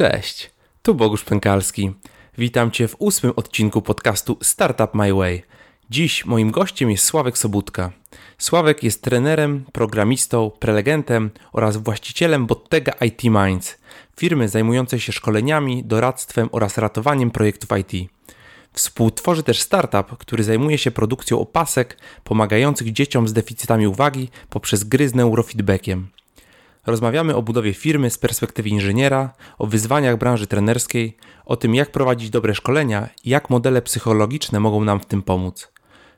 Cześć, tu Bogusz Pękalski. Witam Cię w ósmym odcinku podcastu Startup My Way. Dziś moim gościem jest Sławek Sobutka. Sławek jest trenerem, programistą, prelegentem oraz właścicielem Bottega IT Minds, firmy zajmującej się szkoleniami, doradztwem oraz ratowaniem projektów IT. Współtworzy też startup, który zajmuje się produkcją opasek pomagających dzieciom z deficytami uwagi poprzez gry z neurofeedbackiem. Rozmawiamy o budowie firmy z perspektywy inżyniera, o wyzwaniach branży trenerskiej, o tym jak prowadzić dobre szkolenia i jak modele psychologiczne mogą nam w tym pomóc.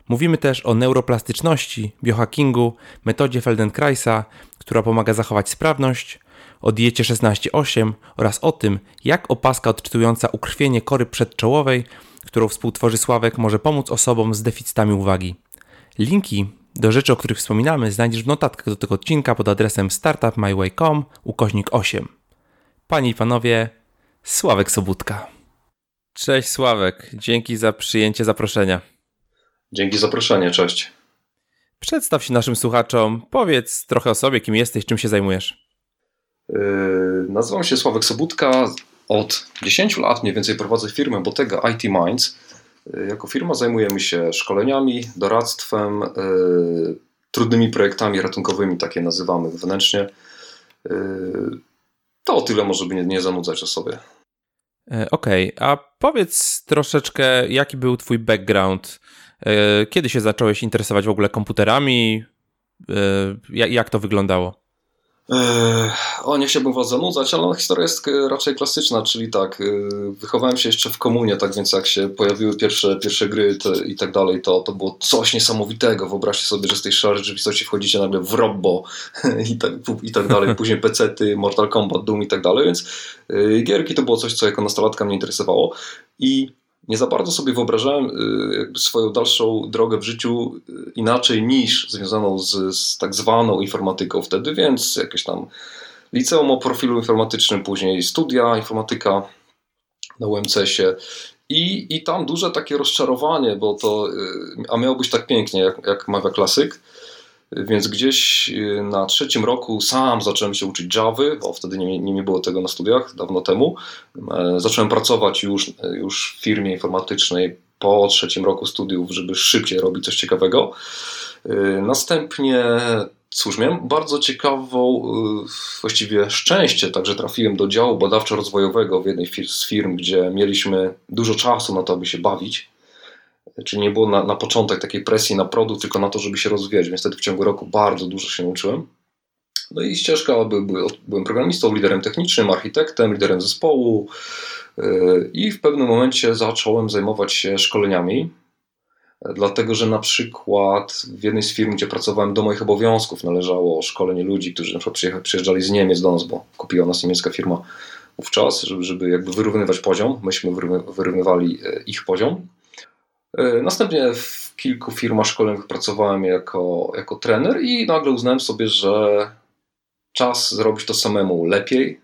Mówimy też o neuroplastyczności, biohackingu, metodzie Feldenkraisa, która pomaga zachować sprawność, o diecie 16-8 oraz o tym, jak opaska odczytująca ukrwienie kory przedczołowej, którą współtworzy Sławek, może pomóc osobom z deficytami uwagi. Linki do rzeczy, o których wspominamy, znajdziesz w notatkach do tego odcinka pod adresem startupmyway.com ukośnik 8. Panie i panowie, Sławek Sobutka. Cześć Sławek, dzięki za przyjęcie zaproszenia. Dzięki za zaproszenie, cześć. Przedstaw się naszym słuchaczom, powiedz trochę o sobie, kim jesteś, czym się zajmujesz. Yy, nazywam się Sławek Sobutka. Od 10 lat mniej więcej prowadzę firmę Bottega IT Minds. Yy, jako firma zajmujemy się szkoleniami, doradztwem, yy, trudnymi projektami ratunkowymi, takie nazywamy wewnętrznie. Yy, to o tyle może by nie, nie zanudzać o sobie. E, okej, okay. a powiedz troszeczkę, jaki był Twój background E, kiedy się zacząłeś interesować w ogóle komputerami? E, jak to wyglądało? O, nie chciałbym was zanudzać, ale historia jest raczej klasyczna, czyli tak, y, wychowałem się jeszcze w komunie, tak więc jak się pojawiły pierwsze, pierwsze gry i tak dalej, to, to było coś niesamowitego. Wyobraźcie sobie, że z tej szarej rzeczywistości wchodzicie nagle w Robbo i tak, i tak dalej, później pecety, Mortal Kombat, Doom i tak dalej, więc gierki to było coś, co jako nastolatka mnie interesowało i nie za bardzo sobie wyobrażałem y, swoją dalszą drogę w życiu y, inaczej niż związaną z, z tak zwaną informatyką wtedy, więc jakieś tam liceum o profilu informatycznym, później studia informatyka na UMCS-ie i, i tam duże takie rozczarowanie, bo to, y, a miało być tak pięknie, jak, jak mawia klasyk, więc gdzieś y, na trzecim roku sam zacząłem się uczyć Java, bo wtedy nie, nie było tego na studiach dawno temu. E, zacząłem pracować już, już w firmie informatycznej po trzecim roku studiów, żeby szybciej robić coś ciekawego. E, następnie, cóż, miałem bardzo ciekawą, e, właściwie szczęście, także trafiłem do działu badawczo-rozwojowego w jednej z firm, gdzie mieliśmy dużo czasu na to, aby się bawić Czyli nie było na, na początek takiej presji na produkt, tylko na to, żeby się rozwijać. Wtedy w ciągu roku bardzo dużo się uczyłem. No i ścieżka, by, by, byłem programistą, liderem technicznym, architektem, liderem zespołu yy, i w pewnym momencie zacząłem zajmować się szkoleniami, dlatego że na przykład w jednej z firm, gdzie pracowałem, do moich obowiązków należało szkolenie ludzi, którzy na przykład przyjeżdżali z Niemiec do nas, bo kupiła nas niemiecka firma wówczas, żeby, żeby jakby wyrównywać poziom. Myśmy wyrównywali yy, ich poziom. E, następnie w kilku firmach szkoleniowych pracowałem jako, jako trener i nagle uznałem sobie, że czas zrobić to samemu lepiej.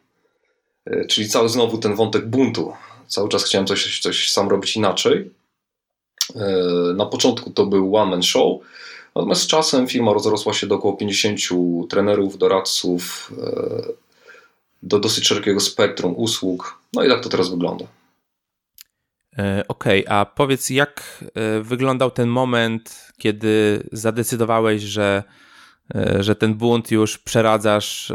E, czyli cały znowu ten wątek buntu. Cały czas chciałem coś, coś sam robić inaczej. E, na początku to był one man show, natomiast z czasem firma rozrosła się do około 50 trenerów, doradców, do dosyć szerokiego spektrum usług. No i tak to teraz wygląda. E, okej, okay, a powiedz, jak e, wyglądał ten moment, kiedy zadecydowałeś, że, e, że ten bunt już przeradzasz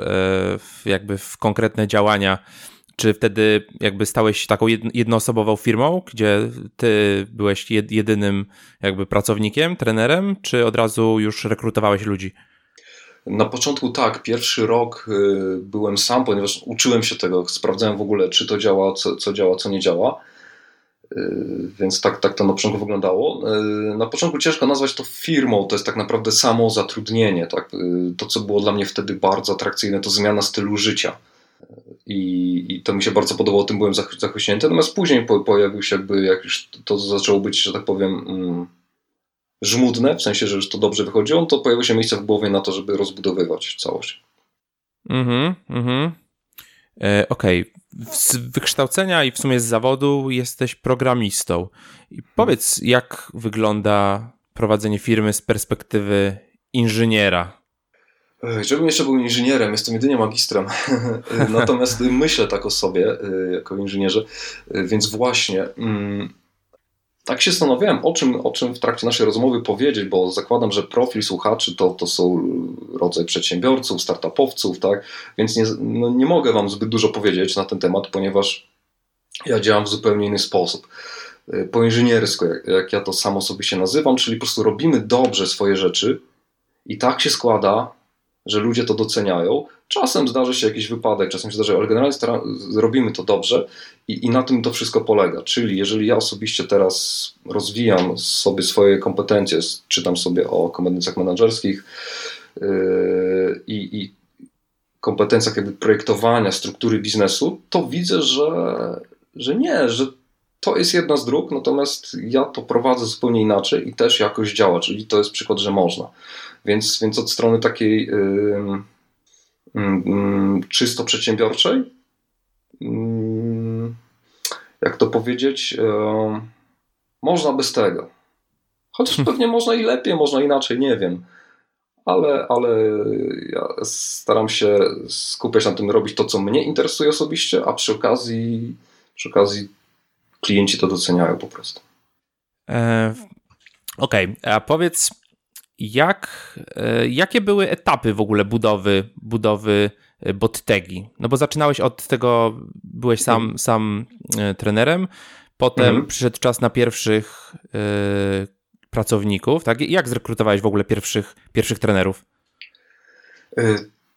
w, jakby w konkretne działania? Czy wtedy jakby stałeś taką jednoosobową firmą, gdzie ty byłeś jedynym jakby pracownikiem, trenerem, czy od razu już rekrutowałeś ludzi? Na początku tak, pierwszy rok byłem sam, ponieważ uczyłem się tego, sprawdzałem w ogóle, czy to działa, co, co działa, co nie działa. Y, więc tak, tak to na początku wyglądało. Y, na początku ciężko nazwać to firmą, to jest tak naprawdę samo zatrudnienie. Tak? Y, to, co było dla mnie wtedy bardzo atrakcyjne, to zmiana stylu życia. I, i to mi się bardzo podobało, tym byłem zachwyśnięty. Natomiast później pojawił się, jakby, jak już to zaczęło być, że tak powiem, mm, żmudne, w sensie, że już to dobrze wychodziło, to pojawiło się miejsce w głowie na to, żeby rozbudowywać całość. Mhm, mhm. E, okej, okay z wykształcenia i w sumie z zawodu jesteś programistą. I powiedz, jak wygląda prowadzenie firmy z perspektywy inżyniera? Żebym jeszcze był inżynierem, jestem jedynie magistrem. Natomiast myślę tak o sobie jako inżynierze, więc właśnie mm, tak się zastanawiałem, o czym, o czym w trakcie naszej rozmowy powiedzieć, bo zakładam, że profil słuchaczy to, to są rodzaj przedsiębiorców, startupowców, tak? Więc nie, no nie mogę Wam zbyt dużo powiedzieć na ten temat, ponieważ ja działam w zupełnie inny sposób. Po inżyniersku, jak, jak ja to samo sobie się nazywam, czyli po prostu robimy dobrze swoje rzeczy i tak się składa, że ludzie to doceniają. Czasem zdarzy się jakiś wypadek, czasem się zdarzy, ale generalnie robimy to dobrze i, i na tym to wszystko polega. Czyli jeżeli ja osobiście teraz rozwijam sobie swoje kompetencje, czytam sobie o kompetencjach menedżerskich yy, i, kompetencjach jakby projektowania struktury biznesu, to widzę, że, że nie, że to jest jedna z dróg, natomiast ja to prowadzę zupełnie inaczej i też jakoś działa, czyli to jest przykład, że można. Więc, więc od strony takiej yy, czysto przedsiębiorczej, yy, jak to powiedzieć, można bez tego. Chociaż hmm. pewnie można i lepiej, można inaczej, nie wiem. Ale, ale ja staram się skupiać na tym, robić to, co mnie interesuje osobiście, a przy okazji, przy okazji klienci to doceniają po prostu. E, Okej, okay. a powiedz, jak, e, jakie były etapy w ogóle budowy, budowy e, bottegi? No bo zaczynałeś od tego, byłeś sam, mhm. sam e, trenerem, potem mhm. przyszedł czas na pierwszych pracowników, tak? Jak zrekrutowałeś w ogóle pierwszych, pierwszych trenerów?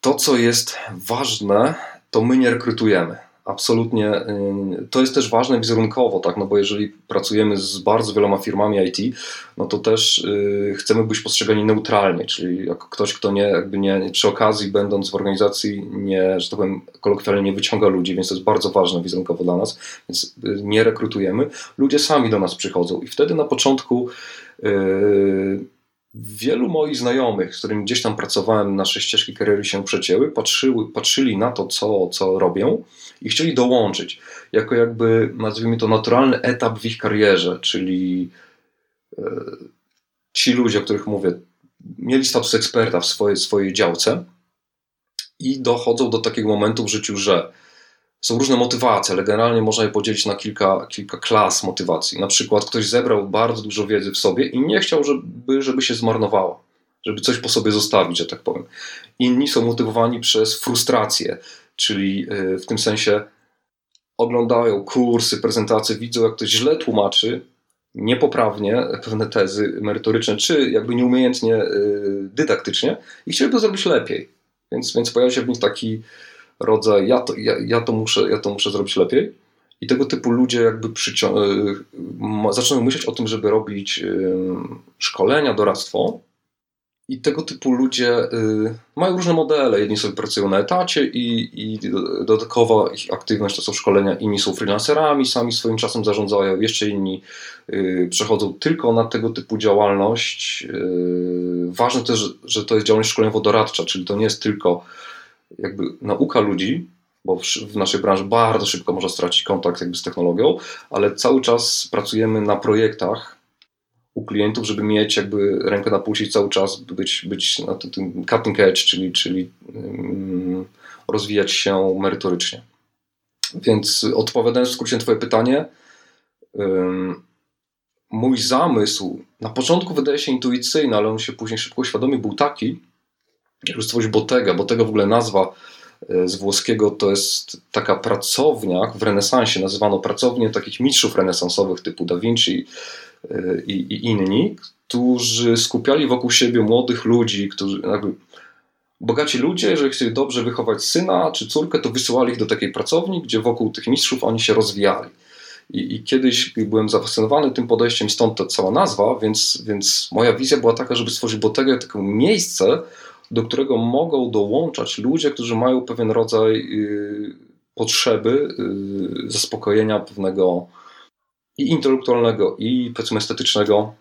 To, co jest ważne, to my nie rekrutujemy absolutnie y, to jest też ważne wizerunkowo, tak? no bo jeżeli pracujemy z bardzo wieloma firmami IT, no to też y, chcemy być postrzegani neutralnie, czyli jako ktoś, kto nie, jakby nie, przy okazji będąc w organizacji nie, że tak powiem, kolokwialnie nie wyciąga ludzi, więc to jest bardzo ważne wizerunkowo dla nas, więc y, nie rekrutujemy. Ludzie sami do nas przychodzą i wtedy na początku Wielu moich znajomych, z którymi gdzieś tam pracowałem, nasze ścieżki kariery się przecięły, patrzyły, patrzyli na to, co, co robią i chcieli dołączyć, jako jakby, nazwijmy to, naturalny etap w ich karierze, czyli e, ci ludzie, o których mówię, mieli status eksperta w swojej, swojej działce i dochodzą do takiego momentu w życiu, że są różne motywacje, ale generalnie można je podzielić na kilka, kilka klas motywacji. Na przykład ktoś zebrał bardzo dużo wiedzy w sobie i nie chciał, żeby, żeby się zmarnowała, żeby coś po sobie zostawić, że tak powiem. Inni są motywowani przez frustrację, czyli y, w tym sensie oglądają kursy, prezentacje, widzą jak ktoś źle tłumaczy, niepoprawnie pewne tezy merytoryczne, czy jakby nieumiejętnie y, dydaktycznie i chcieliby zrobić lepiej. Więc, więc pojawia się w nich taki rodzaj, ja to, ja, ja, to, muszę, ja to muszę zrobić lepiej. I tego typu ludzie jakby y, zaczynają myśleć o tym, żeby robić szkolenia, doradztwo. I tego typu ludzie y, mają różne modele. Jedni sobie pracują na etacie i, i dodatkowa ich aktywność to są szkolenia. Inni są freelancerami, sami swoim czasem zarządzają. Jeszcze inni y, przechodzą tylko na tego typu działalność. Ważne też, że to jest działalność szkoleniowo-doradcza, czyli to nie jest tylko jakby nauka ludzi, bo w naszej branży bardzo szybko można stracić kontakt jakby z technologią, ale cały czas pracujemy na projektach u klientów, żeby mieć jakby rękę na pulsie cały czas być, być na tym cutting edge, czyli, czyli um, rozwijać się merytorycznie. Więc odpowiadając w skrócie na Twoje pytanie, mój zamysł na początku wydaje się intuicyjny, ale on się później szybko uświadomił, był taki, żeby stworzyć Bottega. Bottega w ogóle nazwa e, z włoskiego to jest taka pracownia, w renesansie nazywano pracownię takich mistrzów renesansowych typu Da Vinci e, i, i inni, którzy skupiali wokół siebie młodych ludzi, którzy jakby bogaci ludzie, jeżeli chcieli dobrze wychować syna czy córkę, to wysyłali ich do takiej pracowni, gdzie wokół tych mistrzów oni się rozwijali. I, I, kiedyś byłem zafascynowany tym podejściem, stąd ta cała nazwa, więc, więc moja wizja była taka, żeby stworzyć Bottega takie miejsce, do którego mogą dołączać ludzie, którzy mają pewien rodzaj y, potrzeby y, zaspokojenia pewnego i intelektualnego, i powiedzmy estetycznego.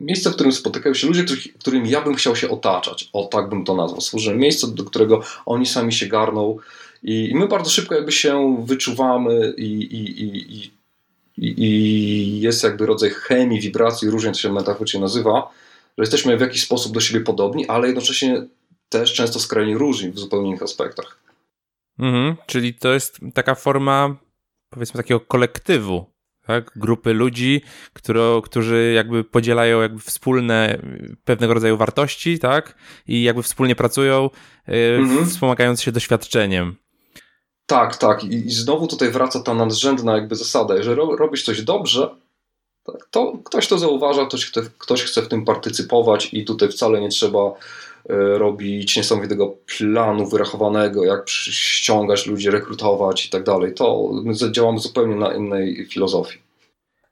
Miejsce, w którym spotykają się ludzie, którym ja bym chciał się otaczać. O, tak bym to nazwał. Stworzyłem miejsce, do którego oni sami się garną i, my bardzo szybko jakby się wyczuwamy i, i, i, i, jest jakby rodzaj chemii, wibracji, różnie to się metaforycznie nazywa, że jesteśmy w jakiś sposób do siebie podobni, ale jednocześnie też często skrajnie różni w zupełnie innych aspektach. Mhm, czyli to jest taka forma, powiedzmy, takiego kolektywu, tak? Grupy ludzi, które, którzy jakby podzielają jakby wspólne pewnego rodzaju wartości, tak? I jakby wspólnie pracują, yy, mhm. wspomagając się doświadczeniem. Tak, tak. I, I, znowu tutaj wraca ta nadrzędna jakby zasada. Jeżeli ro, robisz coś dobrze, to ktoś to zauważa, ktoś chce, ktoś chce w tym partycypować i tutaj wcale nie trzeba E, robić niesamowitego planu wyrachowanego, jak ściągać ludzi, rekrutować i tak dalej. To my działamy zupełnie na innej filozofii.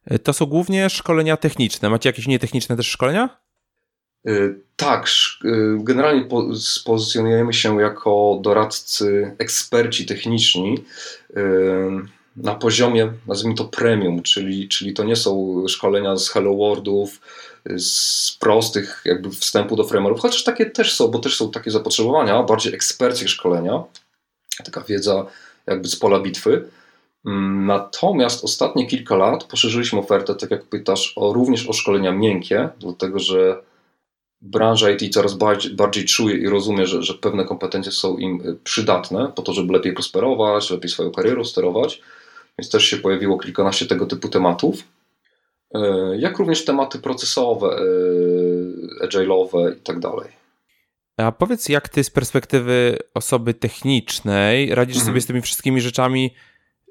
E, to są głównie szkolenia techniczne. Macie jakieś nietechniczne też szkolenia? E, tak, generalnie pozycjonujemy się jako doradcy, eksperci techniczni na poziomie, nazwijmy to premium, czyli, czyli to nie są szkolenia z Hello Worldów, z prostych jakby wstępu do frameworków, chociaż takie też są, bo też są takie zapotrzebowania, bardziej eksperckie szkolenia, taka wiedza jakby z pola bitwy. Natomiast ostatnie kilka lat poszerzyliśmy ofertę, tak jak pytasz, o, również o szkolenia miękkie, dlatego że branża IT coraz bardziej, bardziej czuje i rozumie, że, że pewne kompetencje są im przydatne po to, żeby lepiej prosperować, lepiej swoją karierą sterować. Więc też się pojawiło kilkanaście tego typu tematów. E, jak również tematy procesowe, e, agile'owe i tak dalej. A powiedz, jak ty z perspektywy osoby technicznej radzisz mhm. sobie z tymi wszystkimi rzeczami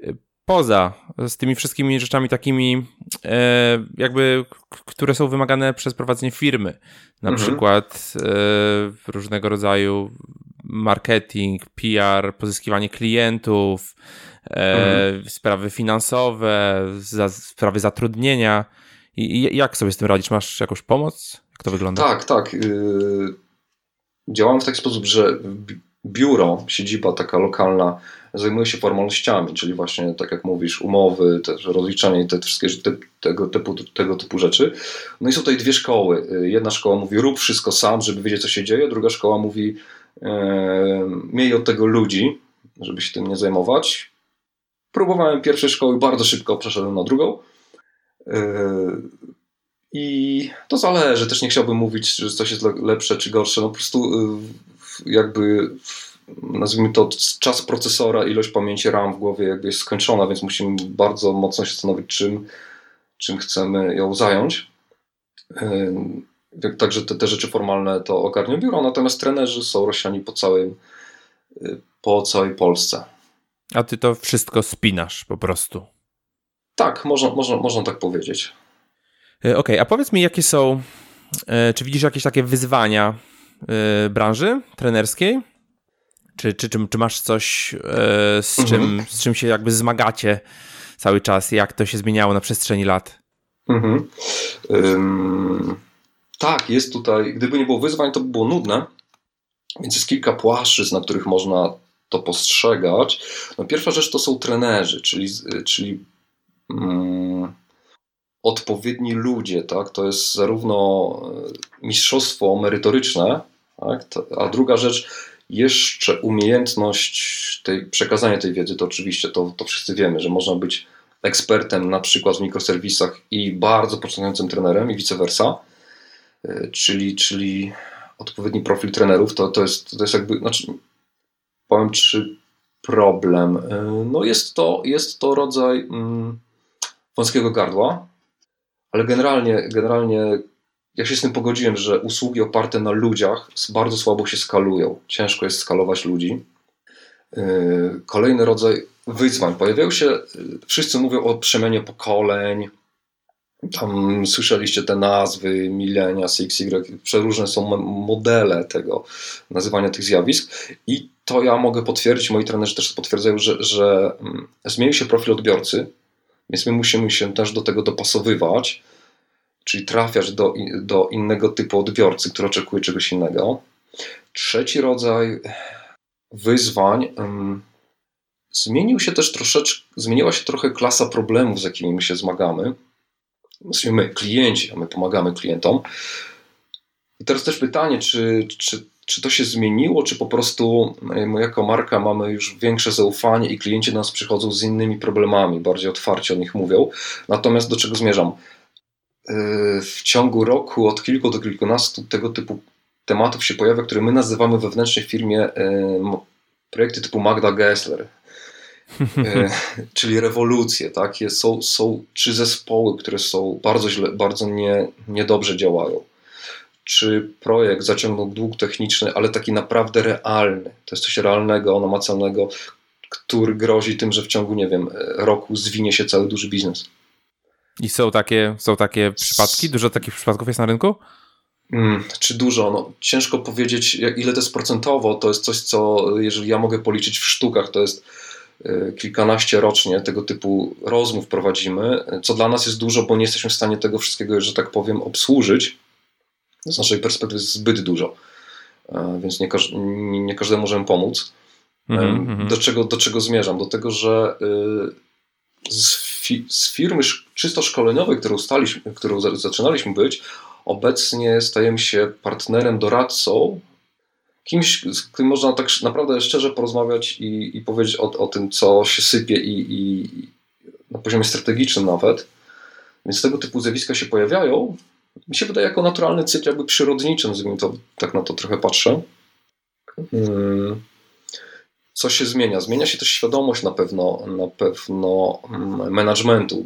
e, poza, z tymi wszystkimi rzeczami takimi, jakby, które są wymagane przez prowadzenie firmy. Na mhm. przykład różnego rodzaju marketing, PR, pozyskiwanie klientów, mhm. sprawy finansowe, za, sprawy zatrudnienia. I, jak sobie z tym radzisz? Masz jakąś pomoc? Jak to wygląda? Tak, tak. Yy, działam w taki sposób, że biuro, siedziba taka lokalna zajmuje się formalnościami, czyli właśnie tak jak mówisz, umowy, też rozliczanie i te wszystkie te, tego, typu, tego typu rzeczy. No i są tutaj dwie szkoły. Y, jedna szkoła mówi rób wszystko sam, żeby wiedzieć co się dzieje, druga szkoła mówi yy, miej od tego ludzi, żeby się tym nie zajmować. Próbowałem pierwszej szkoły, bardzo szybko przeszedłem na drugą. Yy, I to zależy, też nie chciałbym mówić, że coś jest lepsze czy gorsze. No po prostu yy, jakby nazwijmy to czas procesora, ilość pamięci RAM w głowie jakby jest skończona, więc musimy bardzo mocno się zastanowić, czym, czym chcemy ją zająć. Yy, także te, te rzeczy formalne to ogarnia biuro, natomiast trenerzy są rozsiani po całej, po całej Polsce. A ty to wszystko spinasz po prostu. Tak, można, można, można tak powiedzieć. E, okej, okay, a powiedz mi, jakie są, e, czy widzisz jakieś takie wyzwania e, branży trenerskiej? Czy, czy, czy, czy masz coś, z czym, mhm. z czym się jakby zmagacie cały czas? Jak to się zmieniało na przestrzeni lat? Mhm. Um, tak, jest tutaj, gdyby nie było wyzwań, to by było nudne. Więc jest kilka płaszczyzn, na których można to postrzegać. No pierwsza rzecz to są trenerzy, czyli, czyli mm, odpowiedni ludzie, tak? To jest zarówno e, mistrzostwo merytoryczne, tak? a druga rzecz jeszcze umiejętność tej, przekazania tej wiedzy, to oczywiście to, to wszyscy wiemy, że można być ekspertem na przykład w mikroserwisach i bardzo początkującym trenerem i vice versa, e, czyli, czyli odpowiedni profil trenerów, to, to, jest, to jest jakby, znaczy powiem czy problem. E, no jest to, jest to rodzaj mm, wąskiego gardła, ale generalnie, generalnie ja się z tym pogodziłem, że usługi oparte na ludziach bardzo słabo się skalują. Ciężko jest skalować ludzi. E, kolejny rodzaj wyzwań. Pojawiają się, e, wszyscy mówią o przemianie pokoleń, tam słyszeliście te nazwy, milenia, XY, przeróżne są modele tego, nazywania tych zjawisk i to ja mogę potwierdzić, moi trenerzy też potwierdzają, że, że mm, zmienił się profil odbiorcy, więc my musimy się też do tego dopasowywać, czyli trafiać do, do innego typu odbiorcy, który oczekuje czegoś innego. Trzeci rodzaj wyzwań. Um, zmienił się też troszeczkę, zmieniła się trochę klasa problemów, z jakimi my się zmagamy my, klienci, a my pomagamy klientom. I teraz też pytanie, czy, czy, czy to się zmieniło, czy po prostu my jako marka mamy już większe zaufanie i klienci do nas przychodzą z innymi problemami, bardziej otwarcie o nich mówią. Natomiast do czego zmierzam? Yy, w ciągu roku od kilku do kilkunastu tego typu tematów się pojawia, które my nazywamy wewnętrznie w firmie projekty typu Magda Gessler, e, czyli rewolucje, tak? Jest, są, są trzy zespoły, które są bardzo źle, bardzo nie, niedobrze działają. Czy projekt zaciągnął dług techniczny, ale taki naprawdę realny, to jest coś realnego, namacalnego, który grozi tym, że w ciągu, nie wiem, roku zwinie się cały duży biznes. I są takie, są takie przypadki? Dużo takich przypadków jest na rynku? Hmm, czy dużo? No, ciężko powiedzieć, ile to jest procentowo. To jest coś, co jeżeli ja mogę policzyć w sztukach, to jest kilkanaście rocznie tego typu rozmów prowadzimy, co dla nas jest dużo, bo nie jesteśmy w stanie tego wszystkiego, że tak powiem, obsłużyć. Z naszej perspektywy jest zbyt dużo, e, więc nie, każ nie, nie każdemu możemy pomóc. Mm -hmm. do, czego, do czego zmierzam? Do tego, że y, z, fi z firmy czysto szkoleniowej, którą, staliśmy, którą zaczynaliśmy być, Obecnie stajemy się partnerem, doradcą, kimś, z którym można tak naprawdę szczerze porozmawiać i, i powiedzieć o, o, tym, co się sypie i, i na poziomie strategicznym nawet. Więc tego typu zjawiska się pojawiają. Mi się wydaje jako naturalny cykl, jakby przyrodniczy, nazwijmy to, tak na to trochę patrzę. Hmm. Co się zmienia? Zmienia się też świadomość na pewno, na pewno mm, managementu.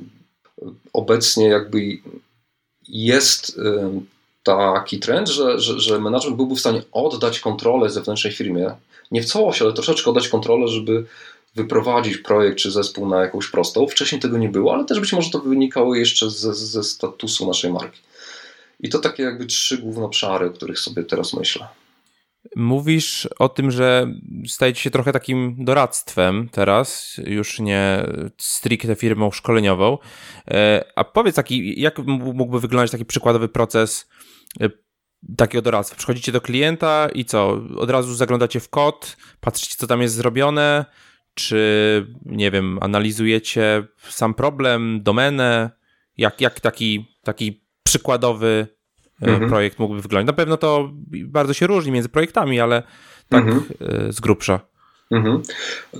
Obecnie jakby jest taki trend, że, że, że byłby w stanie oddać kontrolę zewnętrznej firmie, nie w całości, ale troszeczkę oddać kontrolę, żeby wyprowadzić projekt czy zespół na jakąś prostą. Wcześniej tego nie było, ale też być może to wynikało jeszcze ze, ze statusu naszej marki. I to takie jakby trzy główne obszary, o których sobie teraz myślę. Mówisz o tym, że stajecie się trochę takim doradztwem teraz, już nie stricte firmą szkoleniową. E, a powiedz taki, jak mógłby wyglądać taki przykładowy proces e, takiego doradztwa? Przychodzicie do klienta i co? Od razu zaglądacie w kod, patrzycie, co tam jest zrobione, czy nie wiem, analizujecie sam problem, domenę? Jak, jak taki, taki przykładowy mhm. projekt mógłby wyglądać. Na pewno to bardzo się różni między projektami, ale tak mhm. E, z grubsza. Mhm. E,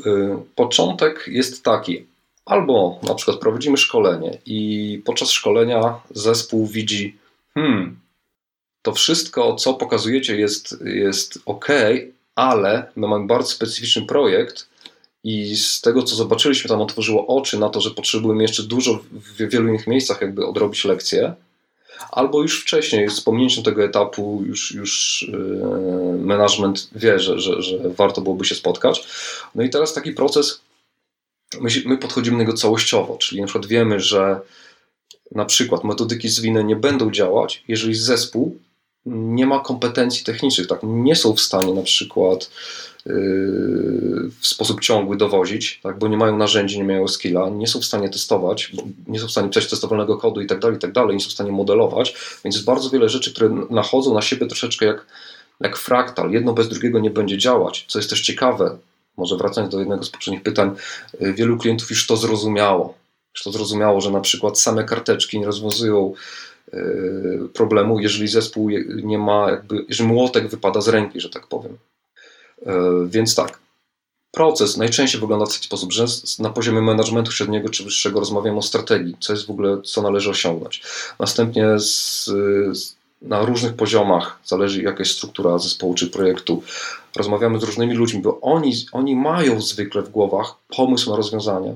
początek jest taki, albo na przykład prowadzimy szkolenie i podczas szkolenia zespół widzi, hmm, to wszystko, co pokazujecie, jest, jest ok, ale my mamy bardzo specyficzny projekt i z tego, co zobaczyliśmy, tam otworzyło oczy na to, że potrzebujemy jeszcze dużo w wielu innych miejscach jakby odrobić lekcje albo już wcześniej, z pominięciem tego etapu, już, już yy, management wie, że, że, że warto byłoby się spotkać. No i teraz taki proces, my, my podchodzimy do niego całościowo, czyli na przykład wiemy, że na przykład metodyki zwinne nie będą działać, jeżeli zespół nie ma kompetencji technicznych, tak, nie są w stanie na przykład w sposób ciągły dowozić, tak, bo nie mają narzędzi, nie mają skilla, nie są w stanie testować, nie są w stanie pisać testowalnego kodu i tak dalej, tak dalej, nie są w stanie modelować, więc jest bardzo wiele rzeczy, które nachodzą na siebie troszeczkę jak, jak fraktal. Jedno bez drugiego nie będzie działać, co jest też ciekawe, może wracając do jednego z poprzednich pytań, y, wielu klientów już to zrozumiało. Już to zrozumiało, że na przykład same karteczki nie rozwiązują y, problemu, jeżeli zespół nie ma, jakby, jeżeli młotek wypada z ręki, że tak powiem. E, więc tak, proces najczęściej wygląda w taki sposób, że na poziomie managementu średniego czy wyższego rozmawiamy o strategii, co jest w ogóle, co należy osiągnąć. Następnie z, na różnych poziomach, zależy jaka jest struktura zespołu czy projektu, rozmawiamy z różnymi ludźmi, bo oni, oni mają zwykle w głowach pomysł na rozwiązanie.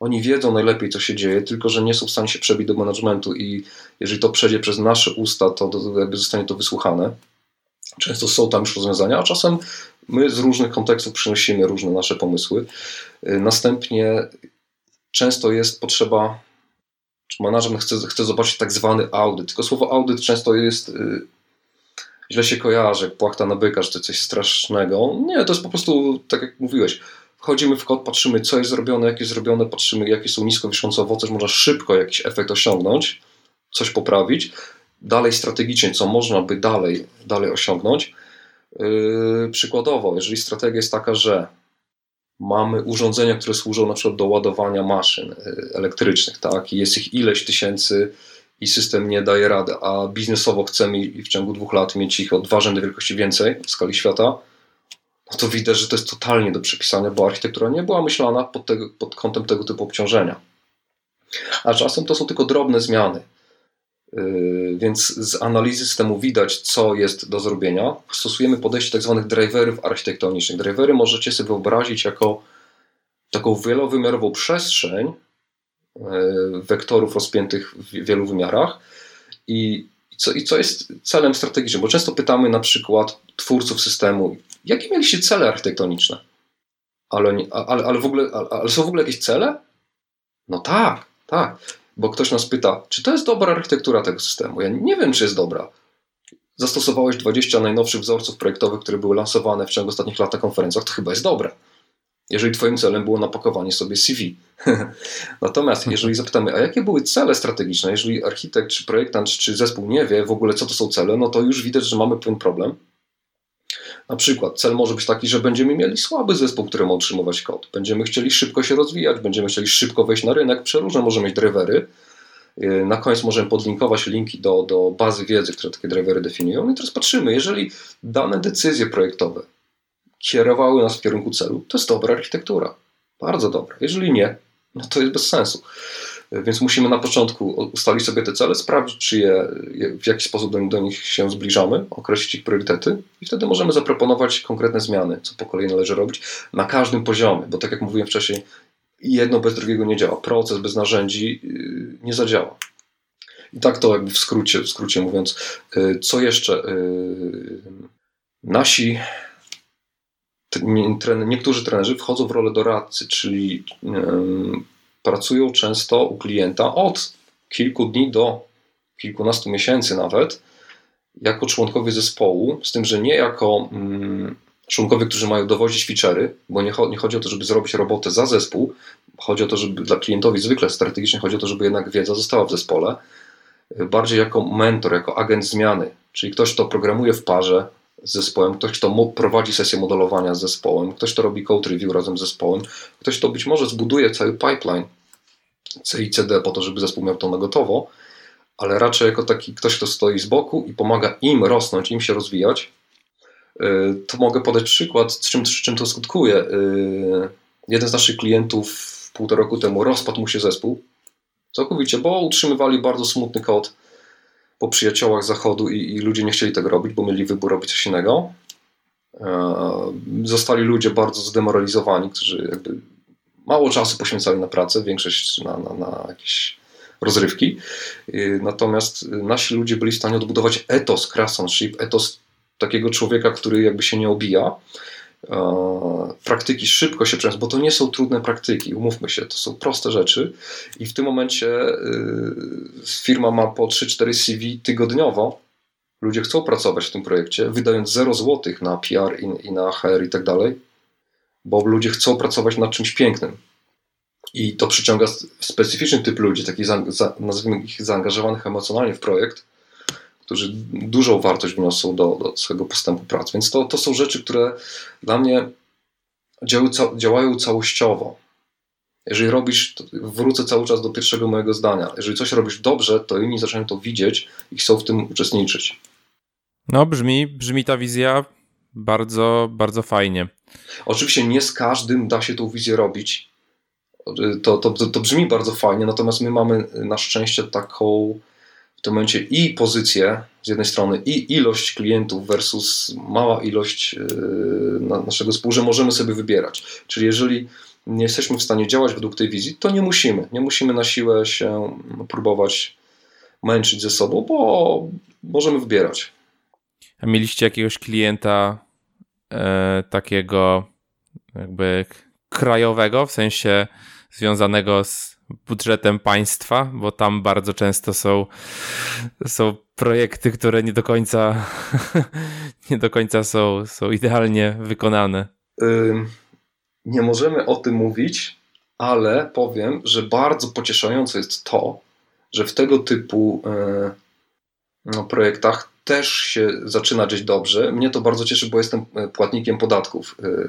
Oni wiedzą najlepiej, co się dzieje, tylko że nie są w stanie się przebić do managementu i jeżeli to przejdzie przez nasze usta, to jakby zostanie to wysłuchane. Często są tam już rozwiązania, a czasem my z różnych kontekstów przynosimy różne nasze pomysły. Y, następnie często jest potrzeba, czy manażer chce, chce zobaczyć tak zwany audyt. Tylko słowo audyt często jest y, źle się kojarzy, jak płachta na byka, że to coś strasznego. Nie, to jest po prostu, tak jak mówiłeś, wchodzimy w kod, patrzymy co jest zrobione, jak jest zrobione, patrzymy jakie są nisko wiszące owoce, że można szybko jakiś efekt osiągnąć, coś poprawić dalej strategicznie, co można by dalej, dalej osiągnąć. Yy, przykładowo, jeżeli strategia jest taka, że mamy urządzenia, które służą na przykład do ładowania maszyn yy, elektrycznych, tak, i jest ich ileś tysięcy i system nie daje rady, a biznesowo chcemy w ciągu dwóch lat mieć ich o dwa rzędy wielkości więcej w skali świata, no to widać, że to jest totalnie do przepisania, bo architektura nie była myślana pod, tego, pod kątem tego typu obciążenia. A czasem to są tylko drobne zmiany więc z analizy systemu widać, co jest do zrobienia. Stosujemy podejście tzw. Tak driverów architektonicznych. Drivery możecie sobie wyobrazić jako taką wielowymiarową przestrzeń yy, wektorów rozpiętych w wielu wymiarach. I co, I co jest celem strategicznym? Bo często pytamy na przykład twórców systemu, jakie mieliście cele architektoniczne? Ale, ale, ale, w ogóle, ale są w ogóle jakieś cele? No tak, tak bo ktoś nas pyta, czy to jest dobra architektura tego systemu. Ja nie wiem, czy jest dobra. Zastosowałeś 20 najnowszych wzorców projektowych, które były lansowane w ciągu ostatnich lat na konferencjach, to chyba jest dobre. Jeżeli Twoim celem było napakowanie sobie CV. Natomiast jeżeli zapytamy, a jakie były cele strategiczne, jeżeli architekt, czy projektant, czy zespół nie wie w ogóle, co to są cele, no to już widać, że mamy pewien problem. Na przykład cel może być taki, że będziemy mieli słaby zespół, który ma utrzymywać kod. Będziemy chcieli szybko się rozwijać, będziemy chcieli szybko wejść na rynek. Przeróżne możemy mieć drivery. Y, na koniec możemy podlinkować linki do, do bazy wiedzy, które takie drivery definiują. I teraz patrzymy, jeżeli dane decyzje projektowe kierowały nas w kierunku celu, to jest dobra architektura. Bardzo dobra. Jeżeli nie, no to jest bez sensu. Więc musimy na początku ustalić sobie te cele, sprawdzić, czy je, w jaki sposób do, do, nich się zbliżamy, określić ich priorytety i wtedy możemy zaproponować konkretne zmiany, co po kolei należy robić na każdym poziomie, bo tak jak mówiłem wcześniej, jedno bez drugiego nie działa. Proces bez narzędzi yy, nie zadziała. I tak to jakby w skrócie, w skrócie mówiąc. Yy, co jeszcze? Yy, nasi niektórzy trenerzy wchodzą w rolę doradcy, czyli pracują często u klienta od kilku dni do kilkunastu miesięcy nawet, jako członkowie zespołu, z tym, że nie jako mm, członkowie, którzy mają dowozić feature'y, bo nie, nie, chodzi o to, żeby zrobić robotę za zespół, chodzi o to, żeby dla klientowi zwykle strategicznie chodzi o to, żeby jednak wiedza została w zespole, bardziej jako mentor, jako agent zmiany, czyli ktoś, kto programuje w parze z zespołem, ktoś, kto prowadzi sesję modelowania z zespołem, ktoś, kto robi code review razem z zespołem, ktoś, kto być może zbuduje cały pipeline C CD po to, żeby zespół miał to na gotowo, ale raczej jako taki ktoś, kto stoi z boku i pomaga im rosnąć, im się rozwijać. Y, to mogę podać przykład, z czym, z czym to skutkuje. Y, jeden z naszych klientów półtora roku temu rozpadł mu się zespół. Całkowicie, bo utrzymywali bardzo smutny kod po przyjaciołach zachodu i, i ludzie nie chcieli tego robić, bo mieli wybór robić coś innego. Y, zostali ludzie bardzo zdemoralizowani, którzy jakby mało czasu poświęcali na pracę, większość na, na, na jakieś rozrywki. Y, natomiast nasi ludzie byli w stanie odbudować etos craftsmanship, etos takiego człowieka, który jakby się nie obija. E, praktyki szybko się przeniosą, bo to nie są trudne praktyki, umówmy się, to są proste rzeczy i w tym momencie y, firma ma po 3-4 CV tygodniowo, ludzie chcą pracować w tym projekcie, wydając 0 zł na PR i, i na HR i tak dalej, bo ludzie chcą pracować nad czymś pięknym. I to przyciąga specyficzny typ ludzi, takich, nazwijmy ich zaangażowanych emocjonalnie w projekt, którzy dużą wartość wniosą do, do swojego postępu pracy. Więc to, to są rzeczy, które dla mnie działają, całościowo. Jeżeli robisz, wrócę cały czas do pierwszego mojego zdania. Jeżeli coś robisz dobrze, to inni zaczynają to widzieć i chcą w tym uczestniczyć. No, brzmi, brzmi ta wizja bardzo, bardzo fajnie. Oczywiście nie z każdym da się tą wizję robić. To, to, to, to brzmi bardzo fajnie, natomiast my mamy na szczęście taką w tym momencie i pozycję z jednej strony, i ilość klientów versus mała ilość yy, naszego zespołu, że możemy sobie wybierać. Czyli jeżeli nie jesteśmy w stanie działać według tej wizji, to nie musimy. Nie musimy na siłę się próbować męczyć ze sobą, bo możemy wybierać. A mieliście jakiegoś klienta e, takiego jakby krajowego, w sensie związanego z budżetem państwa, bo tam bardzo często są, są projekty, które nie do końca nie do końca są, są idealnie wykonane. Nie możemy o tym mówić, ale powiem, że bardzo pocieszające jest to, że w tego typu e, no, projektach też się zaczyna dzieć dobrze. Mnie to bardzo cieszy, bo jestem e, płatnikiem podatków. E,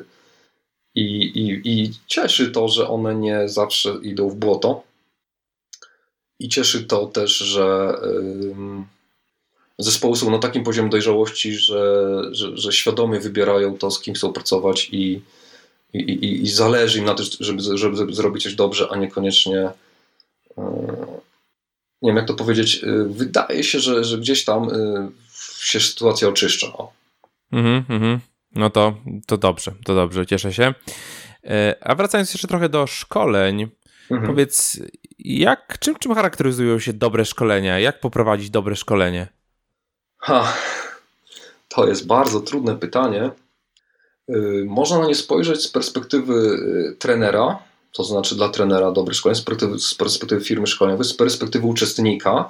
I, i, I cieszy to, że one nie zawsze idą w błoto. I cieszy to też, że zespoły są na takim poziomie dojrzałości, że, że, że świadomie wybierają to, z kim chcą pracować i, i, i, i zależy im na tym, żeby, żeby zrobić coś dobrze, a niekoniecznie nie wiem jak to powiedzieć, y, wydaje się, że, że gdzieś tam y, się sytuacja oczyszcza. Mhm, mhm. No to, to dobrze, to dobrze, cieszę się. E, a wracając jeszcze trochę do szkoleń, mhm. powiedz, jak, czym, czym charakteryzują się dobre szkolenia? Jak poprowadzić dobre szkolenie? Ha, to jest bardzo trudne pytanie. Y, można na nie spojrzeć z perspektywy y, trenera, to znaczy dla trenera dobre szkolenie, z perspektywy, z perspektywy firmy szkoleniowej, z perspektywy uczestnika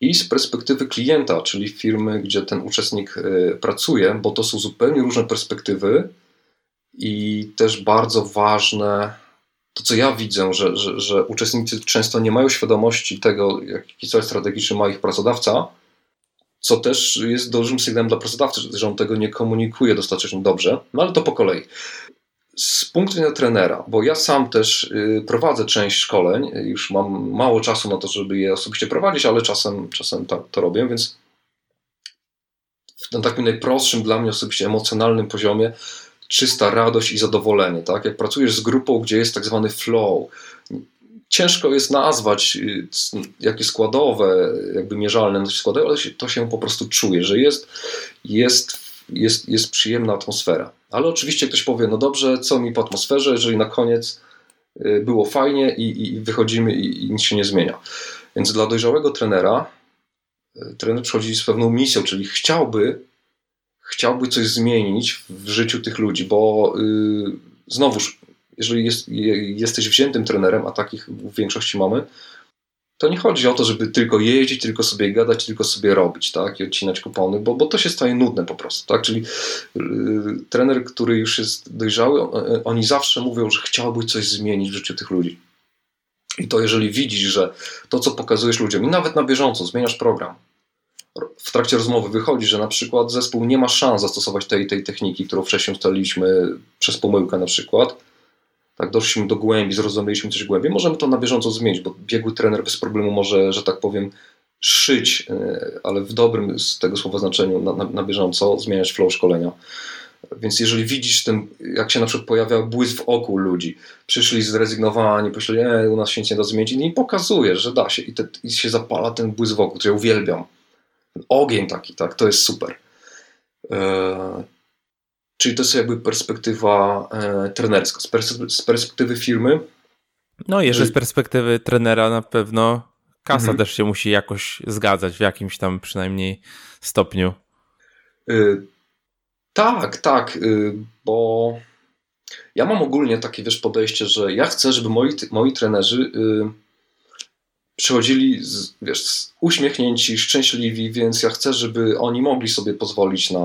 i z perspektywy klienta, czyli firmy, gdzie ten uczestnik y, pracuje, bo to są zupełnie różne perspektywy i też bardzo ważne to, co ja widzę, że, że, że uczestnicy często nie mają świadomości tego, jaki cel strategiczny ma ich pracodawca, co też jest dużym sygnałem dla pracodawcy, że on tego nie komunikuje dostatecznie dobrze, no ale to po kolei. Z punktu widzenia trenera, bo ja sam też y, prowadzę część szkoleń, już mam mało czasu na to, żeby je osobiście prowadzić, ale czasem, czasem to, to robię, więc na takim najprostszym dla mnie osobiście emocjonalnym poziomie czysta radość i zadowolenie. Tak? Jak pracujesz z grupą, gdzie jest tak zwany flow, ciężko jest nazwać y, jakie składowe, jakby mierzalne składy, ale to się po prostu czuje, że jest, jest, jest, jest przyjemna atmosfera. Ale oczywiście ktoś powie, no dobrze, co mi po atmosferze, jeżeli na koniec y, było fajnie i, i wychodzimy i, i nic się nie zmienia. Więc dla dojrzałego trenera y, trener przychodzi z pewną misją, czyli chciałby, chciałby coś zmienić w życiu tych ludzi, bo yy, znowuż jeżeli jest, jesteś wziętym trenerem, a takich w większości mamy, to nie chodzi o to, żeby tylko jeździć, tylko sobie gadać, tylko sobie robić, tak, i odcinać kupony, bo, bo to się staje nudne po prostu, tak, czyli yy, trener, który już jest dojrzały, on, oni zawsze mówią, że chciałby coś zmienić w życiu tych ludzi. I to jeżeli widzisz, że to, co pokazujesz ludziom, i nawet na bieżąco zmieniasz program, w trakcie rozmowy wychodzi, że na przykład zespół nie ma szans zastosować tej tej techniki, którą wcześniej ustaliliśmy przez pomyłkę na przykład, tak, doszliśmy do głębi, zrozumieliśmy coś głębiej, możemy to na bieżąco zmienić, bo biegły trener bez problemu może, że tak powiem, szyć, e, ale w dobrym z tego słowa znaczeniu na, na, na bieżąco zmieniać flow szkolenia. Więc jeżeli widzisz ten, jak się na przykład pojawia błysk w oku ludzi, przyszli zrezygnowani, myśleli, e, u nas się nic nie da zmienić i pokazujesz, że da się i, te, i się zapala ten błysk w oku, który ja uwielbiam. Ogień taki, tak, to jest super. E, Czyli to jest jakby perspektywa e, trenerska. Z, pers z, perspektywy firmy. No, jeszcze z perspektywy trenera na pewno kasa mhm. też się musi jakoś zgadzać w jakimś tam przynajmniej stopniu. Y tak, tak, y bo ja mam ogólnie takie wiesz, podejście, że ja chcę, żeby moi, moi trenerzy y przychodzili z, wiesz, uśmiechnięci, szczęśliwi, więc ja chcę, żeby oni mogli sobie pozwolić na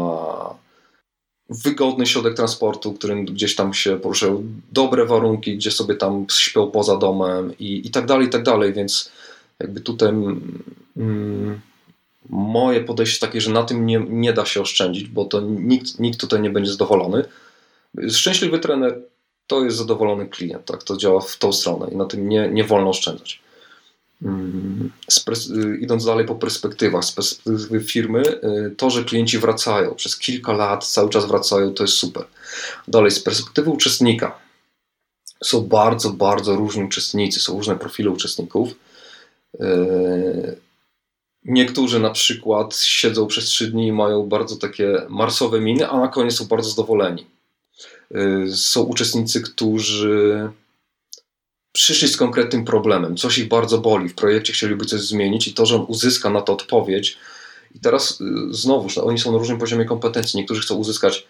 wygodny środek transportu, którym gdzieś tam się poruszają, dobre warunki, gdzie sobie tam śpią poza domem i, i tak dalej, i tak dalej, więc jakby tutaj mm, moje podejście takie, że na tym nie, nie da się oszczędzić, bo to nikt, nikt tutaj nie będzie zadowolony. Szczęśliwy trener to jest zadowolony klient, tak? To działa w tą stronę i na tym nie, nie wolno oszczędzać. Mm, idąc dalej po perspektywach, z perspektywy firmy, y, to, że klienci wracają przez kilka lat, cały czas wracają, to jest super. Dalej, z perspektywy uczestnika, są bardzo, bardzo różni uczestnicy, są różne profile uczestników. Y, niektórzy na przykład siedzą przez trzy dni i mają bardzo takie marsowe miny, a na koniec są bardzo zadowoleni. Y, są uczestnicy, którzy przyszli z konkretnym problemem, coś ich bardzo boli, w projekcie chcieliby coś zmienić i to, że on uzyska na to odpowiedź. I teraz y, znowuż, no, oni są na różnym poziomie kompetencji. Niektórzy chcą uzyskać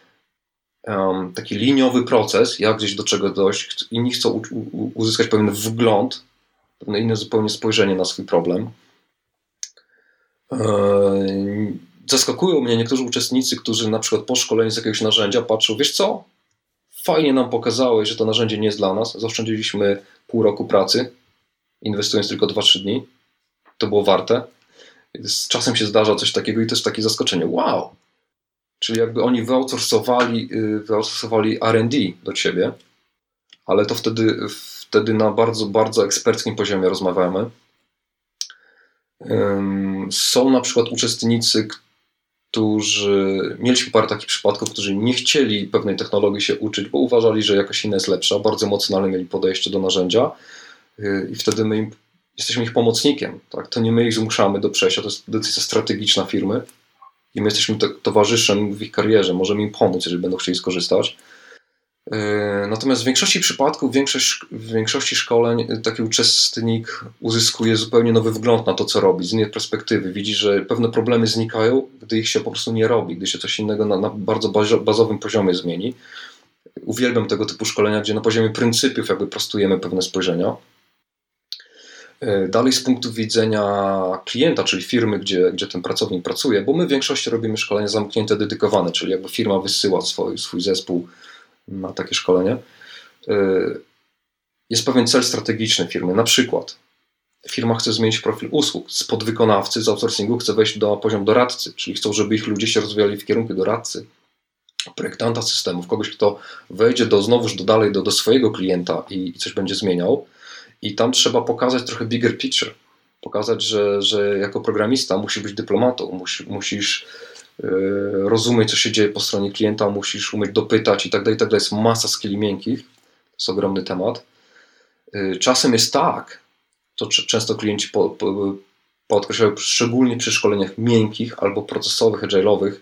um, taki liniowy proces, jak gdzieś do czego dojść, inni chcą uzyskać pewien wgląd, pewne inne zupełnie spojrzenie na swój problem. Eee, zaskakują mnie niektórzy uczestnicy, którzy na przykład po szkoleniu z jakiegoś narzędzia patrzą, wiesz co, fajnie nam pokazałeś, że to narzędzie nie jest dla nas, zaoszczędziliśmy pół roku pracy, inwestując tylko 2-3 dni. To było warte. Z czasem się zdarza coś takiego i to jest takie zaskoczenie. Wow! Czyli jakby oni wyoutsourcowali, y, wyoutsourcowali R&D do ciebie, ale to wtedy, wtedy na bardzo, bardzo eksperckim poziomie rozmawiamy. Są na przykład uczestnicy, którzy mieliśmy parę takich przypadków, którzy nie chcieli pewnej technologii się uczyć, bo uważali, że jakaś inna jest lepsza, bardzo emocjonalnie mieli podejście do narzędzia y, i wtedy my im jesteśmy ich pomocnikiem. Tak? To nie my ich zmuszamy do przejścia, to jest decyzja strategiczna firmy i my jesteśmy towarzyszem w ich karierze, możemy im pomóc, jeżeli będą chcieli skorzystać. E, natomiast w większości przypadków, większość, w większości szkoleń taki uczestnik uzyskuje zupełnie nowy wgląd na to, co robi, z innej perspektywy. Widzi, że pewne problemy znikają, gdy ich się po prostu nie robi, gdy się coś innego na, na bardzo bazowym poziomie zmieni. Uwielbiam tego typu szkolenia, gdzie na poziomie pryncypiów jakby prostujemy pewne spojrzenia. E, dalej z punktu widzenia klienta, czyli firmy, gdzie, gdzie ten pracownik pracuje, bo my w większości robimy szkolenia zamknięte, dedykowane, czyli jakby firma wysyła swój, swój zespół na takie szkolenie. E, jest pewien cel strategiczny firmy. Na przykład firma chce zmienić profil usług. Z podwykonawcy z outsourcingu chce wejść do poziom doradcy, czyli chcą, żeby ich ludzie się rozwijali w kierunku doradcy, projektanta systemów, kogoś, kto wejdzie do, znowuż do dalej do, do swojego klienta i, i coś będzie zmieniał. I tam trzeba pokazać trochę bigger picture. Pokazać, że, że jako programista musisz być dyplomatą, musisz, musisz rozumieć, co się dzieje po stronie klienta, musisz umieć dopytać i tak dalej, tak dalej. Jest masa skilli miękkich. To jest ogromny temat. Yy, czasem jest tak, to często klienci po, po, podkreślają, szczególnie przy szkoleniach miękkich albo procesowych, agile'owych,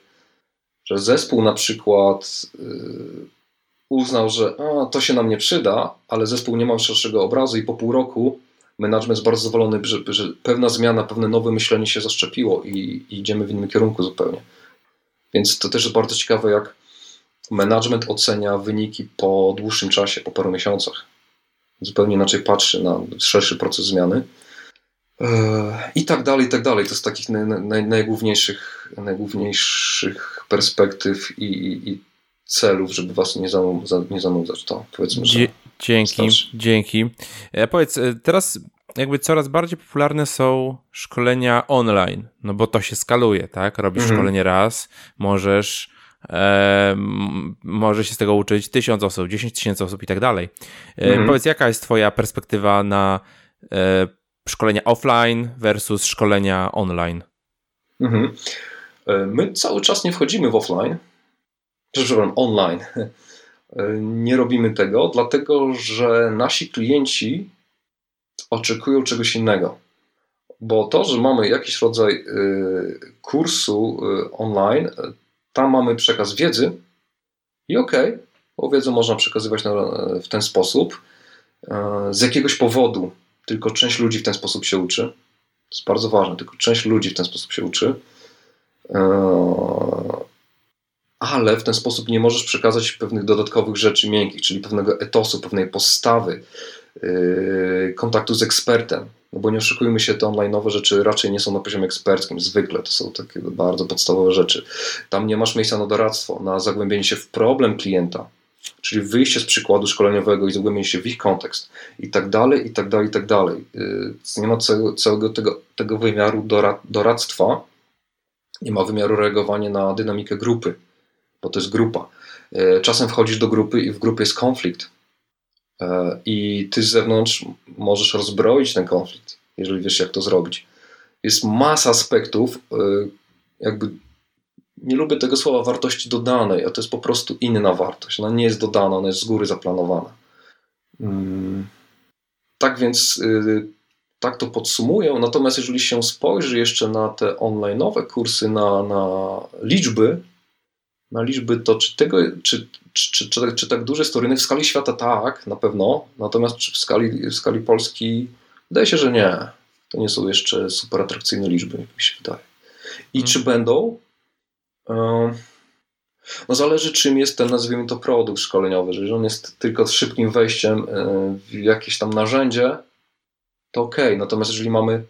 że zespół na przykład yy, uznał, że a, to się nam nie przyda, ale zespół nie ma szerszego obrazu i po pół roku management jest bardzo zadowolony, że, że pewna zmiana, pewne nowe myślenie się zaszczepiło i, i idziemy w innym kierunku zupełnie. Więc to też jest bardzo ciekawe, jak management ocenia wyniki po dłuższym czasie, po paru miesiącach. Zupełnie inaczej patrzy na szerszy proces zmiany. E, I tak dalej, i tak dalej. To z takich naj, naj, najgłówniejszych, najgłówniejszych perspektyw i, i, i celów, żeby was nie, nie zanudzać. To powiedzmy, że Dzięki, dzięki. E, powiedz, e, teraz jakby coraz bardziej popularne są szkolenia online, no bo to się skaluje, tak? Robisz mhm. szkolenie raz, możesz e, może się z tego uczyć tysiąc osób, dziesięć tysięcy osób i tak dalej. E, mhm. Powiedz, jaka jest twoja perspektywa na e, szkolenia offline versus szkolenia online? Mhm. E, my cały czas nie wchodzimy w offline, przepraszam, online. Nie robimy tego, dlatego że nasi klienci oczekują czegoś innego. Bo to, że mamy jakiś rodzaj y, kursu y, online, tam mamy przekaz wiedzy i okej, okay, bo wiedzę można przekazywać w ten sposób. Z jakiegoś powodu tylko część ludzi w ten sposób się uczy. To jest bardzo ważne, tylko część ludzi w ten sposób się uczy ale w ten sposób nie możesz przekazać pewnych dodatkowych rzeczy miękkich, czyli pewnego etosu, pewnej postawy, kontaktu z ekspertem. No bo nie oszukujmy się, te online nowe rzeczy raczej nie są na poziomie eksperckim, zwykle to są takie bardzo podstawowe rzeczy. Tam nie masz miejsca na doradztwo, na zagłębienie się w problem klienta, czyli wyjście z przykładu szkoleniowego i zagłębienie się w ich kontekst i tak dalej, i tak dalej, i tak dalej. Yy, nie ma całego, całego tego, tego wymiaru doradztwa, nie ma wymiaru reagowania na dynamikę grupy bo to jest grupa. E, czasem wchodzisz do grupy i w grupie jest konflikt. E, I ty z zewnątrz możesz rozbroić ten konflikt, jeżeli wiesz, jak to zrobić. Jest masa aspektów, e, jakby nie lubię tego słowa wartości dodanej, a to jest po prostu inna wartość. Ona nie jest dodana, ona jest z góry zaplanowana. Mm. Tak więc tak to podsumuję. Natomiast jeżeli się spojrzy jeszcze na te online'owe kursy, na, na liczby, na liczby, to czy, tego, czy, czy, czy, czy, czy tak duży jest to rynek w skali świata? Tak, na pewno. Natomiast czy w skali, w skali Polski wydaje się, że nie. To nie są jeszcze super atrakcyjne liczby, jak mi się wydaje. I hmm. czy będą? No zależy czym jest ten, nazwijmy to, produkt szkoleniowy. Jeżeli on jest tylko szybkim wejściem w jakieś tam narzędzie, to ok. Natomiast jeżeli mamy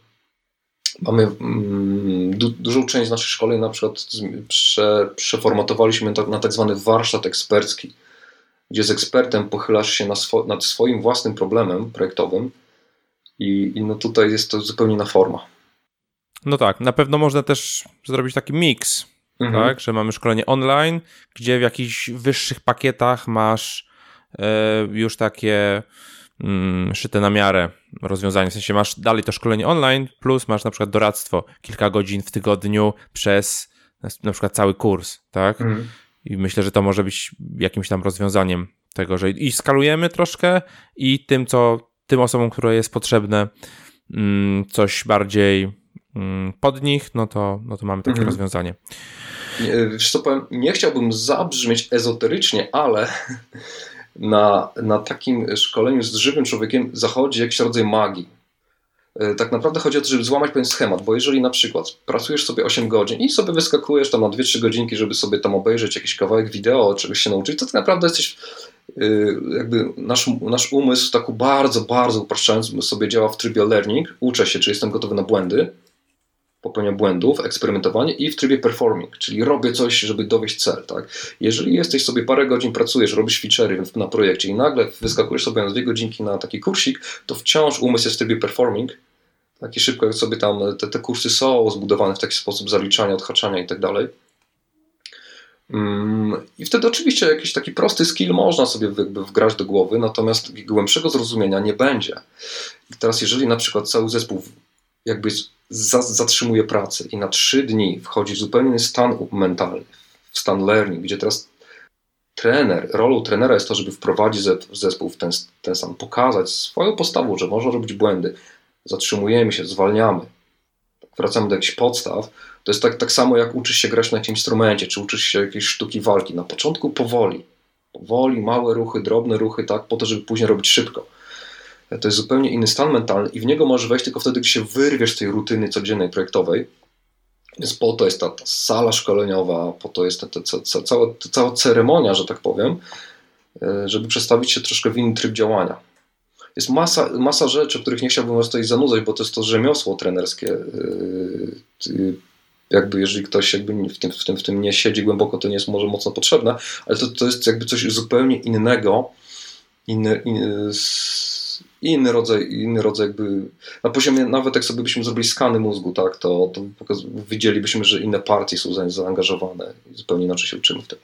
mamy mm, du dużą część naszych szkoleń na przykład prze przeformatowaliśmy na tak zwany warsztat ekspercki, gdzie z ekspertem pochylasz się na swo nad swoim własnym problemem projektowym i, i no tutaj jest to zupełnie inna forma. No tak, na pewno można też zrobić taki miks, mhm. tak, że mamy szkolenie online, gdzie w jakichś wyższych pakietach masz e, już takie szyte na miarę rozwiązanie. W sensie masz dalej to szkolenie online, plus masz na przykład doradztwo kilka godzin w tygodniu przez na przykład cały kurs, tak? Mhm. I myślę, że to może być jakimś tam rozwiązaniem tego, że i skalujemy troszkę i tym, co tym osobom, które jest potrzebne, mm, coś bardziej mm, pod nich, no to, no to mamy takie mhm. rozwiązanie. Wiesz co powiem, nie chciałbym zabrzmieć ezoterycznie, ale na, na takim szkoleniu z żywym człowiekiem zachodzi jakiś rodzaj magii. E, tak naprawdę chodzi o to, żeby złamać pewien schemat, bo jeżeli na przykład pracujesz sobie 8 godzin i sobie wyskakujesz tam na 2-3 godzinki, żeby sobie tam obejrzeć jakiś kawałek wideo, czegoś się nauczyć, to tak naprawdę jesteś e, jakby nasz, nasz umysł tak bardzo, bardzo upraszczając sobie działa w trybie learning, uczę się, czy jestem gotowy na błędy, popełniam błędów, eksperymentowanie i w trybie performing, czyli robię coś, żeby dowieść cel. Tak? Jeżeli jesteś sobie parę godzin pracujesz, robisz feature'y na projekcie i nagle wyskakujesz sobie na dwie godzinki na taki kursik, to wciąż umysł jest w trybie performing. Tak i szybko jak sobie tam te, te kursy są zbudowane w taki sposób zaliczania, odhaczania i tak dalej. Mm, I wtedy oczywiście jakiś taki prosty skill można sobie wgrać do głowy, natomiast głębszego zrozumienia nie będzie. I teraz jeżeli na przykład cały zespół jakby zatrzymuje pracę i na trzy dni wchodzi w zupełnie inny stan mentalny, w stan learning, gdzie teraz trener, rolą trenera jest to, żeby wprowadzić zespół w ten, ten stan, pokazać swoją postawą, że można robić błędy, zatrzymujemy się, zwalniamy, wracamy do jakichś podstaw, to jest tak, tak samo jak uczysz się grać na jakimś instrumencie, czy uczysz się jakiejś sztuki walki. Na początku powoli, powoli, małe ruchy, drobne ruchy, tak, po to, żeby później robić szybko. To jest zupełnie inny stan mentalny i w niego możesz wejść tylko wtedy, gdy się wyrwiesz z tej rutyny codziennej projektowej. Więc po to jest ta, ta sala szkoleniowa, po to jest ta, ta, ta, cała, ta cała ceremonia, że tak powiem, e, żeby przestawić się troszkę w inny tryb działania. Jest masa, masa rzeczy, których nie chciałbym was tutaj zanudzać, bo to jest to rzemiosło trenerskie. E, jakby jeżeli ktoś jakby w tym, w tym, w tym nie siedzi głęboko, to nie jest może mocno potrzebne, ale to, to jest jakby coś zupełnie innego, inny, inny, inny rodzaj, inny rodzaj jakby, na poziomie, nawet jak sobie byśmy zrobili skany mózgu, tak, to, to widzielibyśmy, że inne partie są zaangażowane i zupełnie inaczej się uczymy w tym.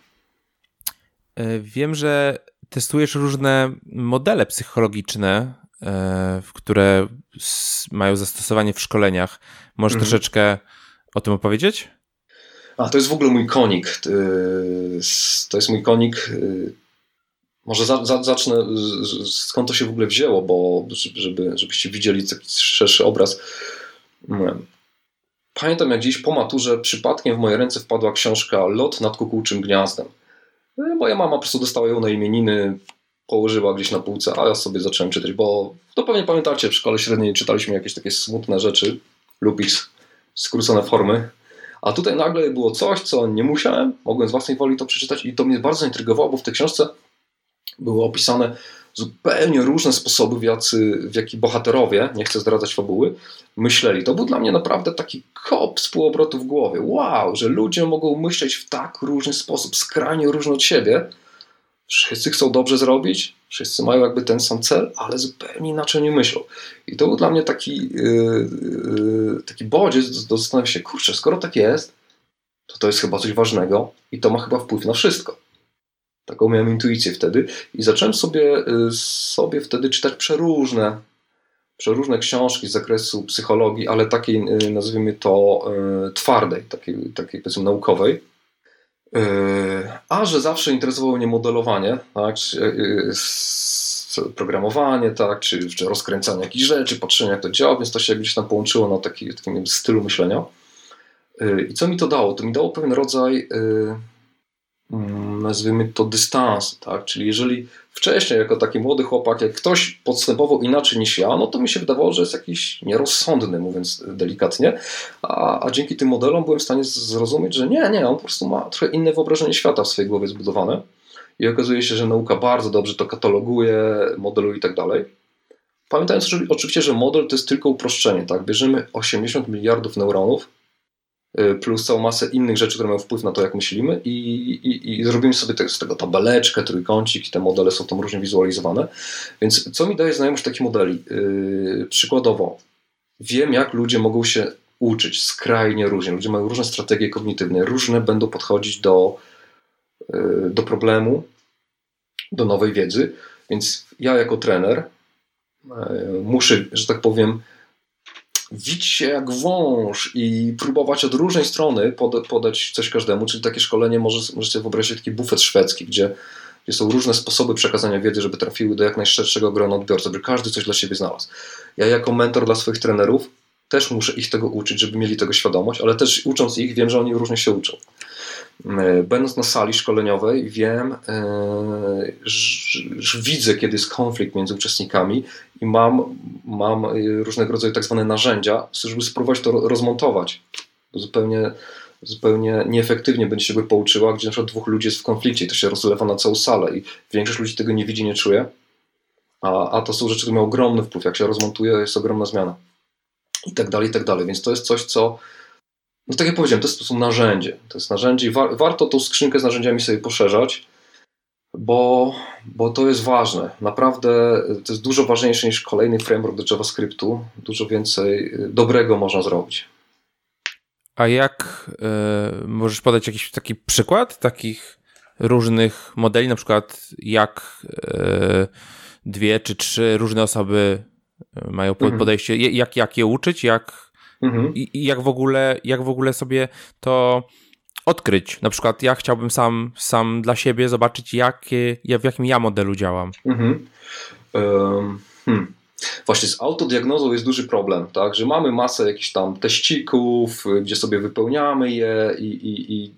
E, wiem, że testujesz różne modele psychologiczne, e, które mają zastosowanie w szkoleniach. Możesz mhm. troszeczkę o tym opowiedzieć? A, to jest w ogóle mój konik. To jest mój konik może za, za, zacznę, skąd to się w ogóle wzięło, bo żeby, żebyście widzieli taki szerszy obraz. Pamiętam jak dziś po maturze przypadkiem w moje ręce wpadła książka Lot nad kukułczym gniazdem. E, moja mama po prostu dostała ją na imieniny, położyła gdzieś na półce, a ja sobie zacząłem czytać, bo to pewnie pamiętacie, w szkole średniej czytaliśmy jakieś takie smutne rzeczy, lub ich skrócone formy. A tutaj nagle było coś, co nie musiałem, mogłem z własnej woli to przeczytać i to mnie bardzo intrygowało, bo w tej książce były opisane zupełnie różne sposoby, w, jacy, w jaki bohaterowie, nie chcę zdradzać fabuły, myśleli. To był dla mnie naprawdę taki kop z półobrotu w głowie. Wow, że ludzie mogą myśleć w tak różny sposób, skrajnie różny od siebie. Wszyscy chcą dobrze zrobić, wszyscy mają jakby ten sam cel, ale zupełnie inaczej nie myślą. I to był dla mnie taki, yy, yy, taki bodziec do zastanowienia się, kurczę, skoro tak jest, to to jest chyba coś ważnego i to ma chyba wpływ na wszystko. Taką miałem intuicję wtedy i zacząłem sobie, y, sobie wtedy czytać przeróżne, przeróżne książki z zakresu psychologii, ale takiej, y, nazwijmy to, y, twardej, takiej, takiej powiedzmy naukowej. A że zawsze interesowało mnie modelowanie, tak, programowanie, tak, czy, czy rozkręcanie jakichś rzeczy, patrzenie jak to działa, więc to się gdzieś tam połączyło na taki, takim stylu myślenia. I co mi to dało? To mi dało pewien rodzaj Mm, nazwijmy to dystans, tak? Czyli jeżeli wcześniej, jako taki młody chłopak, jak ktoś podstępował inaczej niż ja, no to mi się wydawało, że jest jakiś nierozsądny, mówiąc delikatnie, a, a dzięki tym modelom byłem w stanie zrozumieć, że nie, nie, on po prostu ma trochę inne wyobrażenie świata w swojej głowie zbudowane i okazuje się, że nauka bardzo dobrze to kataloguje, modeluje i tak dalej. Pamiętając oczywiście, że model to jest tylko uproszczenie, tak? Bierzemy 80 miliardów neuronów, plus całą masę innych rzeczy, które mają wpływ na to, jak myślimy i, i, i zrobimy sobie z tego tabeleczkę, trójkącik i te modele są tam różnie wizualizowane. Więc co mi daje znajomość takich modeli? Yy, przykładowo, wiem jak ludzie mogą się uczyć skrajnie różnie. Ludzie mają różne strategie kognitywne, różne będą podchodzić do, yy, do problemu, do nowej wiedzy, więc ja jako trener yy, muszę, że tak powiem, wić się jak wąż i próbować od różnej strony podać coś każdemu, czyli takie szkolenie może, możecie wyobrazić taki bufet szwedzki, gdzie gdzie są różne sposoby przekazania wiedzy, żeby trafiły do jak najszerszego grona odbiorców, żeby każdy coś dla siebie znalazł. Ja jako mentor dla swoich trenerów też muszę ich tego uczyć, żeby mieli tego świadomość, ale też ucząc ich, wiem, że oni różnie się uczą. E, będąc na sali szkoleniowej, wiem, że widzę, kiedy jest konflikt między uczestnikami i mam, mam e, różnego rodzaju tak zwane narzędzia, żeby spróbować to rozmontować. Zupełnie, zupełnie nieefektywnie będzie się go pouczyła, gdzie na przykład dwóch ludzi jest w konflikcie i to się rozlewa na całą salę i większość ludzi tego nie widzi, nie czuje. A, a to są rzeczy, które mają ogromny wpływ. Jak się rozmontuje, jest ogromna zmiana. I tak dalej, i tak dalej. Więc to jest coś, co no tak jak powiedziałem, to jest po prostu narzędzie. To jest narzędzie i wa warto tą skrzynkę z narzędziami sobie poszerzać, bo, bo to jest ważne. Naprawdę to jest dużo ważniejsze niż kolejny framework do JavaScriptu. Dużo więcej dobrego można zrobić. A jak y, możesz podać jakiś taki przykład takich różnych modeli, na przykład jak y, dwie czy trzy różne osoby mają mhm. podejście, mhm. jak, jak je uczyć, jak Mhm. I, I, jak, w ogóle, jak w ogóle sobie to odkryć. Na przykład ja chciałbym sam, sam dla siebie zobaczyć, jakie, w jakim ja modelu działam. Mhm. Um, hmm. Właśnie z autodiagnozą jest duży problem, tak? że mamy masę jakichś tam teścików, gdzie sobie wypełniamy je i, i, i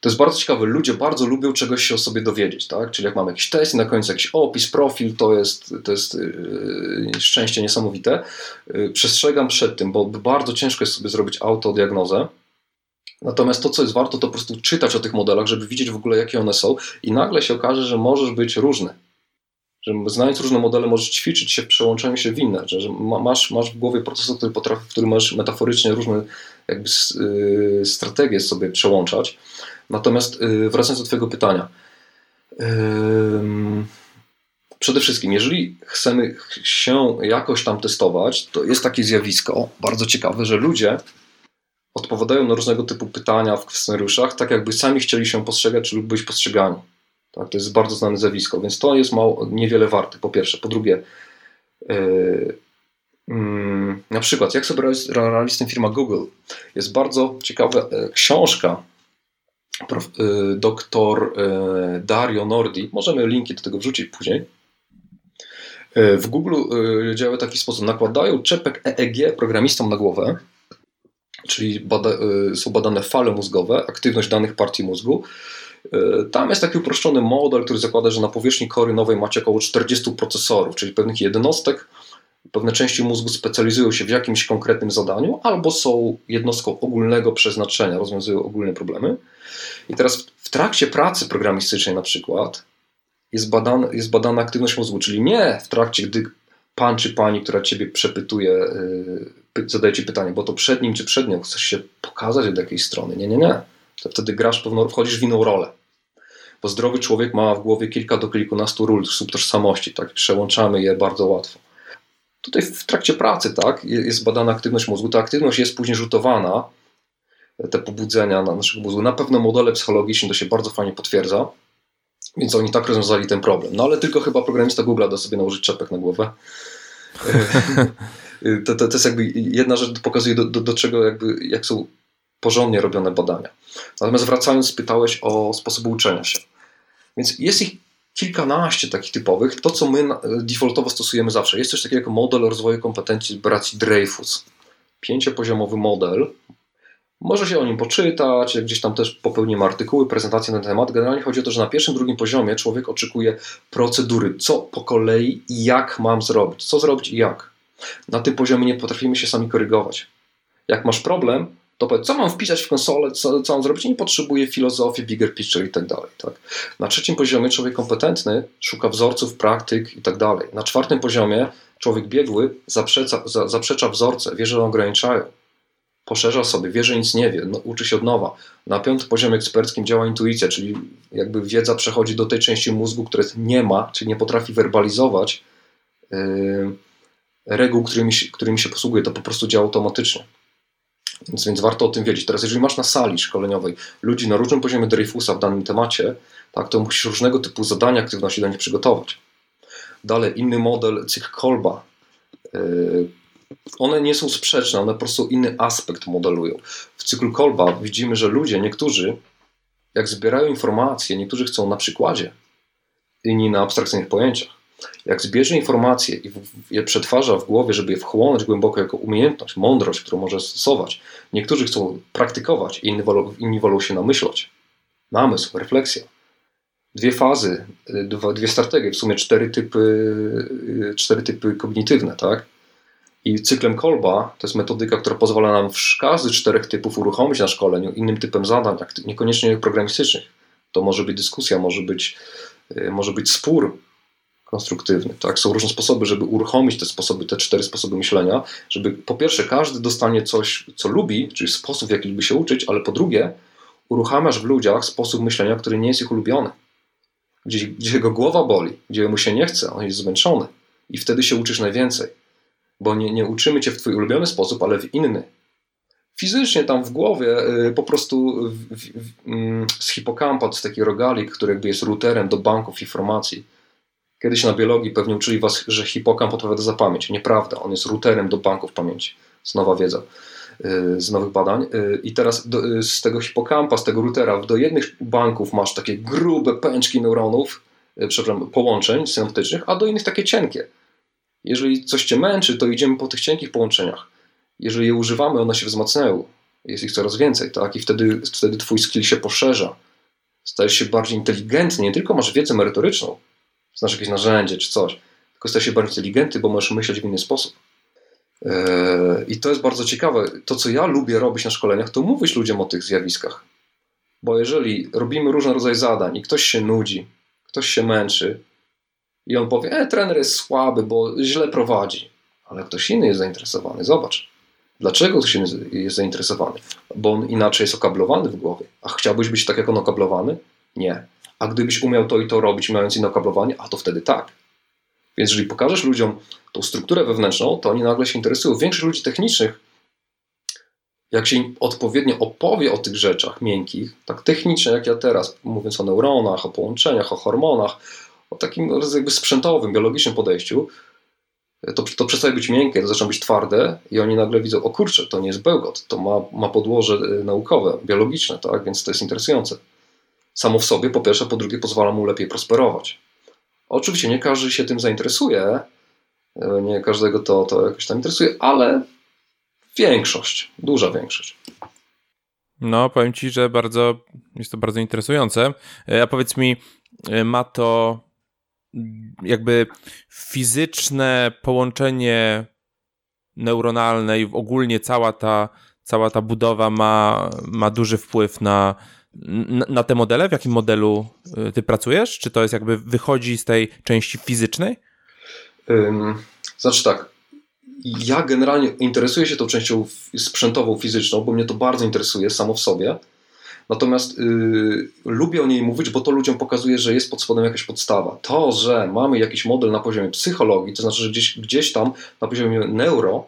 to jest bardzo ciekawe. Ludzie bardzo lubią czegoś się o sobie dowiedzieć, tak? Czyli jak mamy jakiś test i na końcu jakiś opis, profil, to jest, to jest yy, szczęście niesamowite. Yy, przestrzegam przed tym, bo bardzo ciężko jest sobie zrobić autodiagnozę. Natomiast to, co jest warto, to po prostu czytać o tych modelach, żeby widzieć w ogóle, jakie one są, i nagle się okaże, że możesz być różny. Że znając różne modele, możesz ćwiczyć się w przełączaniu się w inne, że, że masz, masz w głowie procesor, który potrafi, w którym możesz metaforycznie różne jakby, yy, strategie sobie przełączać. Natomiast y, wracając do Twojego pytania. Przede wszystkim, jeżeli chcemy się jakoś tam testować, to jest takie zjawisko bardzo ciekawe, że ludzie odpowiadają na różnego typu pytania w scenariuszach, tak jakby sami chcieli się postrzegać lub być postrzegani. Tak, to jest bardzo znane zjawisko, więc to jest mało, niewiele warte, po pierwsze. Po drugie, yy, yy, na przykład, jak sobie radzi z tym firma Google, jest bardzo ciekawa yy, książka Y, doktor y, Dario Nordi, możemy linki do tego wrzucić później. Y, w Google działa w taki sposób: nakładają czepek EEG programistom na głowę, czyli bada, są badane fale mózgowe, aktywność danych partii mózgu. Tam jest taki uproszczony model, który zakłada, że na powierzchni kory nowej macie około 40 procesorów, czyli pewnych jednostek, pewne części mózgu specjalizują się w jakimś konkretnym zadaniu, albo są jednostką ogólnego przeznaczenia, rozwiązują ogólne problemy. I teraz w trakcie pracy programistycznej na przykład jest badana, jest badana aktywność mózgu, czyli nie w trakcie, gdy pan czy pani, która ciebie przepytuje, yy, zadaje ci pytanie, bo to przed nim czy przed nią chcesz się pokazać od jakiejś strony. Nie, nie, nie. To wtedy grasz pewną, wchodzisz w inną rolę. Bo zdrowy człowiek ma w głowie kilka do kilkunastu ról subtożsamości, tak? Przełączamy je bardzo łatwo. Tutaj w trakcie pracy, tak, jest badana aktywność mózgu. Ta aktywność jest później rzutowana te pobudzenia na naszego mózgu. Na pewno modele psychologiczne to się bardzo fajnie potwierdza, więc oni tak rozwiązali ten problem. No ale tylko chyba programista Google da sobie nałożyć czepek na głowę. to, to, to, jest jakby jedna rzecz, pokazuje do, do, do czego jakby, jak są porządnie robione badania. Natomiast wracając, pytałeś o sposoby uczenia się. Więc jest ich kilkanaście takich typowych. To, co my defaultowo stosujemy zawsze. Jest coś takiego jak model rozwoju kompetencji braci Dreyfus. Pięciopoziomowy model, może się o nim poczytać, gdzieś tam też popełnimy artykuły, prezentacje na ten temat. Generalnie chodzi o to, że na pierwszym, drugim poziomie człowiek oczekuje procedury, co po kolei i jak mam zrobić, co zrobić i jak. Na tym poziomie nie potrafimy się sami korygować. Jak masz problem, to powiedz, co mam wpisać w konsolę, co, co mam zrobić, nie potrzebuję filozofii, bigger picture i tak dalej. Tak? Na trzecim poziomie człowiek kompetentny szuka wzorców, praktyk i tak dalej. Na czwartym poziomie człowiek biegły zaprzecza, zaprzecza wzorce, wie, że one ograniczają poszerza sobie, wie, że nic nie wie, no, uczy się od nowa. Na piątym poziomie eksperckim działa intuicja, czyli jakby wiedza przechodzi do tej części mózgu, która nie ma, czyli nie potrafi werbalizować yy, reguł, którymi, którymi się posługuje. To po prostu działa automatycznie. Więc, więc warto o tym wiedzieć. Teraz, jeżeli masz na sali szkoleniowej ludzi na różnym poziomie Dreyfusa w danym temacie, tak, to musisz różnego typu zadania, aktywności dla nich przygotować. Dalej, inny model, cykl Kolba, yy, one nie są sprzeczne, one po prostu inny aspekt modelują. W cyklu Kolba widzimy, że ludzie, niektórzy, jak zbierają informacje, niektórzy chcą na przykładzie, inni na abstrakcyjnych pojęciach. Jak zbierze informacje i je przetwarza w głowie, żeby je wchłonąć głęboko jako umiejętność, mądrość, którą może stosować, niektórzy chcą praktykować, inni wolą, inni wolą się namyślać. Namysł, refleksja. Dwie fazy, dwa, dwie strategie, w sumie cztery typy, cztery typy kognitywne, tak? I cyklem Kolba to jest metodyka, która pozwala nam każdy z czterech typów uruchomić na szkoleniu innym typem zadań, niekoniecznie programistycznych. To może być dyskusja, może być, y, może być spór konstruktywny. Tak? Są różne sposoby, żeby uruchomić te sposoby, te cztery sposoby myślenia, żeby po pierwsze każdy dostanie coś, co lubi, czyli sposób, w jaki lubi się uczyć, ale po drugie uruchamiasz w ludziach sposób myślenia, który nie jest ich ulubiony. Gdzie, gdzie jego głowa boli, gdzie mu się nie chce, on jest zmęczony. I wtedy się uczysz najwięcej bo nie, nie uczymy cię w twój ulubiony sposób, ale w inny. Fizycznie tam w głowie y, po prostu w, w, mm, z hipokampa, to jest taki rogalik, który jakby jest routerem do banków informacji. Kiedyś na biologii pewnie uczyli was, że hipokamp odpowiada za pamięć. Nieprawda, on jest routerem do banków pamięci. Z nowa wiedza, y, z nowych badań. Y, I teraz do, z tego hipokampa, z tego routera, do jednych banków masz takie grube pęczki neuronów, przepraszam, połączeń synaptycznych, a do innych takie cienkie. Jeżeli coś cię męczy, to idziemy po tych cienkich połączeniach. Jeżeli je używamy, one się wzmacniają. Jest ich coraz więcej, tak? I wtedy, wtedy twój skill się poszerza. Stajesz się bardziej inteligentny. Nie tylko masz wiedzę merytoryczną, znasz jakieś narzędzie czy coś, tylko stajesz się bardziej inteligentny, bo możesz myśleć w inny sposób. Yy, I to jest bardzo ciekawe. To, co ja lubię robić na szkoleniach, to mówić ludziom o tych zjawiskach. Bo jeżeli robimy różne rodzaje zadań i ktoś się nudzi, ktoś się męczy, i on powie, e, trener jest słaby, bo źle prowadzi. Ale ktoś inny jest zainteresowany. Zobacz. Dlaczego ktoś inny jest zainteresowany? Bo on inaczej jest okablowany w głowie. A chciałbyś być tak jak on okablowany? Nie. A gdybyś umiał to i to robić, mając inne okablowanie, a to wtedy tak. Więc jeżeli pokażesz ludziom tą strukturę wewnętrzną, to oni nagle się interesują. Większość ludzi technicznych, jak się im odpowiednio opowie o tych rzeczach miękkich, tak technicznie jak ja teraz, mówiąc o neuronach, o połączeniach, o hormonach, o takim jakby sprzętowym, biologicznym podejściu, to, to przestaje być miękkie, to zaczyna być twarde i oni nagle widzą, o kurczę, to nie jest bełkot, to ma, ma podłoże y, naukowe, biologiczne, tak? więc to jest interesujące. Samo w sobie, po pierwsze, po drugie pozwala mu lepiej prosperować. Oczywiście nie każdy się tym zainteresuje, y, nie każdego to, to jakoś tam interesuje, ale większość, duża większość. No, powiem Ci, że bardzo, jest to bardzo interesujące. Y, a powiedz mi, ma to jakby fizyczne połączenie neuronalne i ogólnie cała ta, cała ta budowa ma, ma duży wpływ na, na, te modele? W jakim modelu y, ty pracujesz? Czy to jest jakby wychodzi z tej części fizycznej? Znaczy tak, ja generalnie interesuję się tą częścią sprzętową, fizyczną, bo mnie to bardzo interesuje samo w sobie. Natomiast yy, lubię o niej mówić, bo to ludziom pokazuje, że jest pod spodem jakaś podstawa. To, że mamy jakiś model na poziomie psychologii, to znaczy, że gdzieś, gdzieś tam na poziomie neuro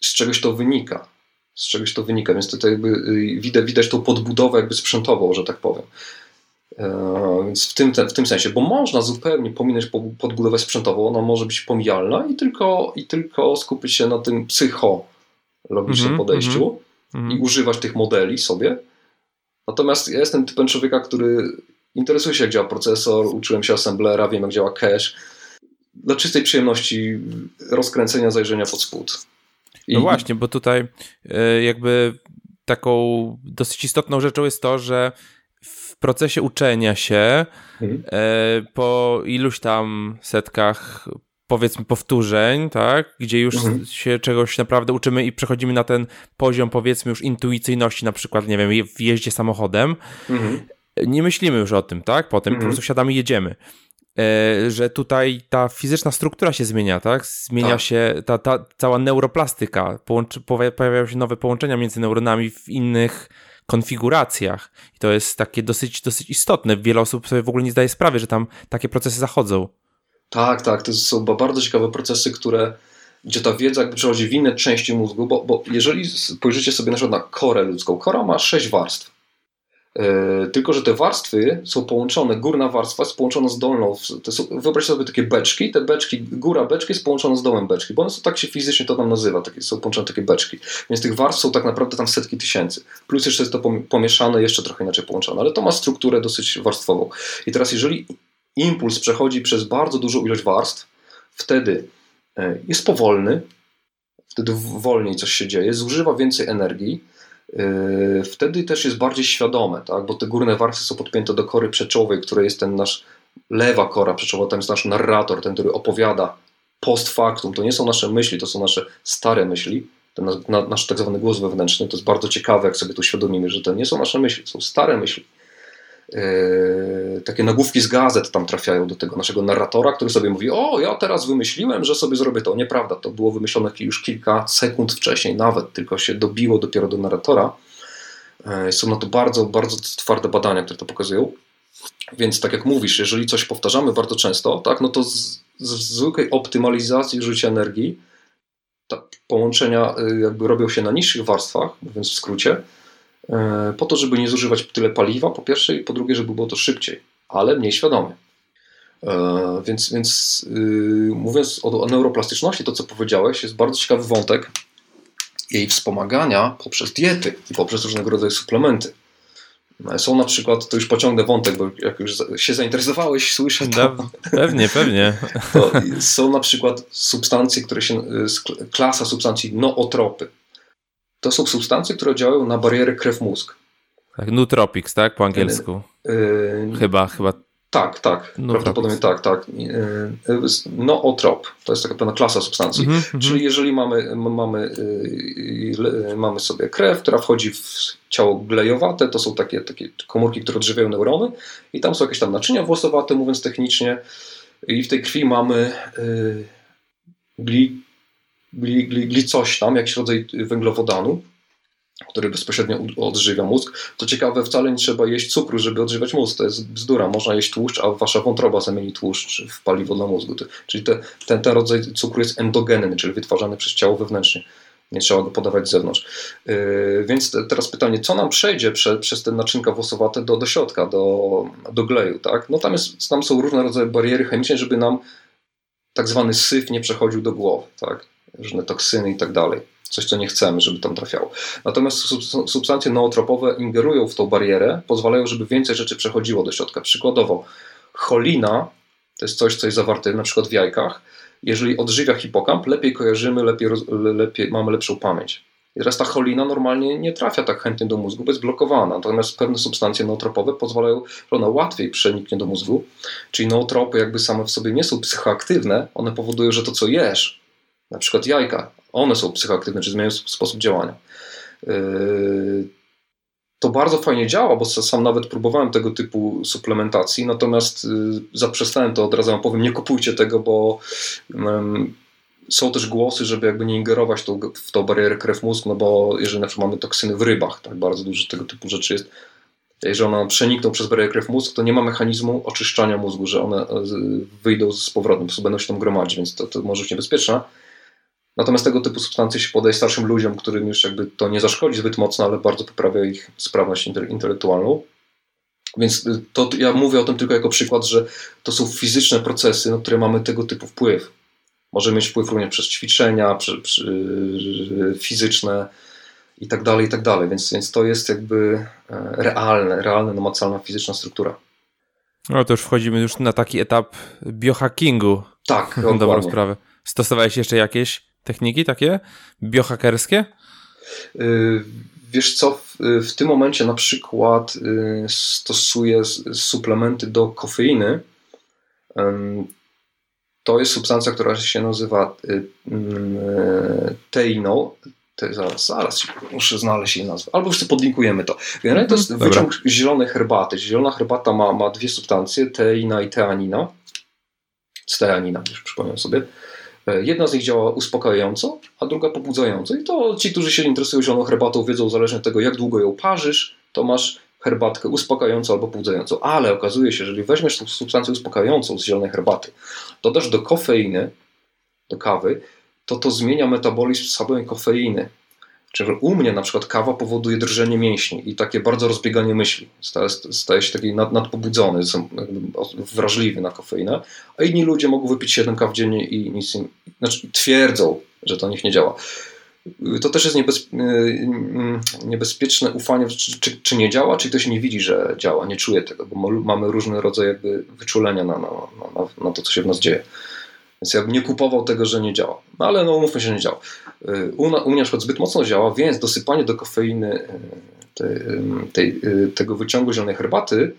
z czegoś to wynika. Z czegoś to wynika, więc tutaj jakby yy, widać, widać tą podbudowę jakby sprzętową, że tak powiem. Yy, więc w tym, w tym sensie, bo można zupełnie pominąć podbudowę sprzętową, ona może być pomijalna i tylko, i tylko skupić się na tym psychologicznym mm -hmm, podejściu mm -hmm. i używać tych modeli sobie, Natomiast ja jestem typem człowieka, który interesuje się, jak działa procesor, uczyłem się assemblera, wiem, jak działa cache. Dla czystej przyjemności rozkręcenia, zajrzenia pod spód. I... No właśnie, bo tutaj e, jakby taką dosyć istotną rzeczą jest to, że w procesie uczenia się mhm. E, po iluś tam setkach powiedzmy powtórzeń, tak, gdzie już mhm. się czegoś naprawdę uczymy i przechodzimy na ten poziom powiedzmy już intuicyjności, na przykład, nie wiem, w jeździe samochodem, mhm. nie myślimy już o tym, tak, potem mhm. po prostu siadamy i jedziemy. E, że tutaj ta fizyczna struktura się zmienia, tak? Zmienia tak. się ta, ta cała neuroplastyka, połączy, pojawiają się nowe połączenia między neuronami w innych konfiguracjach. I to jest takie dosyć, dosyć istotne. Wiele osób sobie w ogóle nie zdaje sprawy, że tam takie procesy zachodzą. Tak, tak. To są bardzo ciekawe procesy, które, gdzie ta wiedza jakby przechodzi w inne części mózgu, bo, bo jeżeli spojrzycie sobie na przykład na korę ludzką, kora ma sześć warstw. Yy, tylko, że te warstwy są połączone, górna warstwa jest połączona z dolną. Są, wyobraźcie sobie takie beczki, te beczki, góra beczki jest połączona z dołem beczki, bo one są, tak się fizycznie to tam nazywa, takie, są połączone takie beczki. Więc tych warstw są tak naprawdę tam setki tysięcy. Plus jeszcze jest to pomieszane, jeszcze trochę inaczej połączone, ale to ma strukturę dosyć warstwową. I teraz jeżeli impuls przechodzi przez bardzo dużą ilość warstw, wtedy e, jest powolny, wtedy wolniej coś się dzieje, zużywa więcej energii, e, wtedy też jest bardziej świadome, tak? bo te górne warstwy są podpięte do kory przeczołowej, która jest ten nasz lewa kora przeczołowa, tam jest nasz narrator, ten, który opowiada post factum. To nie są nasze myśli, to są nasze stare myśli, ten nasz tak zwany głos wewnętrzny. To jest bardzo ciekawe, jak sobie to świadomimy, że to nie są nasze myśli, to są stare myśli. Yy, takie nagłówki z gazet tam trafiają do tego naszego narratora, który sobie mówi: O, ja teraz wymyśliłem, że sobie zrobię to. Nieprawda, to było wymyślone już kilka sekund wcześniej, nawet tylko się dobiło dopiero do narratora. Yy, są na to bardzo, bardzo twarde badania, które to pokazują. Więc tak jak mówisz, jeżeli coś powtarzamy bardzo często, tak, no to z, z zwykłej optymalizacji zużycia energii połączenia yy, jakby robią się na niższych warstwach, mówiąc w skrócie, po to, żeby nie zużywać tyle paliwa, po pierwsze, i po drugie, żeby było to szybciej, ale mniej świadomie. E, więc, więc yy, mówiąc o, o neuroplastyczności, to co powiedziałeś, jest bardzo ciekawy wątek jej wspomagania poprzez diety i poprzez różnego rodzaju suplementy. E, są na przykład, to już pociągnę wątek, bo jak już się zainteresowałeś, słyszę to. No, pewnie, pewnie. To są na przykład substancje, które się, klasa substancji nootropy to są substancje, które działają na barierę krew-mózg. Tak, nootropics, tak? Po angielsku. Yy, chyba, chyba. Tak, tak. Prawdopodobnie tak, tak. Yy, nootrop. To jest taka pewna klasa substancji. Mm -hmm. Czyli jeżeli mamy, mamy, yy, mamy sobie krew, która wchodzi w ciało glejowate, to są takie, takie komórki, które odżywiają neurony i tam są jakieś tam naczynia włosowate, mówiąc technicznie i w tej krwi mamy yy, gli, gli, gli coś tam, jakiś rodzaj węglowodanu, który bezpośrednio odżywia mózg. To ciekawe, wcale nie trzeba jeść cukru, żeby odżywiać mózg. To jest bzdura. Można jeść tłuszcz, a wasza wątroba zamieni tłuszcz w paliwo dla mózgu. Czyli te, ten, ten rodzaj cukru jest endogenny, czyli wytwarzany przez ciało wewnętrznie. Nie trzeba go podawać z zewnątrz. Yy, więc te, teraz pytanie, co nam przejdzie prze, przez te naczynka włosowate do, do środka, do, do gleju, tak? No tam, jest, tam są różne rodzaje bariery chemiczne, żeby nam tak zwany syf nie przechodził do głowy, tak? Różne toksyny i tak dalej. Coś, co nie chcemy, żeby tam trafiało. Natomiast substancje nootropowe ingerują w tą barierę, pozwalają, żeby więcej rzeczy przechodziło do środka. Przykładowo, cholina to jest coś, co jest zawarte na przykład w jajkach. Jeżeli odżywia hipokamp, lepiej kojarzymy, lepiej, lepiej mamy lepszą pamięć. I teraz ta cholina normalnie nie trafia tak chętnie do mózgu, bo jest blokowana. Natomiast pewne substancje nootropowe pozwalają, że ona łatwiej przeniknie do mózgu. Czyli nootropy jakby same w sobie nie są psychoaktywne, one powodują, że to co jesz, na przykład jajka, one są psychoaktywne, czy zmieniają sposób działania. Yy, to bardzo fajnie działa, bo sam nawet próbowałem tego typu suplementacji, natomiast yy, zaprzestałem to od razu, powiem, nie kupujcie tego, bo są też głosy, żeby jakby nie ingerować w tą barierę krew-mózg, no bo jeżeli na przykład mamy toksyny w rybach, tak bardzo dużo tego typu rzeczy jest, jeżeli one przenikną przez barierę krew-mózg, to nie ma mechanizmu oczyszczania mózgu, że one e, wyjdą z powrotem, po prostu będą się tam gromadzić, więc to, to może być niebezpieczne. Natomiast tego typu substancje się podaje starszym ludziom, którym już jakby to nie zaszkodzi zbyt mocno, ale bardzo poprawia ich sprawność intelektualną. Więc y, to ja mówię o tym tylko jako przykład, że to są fizyczne procesy, na które mamy tego typu wpływ. Możemy mieć wpływ również przez ćwiczenia przy, przy, y, fizyczne i tak dalej, i tak dalej. Więc, więc to jest jakby e, realne, realna, namacalna fizyczna struktura. No to już wchodzimy już na taki etap biohackingu. Tak, dobrą sprawę. Stosowałeś jeszcze jakieś techniki takie biohackerskie? Y, wiesz co, w, w, tym momencie na przykład y, stosuję suplementy do kofeiny. To jest substancja, która się nazywa y, mm, teino. Zaraz, zaraz muszę znaleźć jej nazwę. Albo jeszcze podlinkujemy to. Generalnie to jest mhm. wyciąg zielonej herbaty. Zielona herbata ma, ma dwie substancje, teina i teanina. Steanina, już przypomnę sobie. E, jedna z nich działa uspokajająco, a druga pobudzająco. I to ci, którzy się interesują zieloną herbatą, wiedzą, zależnie od tego, jak długo ją parzysz, to masz herbatkę uspokajającą albo pobudzającą. Ale okazuje się, że jeżeli weźmiesz substancję uspokajającą z zielonej herbaty, dodasz do kofeiny, do kawy, to to zmienia metabolizm samej kofeiny. Czyli u mnie na przykład kawa powoduje drżenie mięśni i takie bardzo rozbieganie myśli. Staje, się taki nad, nadpobudzony, wrażliwy na kofeinę, a inni ludzie mogą wypić 7 kaw dziennie i nic im, znaczy twierdzą, że to nich nie działa. to też jest niebez, niebezpieczne ufanie, czy, czy, czy, nie działa, czy ktoś nie widzi, że działa, nie czuje tego, bo mamy różny rodzaj jakby wyczulenia na, na, na, na to, co się w nas dzieje. Więc ja bym nie kupował tego, że nie działa. No ale no umówmy się, nie działa. U, u mnie na przykład zbyt mocno działa, więc dosypanie do kofeiny tej, tej, tego wyciągu zielonej herbaty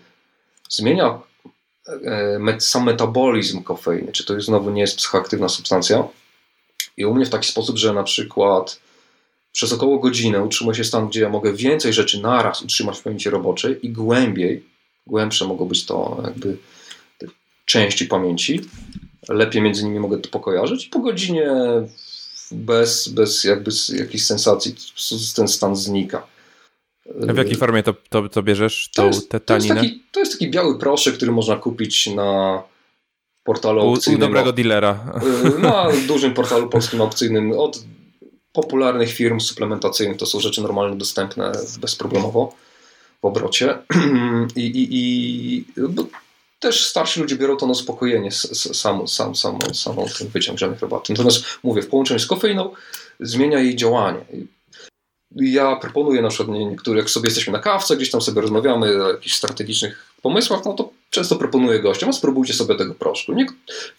zmienia sam metabolizm kofeiny, czy to znowu nie jest psychoaktywna substancja. I u mnie w taki sposób, że na przykład przez około godzinę utrzymuję się stan, gdzie ja mogę więcej rzeczy naraz utrzymać w pamięci roboczej i głębiej, głębsze mogą być to jakby części pamięci, lepiej między nimi mogę to pokojarzyć po godzinie bez, bez jakby jakichś sensacji ten stan znika. A w jakiej formie to, to, to bierzesz, tą to jest, To jest, taki, to jest taki biały proszek, który można kupić na portalu aukcyjnym. U dobrego dealera. Y, na dużym portalu polskim aukcyjnym od popularnych firm suplementacyjnych. To są rzeczy normalnie dostępne bezproblemowo w obrocie. I, i, i też starsi ludzie biorą to na uspokojenie sam, sam, sam, samą ten wyciąg żadnych herbaty. Natomiast mówię, w połączeniu z kofeiną zmienia jej działanie. Ja proponuję na przykład niektórych, jak sobie jesteśmy na kawce, gdzieś tam sobie rozmawiamy o jakichś strategicznych pomysłach, no to często proponuję gościom, a spróbujcie sobie tego proszku. Niek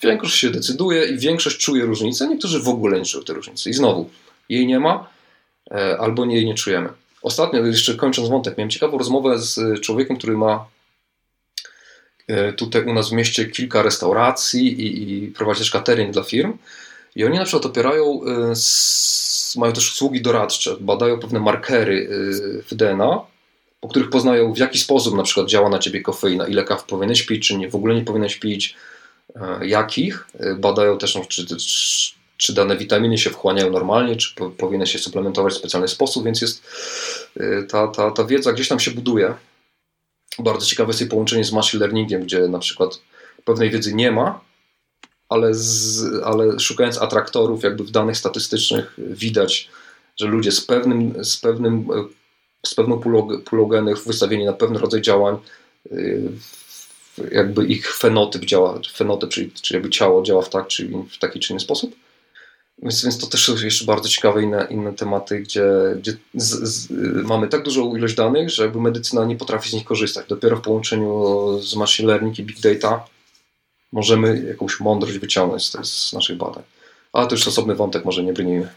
większość się decyduje i większość czuje różnicę, niektórzy w ogóle nie czują tej różnicy. I znowu, jej nie ma, e, albo jej nie czujemy. Ostatnio, jeszcze kończąc wątek, miałem ciekawą rozmowę z człowiekiem, który ma tutaj u nas w mieście kilka restauracji i, i też catering dla firm. I oni na przykład opierają, e, mają też usługi doradcze, badają pewne markery w DNA, po których poznają w jaki sposób na przykład działa na ciebie kofeina, ile kaw powinieneś pić, czy nie, w ogóle nie powinieneś pić, jakich. Badają też, no, czy, czy dane witaminy się wchłaniają normalnie, czy powinny się suplementować w specjalny sposób, więc jest ta, ta, ta wiedza gdzieś tam się buduje. Bardzo ciekawe jest jej połączenie z machine learningiem, gdzie na przykład pewnej wiedzy nie ma, ale, z, ale szukając atraktorów jakby w danych statystycznych widać, że ludzie z pewnym, z pewnym z pewną pulą genów wystawieni na pewny rodzaj działań y, jakby ich fenotyp działa, fenotyp, czyli, czyli jakby ciało działa w, tak, czy w taki czy inny sposób. Więc, więc to też są jeszcze bardzo ciekawe inne, inne tematy, gdzie, gdzie z, z, mamy tak dużą ilość danych, że jakby medycyna nie potrafi z nich korzystać. Dopiero w połączeniu z machine learning i big data możemy jakąś mądrość wyciągnąć z, z naszych badań. Ale to już osobny wątek, może nie brnijmy.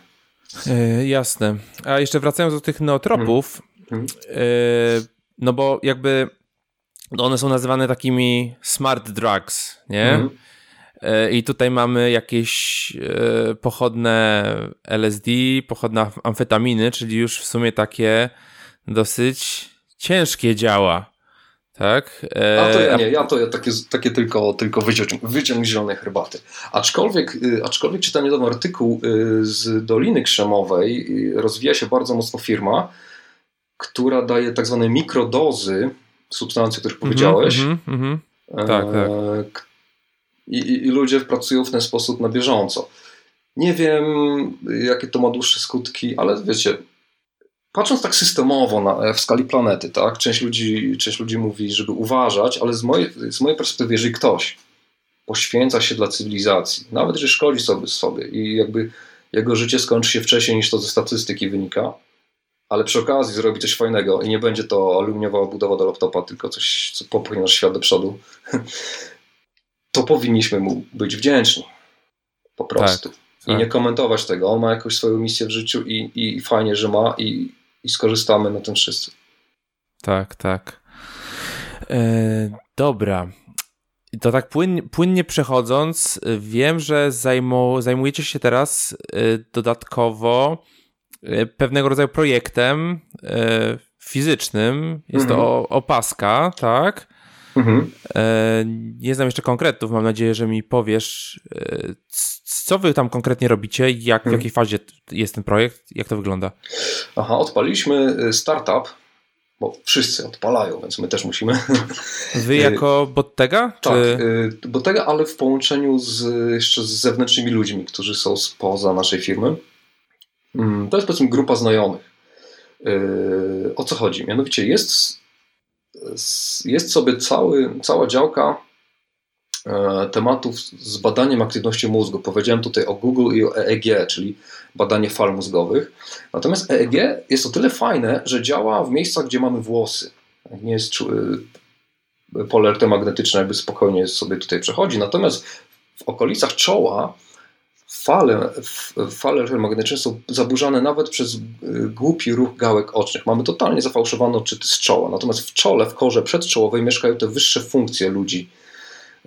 Yy, jasne. A jeszcze wracając do tych neotropów, hmm. yy, no bo jakby one są nazywane takimi smart drugs, nie? Hmm. E, I tutaj mamy jakieś e, pochodne LSD, pochodne amfetaminy, czyli już w sumie takie dosyć ciężkie działa. Tak? E, A to ja nie, ja to ja takie, takie tylko, tylko wyciąg, wyciąg zielonej herbaty. Aczkolwiek, y, aczkolwiek czytam niedawno artykuł y, z Doliny Krzemowej, rozwija się bardzo mocno firma, która daje tak zwane mikrodozy substancji, o których mhm, powiedziałeś. Mm -hmm, mm -hmm. Tak, tak i, i, ludzie pracują w ten sposób na bieżąco. Nie wiem, jakie to ma dłuższe skutki, ale wiecie, patrząc tak systemowo na, w skali planety, tak, część ludzi, część ludzi mówi, żeby uważać, ale z mojej, z mojej perspektywy, jeżeli ktoś poświęca się dla cywilizacji, nawet jeżeli szkodzi sobie, sobie i jakby jego życie skończy się wcześniej niż to ze statystyki wynika, ale przy okazji zrobi coś fajnego i nie będzie to aluminiowa budowa do laptopa, tylko coś, co popchnie nasz świat do przodu, to powinniśmy mu być wdzięczni. Po prostu. Tak, I tak. nie komentować tego. On ma jakąś swoją misję w życiu i, i fajnie, że ma i, i skorzystamy na tym wszyscy. Tak, tak. E, dobra. To tak płynnie, płynnie przechodząc, wiem, że zajmu, zajmujecie się teraz e, dodatkowo e, pewnego rodzaju projektem fizycznym. Jest mhm. to opaska, tak? Mhm. E, nie znam jeszcze konkretów, mam nadzieję, że mi powiesz, e, co wy tam konkretnie robicie, jak, w mhm. jakiej fazie jest ten projekt, jak to wygląda? Aha, odpaliśmy e, startup, bo wszyscy odpalają, więc my też musimy. Wy jako Bottega? Czy... Tak, Bottega, ale w połączeniu z, jeszcze z zewnętrznymi ludźmi, którzy są spoza naszej firmy. Mm, to jest powiedzmy grupa znajomych. O co chodzi? Mianowicie jest jest sobie cały, cała działka e, tematów z badaniem aktywności mózgu. Powiedziałem tutaj o Google i o EEG, czyli badanie fal mózgowych. Natomiast EEG jest o tyle fajne, że działa w miejscach, gdzie mamy włosy. Nie jest pole elektromagnetyczne jakby spokojnie sobie tutaj przechodzi. Natomiast w okolicach czoła fale, fale elektromagnetyczne są zaburzane nawet przez y, głupi ruch gałek ocznych. Mamy totalnie zafałszowane odczyty z czoła. Natomiast w czole, w korze przedczołowej mieszkają te wyższe funkcje ludzi,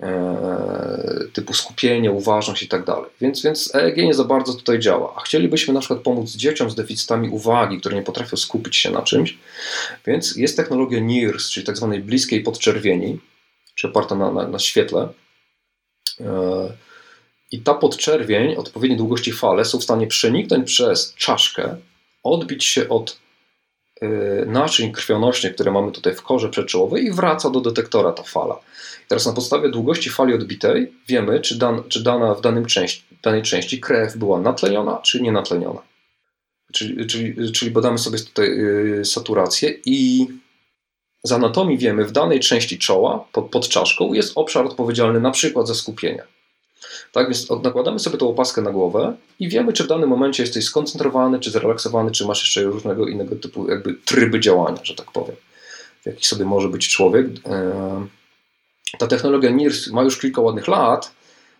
e, typu skupienie, uważność i tak dalej. Więc, więc EEG nie za bardzo tutaj działa. A chcielibyśmy na przykład pomóc dzieciom z deficytami uwagi, które nie potrafią skupić się na czymś. Więc jest technologia NIRS, czyli tak zwanej bliskiej podczerwieni, czy oparta na, na, na świetle. E, i ta podczerwień, odpowiedniej długości fale są w stanie przeniknąć przez czaszkę, odbić się od y, naczyń krwionośnych, które mamy tutaj w korze przedczołowej i wraca do detektora ta fala. I teraz na podstawie długości fali odbitej wiemy, czy, dan, czy dana w danym części, danej części krew była natleniona, czy nie natleniona. Czyli, czyli, czyli badamy sobie tutaj y, saturację i z anatomii wiemy, w danej części czoła, pod, pod czaszką, jest obszar odpowiedzialny na przykład za skupienie. Tak więc nakładamy sobie tą opaskę na głowę i wiemy, czy w danym momencie jesteś skoncentrowany, czy zrelaksowany, czy masz jeszcze różnego innego typu jakby tryby działania, że tak powiem, w jakich sobie może być człowiek. E, ta technologia NIRS ma już kilka ładnych lat,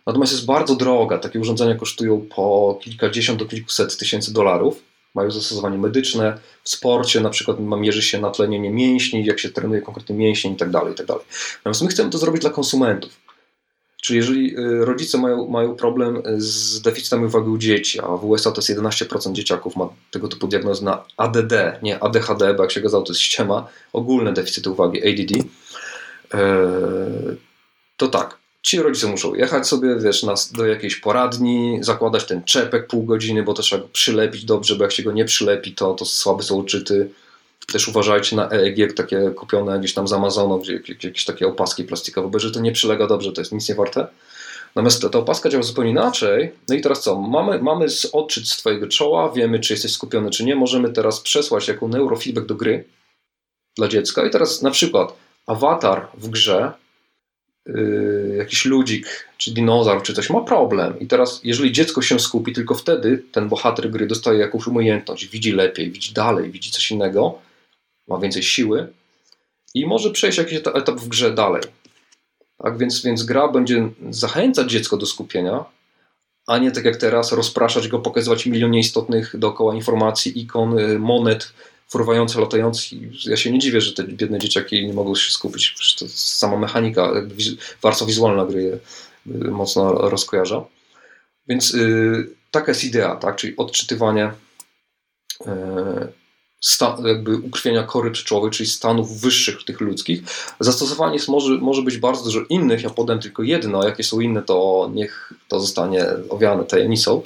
natomiast jest bardzo droga. Takie urządzenia kosztują po kilkadziesiąt do kilkuset tysięcy dolarów. Mają zastosowanie medyczne, w sporcie na przykład mierzy się natlenienie mięśni, jak się trenuje konkretny mięsień i tak dalej, i tak dalej. Natomiast my chcemy to zrobić dla konsumentów. Czyli jeżeli y, rodzice mają, mają problem z deficytem uwagi u dzieci, a w USA to jest 11% dzieciaków ma tego typu diagnozę na ADD, nie ADHD, bo jak się okazało to jest ściema, ogólne deficyty uwagi, ADD, e, to tak, ci rodzice muszą jechać sobie, wiesz, do jakiejś poradni, zakładać ten czepek pół godziny, bo to trzeba go przylepić dobrze, bo jak się go nie przylepi, to, to słaby są odczyty. Też uważajcie na EEG, takie kupione gdzieś tam z Amazonu, gdzie jakieś takie opaski plastikowe, bo że to nie przylega dobrze, to jest nic nie warte. Natomiast ta opaska działa zupełnie inaczej. No i teraz co? Mamy, mamy odczyt z Twojego czoła, wiemy, czy jesteś skupiony, czy nie. Możemy teraz przesłać jako neurofeedback do gry dla dziecka. I teraz na przykład awatar w grze, yy, jakiś ludzik, czy dinozaur, czy coś ma problem. I teraz, jeżeli dziecko się skupi, tylko wtedy ten bohater gry dostaje jakąś umiejętność, widzi lepiej, widzi dalej, widzi coś innego ma więcej siły i może przejść jakiś etap w grze dalej. Tak więc, więc gra będzie zachęcać dziecko do skupienia, a nie tak jak teraz rozpraszać go, pokazywać milionie istotnych dookoła informacji, ikon, y, monet, fruwających, latających. Ja się nie dziwię, że te biedne dzieciaki nie mogą się skupić. Przecież to sama mechanika, warstwa wizualna gry je y, mocno rozkojarza. Więc yy, taka jest idea, tak? czyli odczytywanie yy, jakby ukrwienia kory przyczołowej, czyli stanów wyższych tych ludzkich. Zastosowanie jest, może, może być bardzo dużo innych, ja podam tylko jedno, jakie są inne, to niech to zostanie owiane tajemnicą.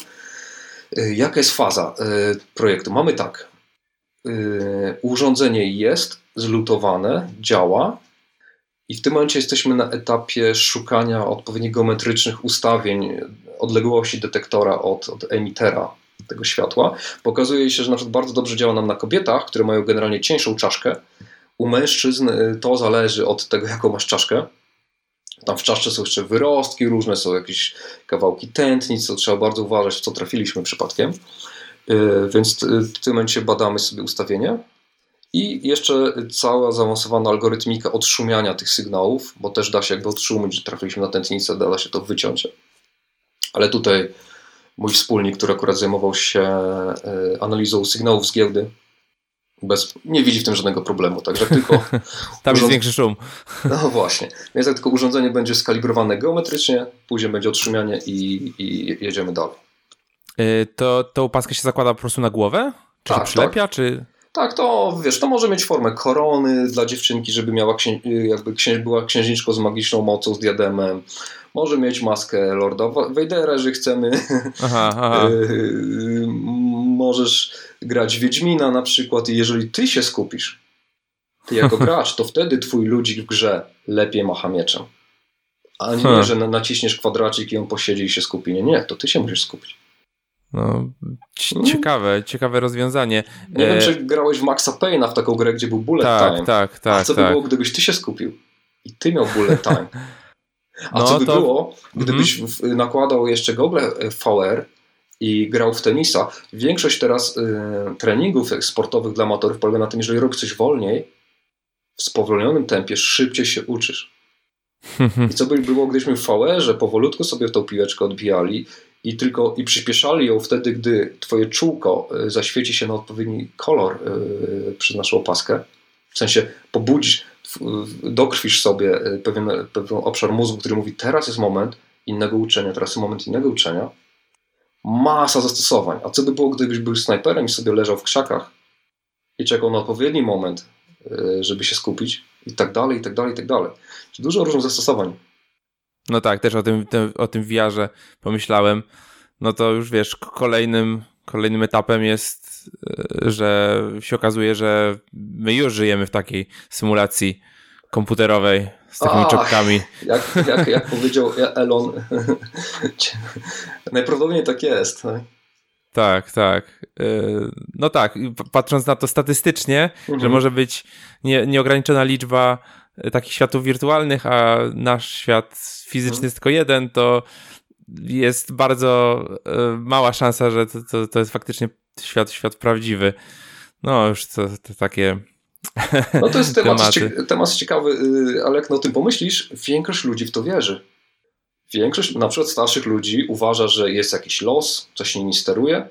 Y, jaka jest faza y, projektu? Mamy tak, y, urządzenie jest zlutowane, działa i w tym momencie jesteśmy na etapie szukania odpowiednich geometrycznych ustawień odległości detektora od, od emitera tego światła, pokazuje się, że na przykład bardzo dobrze działa nam na kobietach, które mają generalnie cieńszą czaszkę. U mężczyzn y, to zależy od tego, jaką masz czaszkę. Tam w czaszce są jeszcze wyrostki różne, są jakieś kawałki tętnic, co trzeba bardzo uważać, w co trafiliśmy przypadkiem. Y, więc w tym momencie badamy sobie ustawienie. I jeszcze cała zaawansowana algorytmika odszumiania tych sygnałów, bo też da się jakby odszumić, że trafiliśmy na tętnicę, da się to wyciąć. Ale tutaj mój wspólnik, który akurat zajmował się e, analizą sygnałów z giełdy, bez, nie widzi w tym żadnego problemu, także tylko... Tam urząd... jest większy szum. No właśnie, więc jak tylko urządzenie będzie skalibrowane geometrycznie, później będzie otrzymianie i, i jedziemy dalej. E, to tą paskę się zakłada po prostu na głowę? Czy tak, się przylepia, tak. czy... Tak, to wiesz, to może mieć formę korony dla dziewczynki, żeby miała księ... jakby księ... była księżniczką z magiczną mocą, z diademem. Może mieć maskę Lorda Vadera, że chcemy. Aha, aha. Y, możesz grać Wiedźmina na przykład i jeżeli ty się skupisz, ty jako gracz, to wtedy twój ludzik w grze lepiej macha mieczem. A nie, hmm. że naciśniesz kwadracik i on posiedzi i się skupi. Nie, nie, to ty się musisz skupić. No, ciekawe, ciekawe rozwiązanie. Nie e... wiem, czy grałeś w Maxa Payne'a w taką grę, gdzie był bullet tak, time. Tak, tak, A co tak. by było, gdybyś ty się skupił i ty miał bullet time? A no, co by to... było, gdybyś mm. nakładał jeszcze gogle VR i grał w tenisa? Większość teraz y, treningów sportowych dla amatorów polega na tym, jeżeli robisz coś wolniej, w spowolnionym tempie, szybciej się uczysz. I co by było, gdybyśmy w VR-ze powolutku sobie tą piłeczkę odbijali i tylko i przyspieszali ją wtedy, gdy twoje czółko y, zaświeci się na odpowiedni kolor yy, przez naszą opaskę. W sensie pobudzisz, dokrwisz sobie y, pewien, pewien obszar mózgu, który mówi teraz jest moment innego uczenia, teraz jest moment innego uczenia. Masa zastosowań. A co by było, gdybyś był snajperem i sobie leżał w krzakach i czekał na odpowiedni moment, y, żeby się skupić i tak dalej, i tak dalej, i tak dalej. Dużo różnych zastosowań. No tak, też o tym, o tym wiarze pomyślałem. No to już wiesz, kolejnym, kolejnym etapem jest, e, że się okazuje, że my już żyjemy w takiej symulacji komputerowej z takimi Ach, czopkami. Jak, jak, jak powiedział Elon, najprawdopodobniej tak jest. Tak? Tak, tak. E, no tak, patrząc na to statystycznie, mhm. że może być nie, nieograniczona liczba takich światów wirtualnych, a nasz świat fizyczny jest tylko jeden, to jest bardzo e, mała szansa, że to, to, to jest faktycznie świat, świat prawdziwy. No już to, to takie no to jest temat, temat ciekawy, ale jak na tym pomyślisz, większość ludzi w to wierzy. Większość, na przykład starszych ludzi, uważa, że jest jakiś los, coś nimi steruje.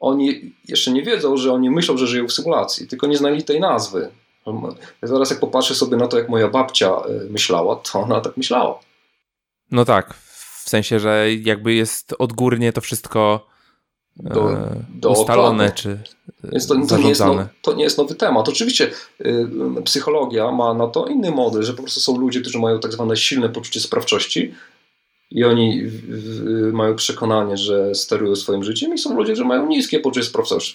Oni jeszcze nie wiedzą, że oni myślą, że żyją w symulacji, tylko nie znali tej nazwy. Zaraz jak popatrzę sobie na to, jak moja babcia y, myślała, to ona tak myślała. No tak, w sensie, że jakby jest odgórnie to wszystko do, e, do ustalone, czy Więc to, to, nie jest no, to nie jest nowy temat. Oczywiście y, psychologia ma na to inny model, że po prostu są ludzie, którzy mają tak zwane silne poczucie sprawczości i oni w, w, mają przekonanie, że sterują swoim życiem i są ludzie, którzy mają niskie poczucie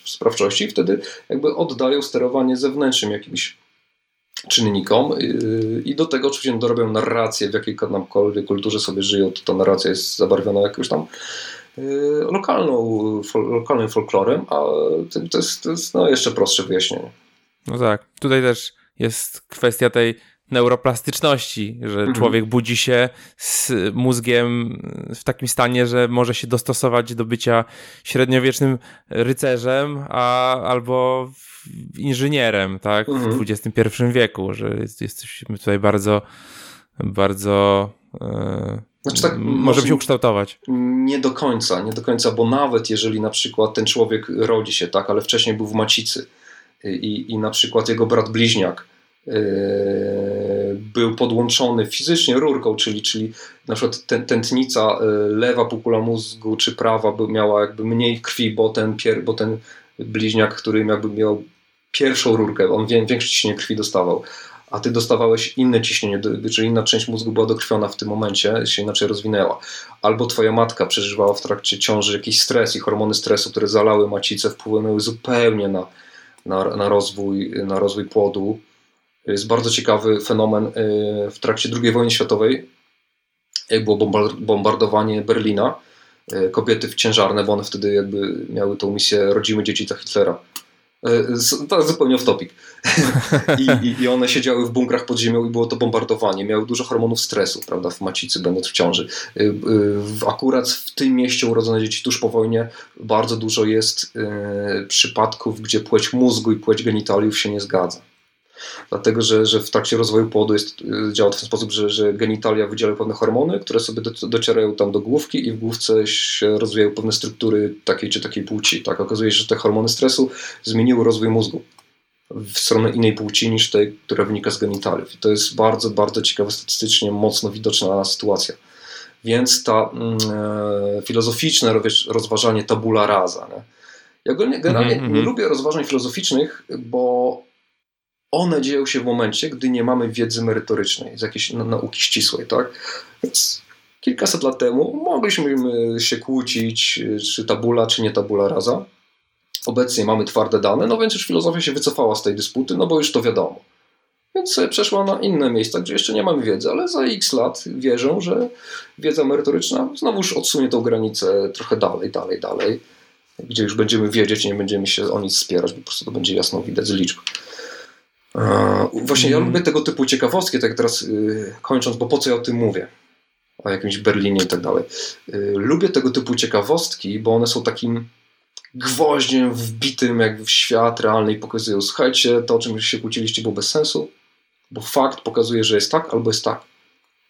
sprawczości i wtedy jakby oddają sterowanie zewnętrznym jakimś czynnikom yy, i do tego oczywiście dorobią narrację, w jakiejkolwiek kulturze sobie żyją, to ta narracja jest zabarwiona jakąś tam yy, lokalną, lokalnym folklorem, a to jest, to jest no, jeszcze prostsze wyjaśnienie. No tak, tutaj też jest kwestia tej neuroplastyczności, że mhm. człowiek budzi się z mózgiem w takim stanie, że może się dostosować do bycia średniowiecznym rycerzem, a, albo inżynierem, tak, mhm. w XXI wieku, że jest, jesteśmy tutaj bardzo, bardzo e, znaczy tak, może się ukształtować. Nie do końca, nie do końca, bo nawet jeżeli na przykład ten człowiek rodzi się, tak, ale wcześniej był w macicy i, i na przykład jego brat bliźniak e, był podłączony fizycznie rurką, czyli, czyli na przykład tętnica e, lewa półkula mózgu czy prawa by miała jakby mniej krwi, bo ten, pier, bo ten bliźniak, który jakby miał pierwszą rurkę, on większe ciśnienie krwi dostawał, a ty dostawałeś inne ciśnienie, czyli inna część mózgu była dokrwiona w tym momencie, się inaczej rozwinęła. Albo twoja matka przeżywała w trakcie ciąży jakiś stres i hormony stresu, które zalały macicę, wpłynęły zupełnie na, na, na, rozwój, na rozwój płodu. Jest bardzo ciekawy fenomen y, w trakcie II wojny światowej, było bombardowanie Berlina, kobiety w ciężarne, bo one wtedy jakby miały tą misję rodzimy dzieci za Hitlera E, to jest zupełnie off topic. I, i, I, one siedziały w bunkrach pod ziemią i było to bombardowanie. Miały dużo hormonów stresu, prawda, w macicy, będąc w ciąży. E, e, akurat w tym mieście urodzone dzieci tuż po wojnie bardzo dużo jest przypadków, gdzie płeć mózgu i płeć genitaliów się nie zgadza. Dlatego, że, że w trakcie rozwoju płodu jest, działa w ten sposób, że, że genitalia wydzielają pewne hormony, które sobie do, docierają tam do główki i w główce się rozwijają pewne struktury takiej czy takiej płci. Tak, okazuje się, że te hormony stresu zmieniły rozwój mózgu w stronę innej płci niż tej, która wynika z genitaliów. I to jest bardzo, bardzo ciekawe, statystycznie mocno widoczna sytuacja. Więc ta mm, e, filozoficzne rozważanie tabula rasa. Nie? Ja generalnie mm -hmm. nie lubię rozważań filozoficznych, bo one dzieją się w momencie, gdy nie mamy wiedzy merytorycznej, z jakiejś nauki ścisłej, tak? Więc kilkaset lat temu mogliśmy się kłócić, czy tabula, czy nie tabula rasa. Obecnie mamy twarde dane, no więc już filozofia się wycofała z tej dysputy, no bo już to wiadomo. Więc przeszła na inne miejsca, gdzie jeszcze nie mamy wiedzy, ale za x lat wierzę, że wiedza merytoryczna znowuż odsunie tą granicę trochę dalej, dalej, dalej, gdzie już będziemy wiedzieć, nie będziemy się o nic spierać, po prostu to będzie jasno widać z liczb. Właśnie ja mm. lubię tego typu ciekawostki, tak teraz yy, kończąc, bo po co ja o tym mówię? o jakimś Berlinie i tak dalej. Lubię tego typu ciekawostki, bo one są takim gwoździem wbitym jakby w świat realny i pokazują, słuchajcie, to o czym się kłóciliście było bez sensu, bo fakt pokazuje, że jest tak albo jest tak.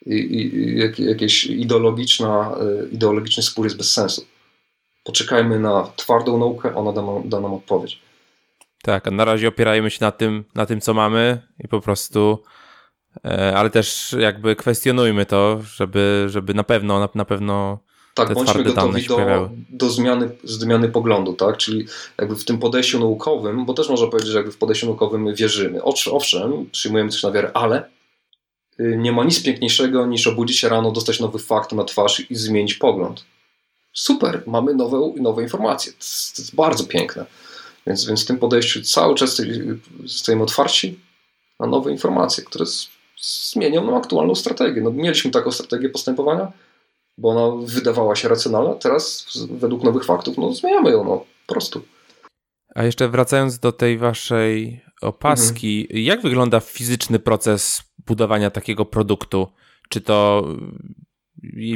I, i jak, jakieś ideologiczna, ideologiczny spór jest bez sensu. Poczekajmy na twardą naukę, ona da, da nam odpowiedź. Tak, a na razie opierajmy się na tym, na tym, co mamy i po prostu, e, ale też jakby kwestionujmy to, żeby, żeby na pewno, na, na pewno tak, te bądźmy gotowi do, do zmiany, zmiany poglądu, tak? Czyli jakby w tym podejściu naukowym, bo też można powiedzieć, że jakby w podejściu naukowym my wierzymy. Owszem, przyjmujemy coś na wiarę, ale y, nie ma nic piękniejszego niż obudzić się rano, dostać nowy fakt na twarz i zmienić pogląd. Super, mamy nowe, nowe informacje. To jest, to jest bardzo piękne. Więc, więc w tym podejściu cały czas stajemy otwarci na nowe informacje, które zmienią nam aktualną strategię. No, mieliśmy taką strategię postępowania, bo ona wydawała się racjonalna, teraz według nowych faktów no, zmieniamy ją no, po prostu. A jeszcze wracając do tej waszej opaski, mhm. jak wygląda fizyczny proces budowania takiego produktu? Czy to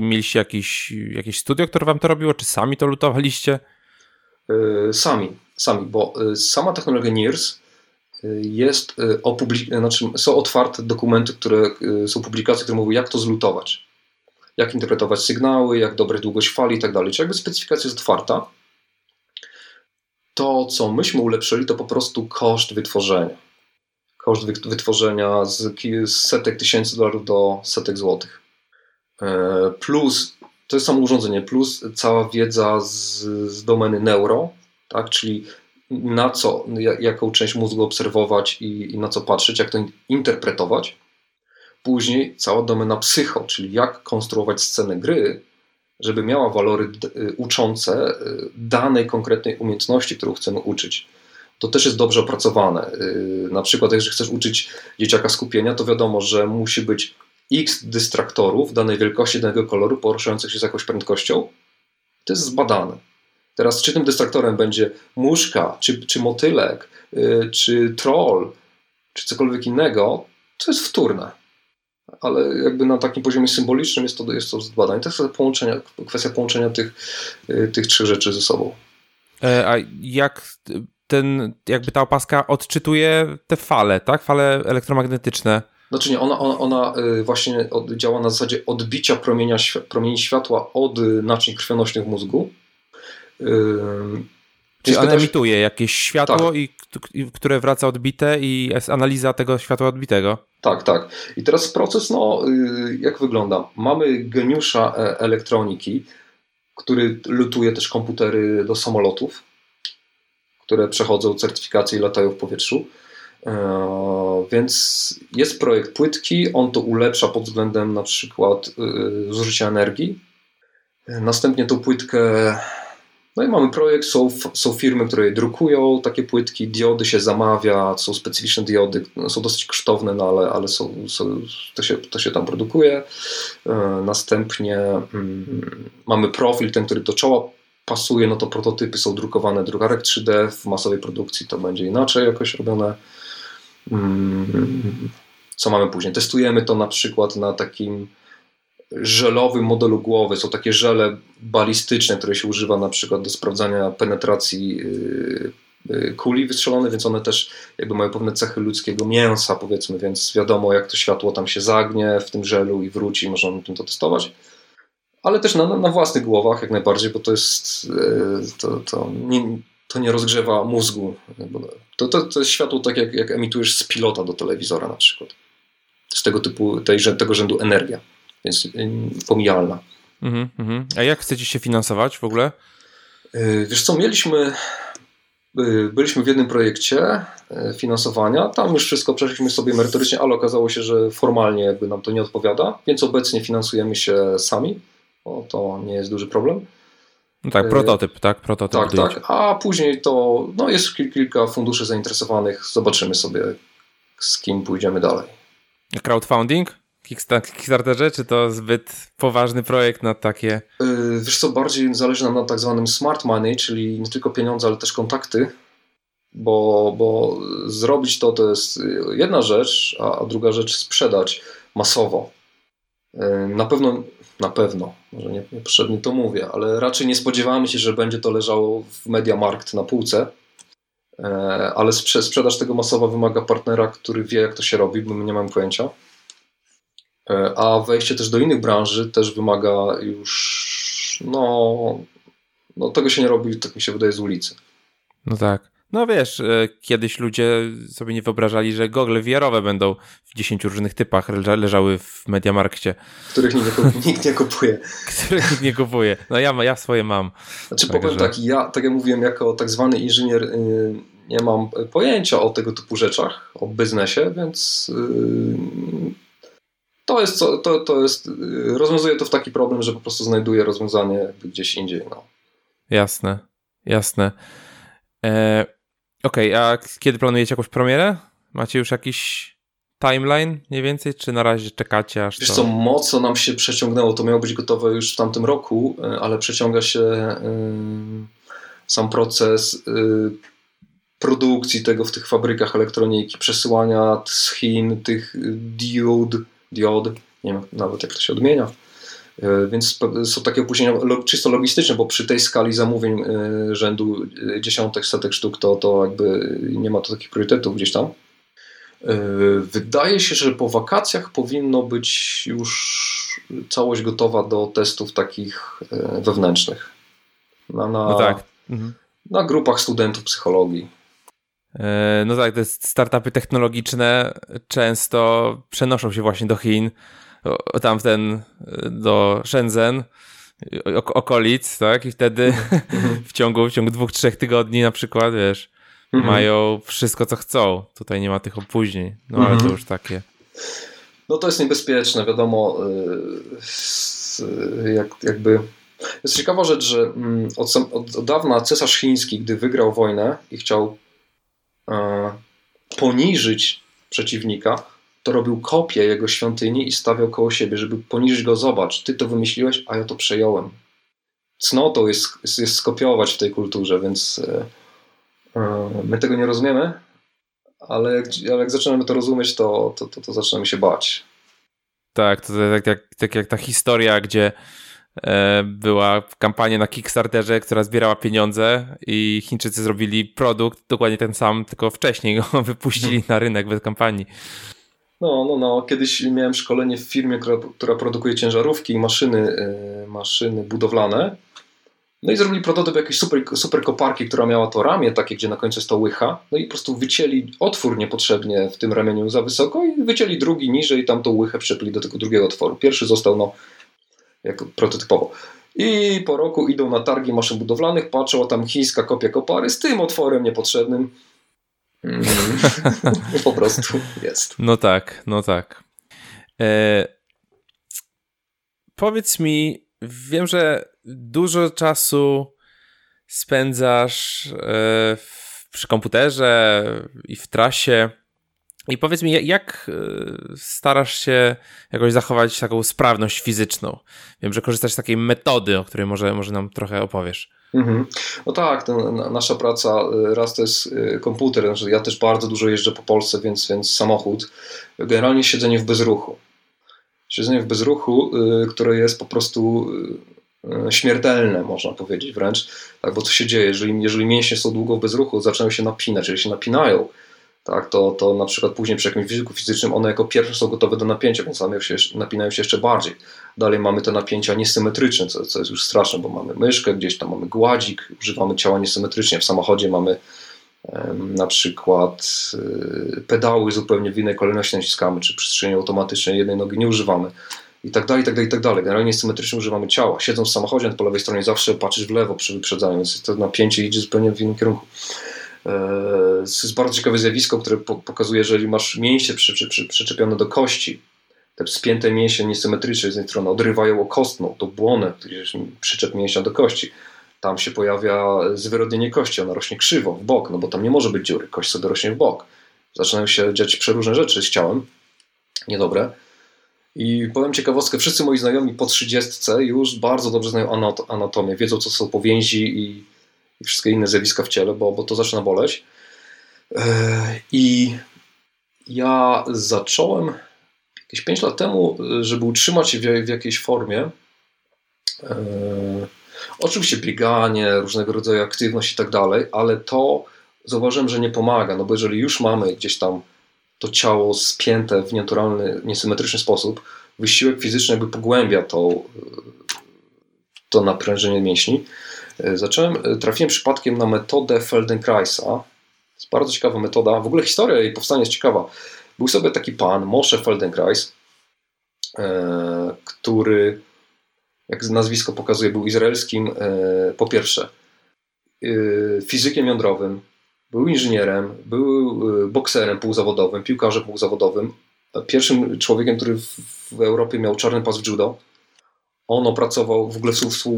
mieliście jakieś, jakieś studio, które wam to robiło, czy sami to lutowaliście? Yy, sami sami, bo y, sama technologia NIRS y, jest y, znaczy są otwarte dokumenty, które są publikacje, które mówią, jak to zlutować, jak interpretować sygnały, jak dobrać długość fali i tak dalej. Czyli jakby specyfikacja jest otwarta. To, co myśmy ulepszyli, to po prostu koszt wytworzenia. Koszt wytworzenia z, setek tysięcy dolarów do setek złotych. Plus, to jest samo urządzenie, plus cała wiedza z, z domeny neuro, tak? czyli na co, jaką część mózgu obserwować i, i na co patrzeć, jak to interpretować. Później cała domena psycho, czyli jak konstruować scenę gry, żeby miała walory y, uczące y, danej konkretnej umiejętności, którą chcemy uczyć. To też jest dobrze opracowane. Y, na przykład, jeżeli chcesz uczyć dzieciaka skupienia, to wiadomo, że musi być x dystraktorów danej wielkości, danego koloru, poruszających się z jakąś prędkością. To jest zbadane. Teraz czy tym dystraktorem będzie muszka, czy, czy motylek, yy, czy troll, czy cokolwiek innego, to jest wtórne. Ale jakby na takim poziomie symbolicznym jest to, jest to zbadanie. To jest połączenia, kwestia połączenia tych, yy, tych trzech rzeczy ze sobą. E, a jak ten, jakby ta opaska odczytuje te fale, tak? Fale elektromagnetyczne. Znaczy nie, ona, ona, ona y, właśnie działa na zasadzie odbicia promienia, promieni światła od naczyń krwionośnych mózgu Czyli on emituje jakieś światło, tak. i, które wraca odbite i jest analiza tego światła odbitego. Tak, tak. I teraz proces, no, y, jak wygląda? Mamy geniusza e, elektroniki, który lutuje też komputery do samolotów, które przechodzą certyfikację i latają w powietrzu. E, więc jest projekt płytki, on to ulepsza pod względem na przykład y, zużycia energii. Następnie tą płytkę no i mamy projekt, są, są firmy, które drukują takie płytki, diody się zamawia, są specyficzne diody, są dosyć kosztowne, no ale, ale są, są, to, się, to się tam produkuje. E, następnie mm, mamy profil, ten, który do czoła pasuje, no to prototypy są drukowane drukarek 3D, w masowej produkcji to będzie inaczej jakoś robione. Mm, co mamy później? Testujemy to na przykład na takim żelowym modelu głowy. Są takie żele balistyczne, które się używa na przykład do sprawdzania penetracji y, y, kuli wystrzelonej, więc one też jakby mają pewne cechy ludzkiego mięsa, powiedzmy, więc wiadomo, jak to światło tam się zagnie w tym żelu i wróci, można na tym to testować. Ale też na, na własnych głowach jak najbardziej, bo to jest y, to, to, nie, to nie rozgrzewa mózgu. To, to, to jest światło tak, jak, jak emitujesz z pilota do telewizora na przykład. Z tego typu, tej, tego rzędu energia więc y, pomijalna. Mm -hmm. A jak chcecie się finansować w ogóle? Y, wiesz co, mieliśmy, y, byliśmy w jednym projekcie finansowania, tam już wszystko przeszliśmy sobie merytorycznie, ale okazało się, że formalnie jakby nam to nie odpowiada, więc obecnie finansujemy się sami, bo to nie jest duży problem. No tak, prototyp, tak? Prototyp tak, tak, a później to, no jest kilka funduszy zainteresowanych, zobaczymy sobie z kim pójdziemy dalej. Crowdfunding? Kickstarterze, czy to zbyt poważny projekt na takie? Yy, wiesz co, bardziej zależy nam na tak zwanym smart money, czyli nie tylko pieniądze, ale też kontakty, bo, bo zrobić to to jest jedna rzecz, a, druga rzecz sprzedać masowo. Yy, na pewno na pewno. Może nie, niepotrzebnie to mówię, ale raczej nie spodziewamy się, że będzie to leżało w Mediamarkt na półce. E, ale sprzedaż tego masowa wymaga partnera, który wie, jak to się robi, bo my nie mamy pojęcia. E, a wejście też do innych branży też wymaga już, no, no tego się nie robi, tak mi się wydaje, z ulicy. No tak. No wiesz, e, kiedyś ludzie sobie nie wyobrażali, że gogle VR-owe będą w 10 różnych typach leżały w Mediamarkcie. Których nikt nie kupuje. Których nikt nie kupuje. No ja, ja swoje mam. Znaczy tak, powiem tak, ja, tak jak mówiłem, jako tak zwany inżynier y, nie mam pojęcia o tego typu rzeczach, o biznesie, więc y, to jest, to, to jest, y, rozwiązuje to w taki problem, że po prostu znajduję rozwiązanie gdzieś indziej. No. Jasne, jasne. E, Okej, okay, a kiedy planujecie jakąś premierę? Macie już jakiś timeline mniej więcej, czy na razie czekacie aż Wiesz to... co, mocno nam się przeciągnęło, to miało być gotowe już w tamtym roku, e, ale przeciąga się y, sam proces y, produkcji tego w tych fabrykach elektroniki, przesyłania z Chin tych diod, diod, nie wiem nawet jak to się odmienia, więc są takie opóźnienia czysto logistyczne, bo przy tej skali zamówień e, rzędu e, dziesiątek, setek sztuk to, to jakby nie ma to takich priorytetów gdzieś tam. Wydaje się, że po wakacjach powinno być już całość gotowa do testów takich wewnętrznych. Na, na, no tak. Mhm. na grupach studentów psychologii. No tak, te startupy technologiczne często przenoszą się właśnie do Chin tam w ten, do Shenzhen, okolic, tak? I wtedy mhm. w ciągu, w ciągu dwóch, trzech tygodni na przykład, wiesz, mhm. mają wszystko, co chcą. Tutaj nie ma tych opóźnień. No ale to mhm. już takie. No to jest niebezpieczne, wiadomo. Y, jak, jakby. Jest ciekawa rzecz, że mm, od, od, od dawna cesarz chiński, gdy wygrał wojnę i chciał e, poniżyć przeciwnika, to robił kopię jego świątyni i stawiał koło siebie, żeby poniżyć go, zobacz, ty to wymyśliłeś, a ja to przejąłem. Cnotą jest, jest, skopiować w tej kulturze, więc yy, my tego nie rozumiemy, ale jak, ale jak zaczynamy to rozumieć, to, to, to, to zaczynamy się bać. Tak, to tak jak, tak jak ta historia, gdzie e, była kampania na Kickstarterze, która zbierała pieniądze i Chińczycy zrobili produkt dokładnie ten sam, tylko wcześniej go wypuścili na rynek bez kampanii. No, no, no. Kiedyś miałem szkolenie w firmie, która, która produkuje ciężarówki i maszyny, yy, maszyny budowlane. No i zrobili prototyp jakiejś super, super koparki, która miała to ramię takie, gdzie na końcu jest to łycha. No i po prostu wycięli otwór niepotrzebnie w tym ramieniu za wysoko i wycięli drugi niżej i tam tą łychę przepili do tego drugiego otworu. Pierwszy został no, jako prototypowo. I po roku idą na targi maszyn budowlanych, patrzą, a tam chińska kopia kopary z tym otworem niepotrzebnym. Mm. po prostu jest. No tak, no tak. E, powiedz mi, wiem, że dużo czasu spędzasz e, w, przy komputerze i w trasie. I powiedz mi, jak e, starasz się jakoś zachować taką sprawność fizyczną? Wiem, że korzystasz z takiej metody, o której może, może nam trochę opowiesz. Mhm. No tak, ten, nasza praca, y, raz to jest y, komputer, znaczy ja też bardzo dużo jeżdżę po Polsce, więc, więc samochód. Generalnie siedzenie w bezruchu. Siedzenie w bezruchu, y, które jest po prostu śmiertelne, można powiedzieć wręcz. Tak, bo co się dzieje? Jeżeli, jeżeli mięśnie są długo w bezruchu, zaczynają się napinać. Jeżeli się napinają, tak, to, to na przykład później przy jakimś wysiłku fizycznym one jako pierwsze są gotowe do napięcia, więc one się, napinają się jeszcze bardziej. Dalej mamy te napięcia niesymetryczne, co, co jest już straszne, bo mamy myszkę, gdzieś tam mamy gładzik, używamy ciała niesymetrycznie. W samochodzie mamy na przykład y, pedały zupełnie w innej kolejności naciskamy, czy przestrzeni automatycznej jednej nogi nie używamy i tak dalej, i tak dalej, i tak dalej. Generalnie symetrycznie używamy ciała. Siedząc w samochodzie, po lewej stronie zawsze patrzysz w lewo przy wyprzedzaniu, więc to napięcie idzie zupełnie w innym kierunku. Jest bardzo ciekawe zjawisko, które pokazuje, że jeżeli masz mięśnie przy, przy, przy, przyczepione do kości, te spięte mięśnie niesymetryczne z jednej strony odrywają okostną, tą błonę, przyczep mięśnia do kości. Tam się pojawia zwyrodnienie kości, ona rośnie krzywo, w bok, no bo tam nie może być dziury, kość sobie rośnie w bok. Zaczynają się dziać przeróżne rzeczy z ciałem, niedobre. I powiem ciekawostkę, wszyscy moi znajomi po trzydziestce już bardzo dobrze znają anatomię, wiedzą co są powięzi i i wszystkie inne zjawiska w ciele, bo, bo to zaczyna boleć. E, I ja zacząłem jakieś 5 lat temu, żeby utrzymać się w, w jakiejś formie, E, oczywiście bieganie, różnego rodzaju aktywność i tak dalej, ale to zauważyłem, że nie pomaga, no bo jeżeli już mamy gdzieś tam to ciało spięte w nienaturalny, niesymetryczny sposób, wysiłek fizyczny jakby pogłębia to, to naprężenie mięśni. E, zacząłem, e, trafiłem przypadkiem na metodę Feldenkraisa. To jest bardzo ciekawa metoda. W ogóle historia jej powstania jest ciekawa. Był sobie taki pan, Moshe Feldenkrais, e, który, jak nazwisko pokazuje, był izraelskim, po pierwsze, fizykiem jądrowym, był inżynierem, był bokserem półzawodowym, piłkarzem półzawodowym, pierwszym człowiekiem, który w Europie miał czarny pas w judo. On opracował, w ogóle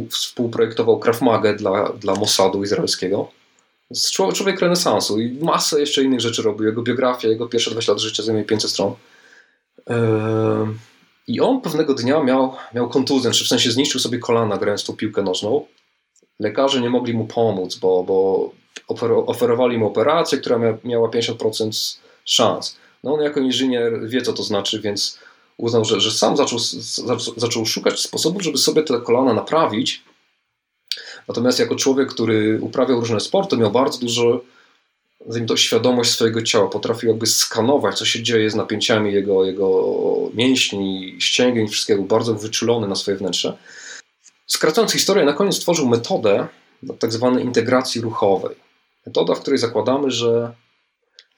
współprojektował Krav Maga dla, dla Mossadu izraelskiego. Człowiek renesansu i masę jeszcze innych rzeczy robił. Jego biografia, jego pierwsze 20 lat życia zajmuje 500 stron. I on pewnego dnia miał, miał kontuzję, czy w sensie zniszczył sobie kolana grając tą piłkę nożną. Lekarze nie mogli mu pomóc, bo, bo oferowali mu operację, która miała 50% szans. No on jako inżynier wie, co to znaczy, więc uznał, że, że sam zaczął, zaczął szukać sposobów, żeby sobie te kolana naprawić. Natomiast jako człowiek, który uprawiał różne sporty, miał bardzo dużo to świadomość swojego ciała, potrafił jakby skanować, co się dzieje z napięciami jego, jego mięśni, ścięgien wszystkiego, bardzo wyczulony na swoje wnętrze. Skracając historię, na koniec stworzył metodę tak zwanej integracji ruchowej. Metoda, w której zakładamy, że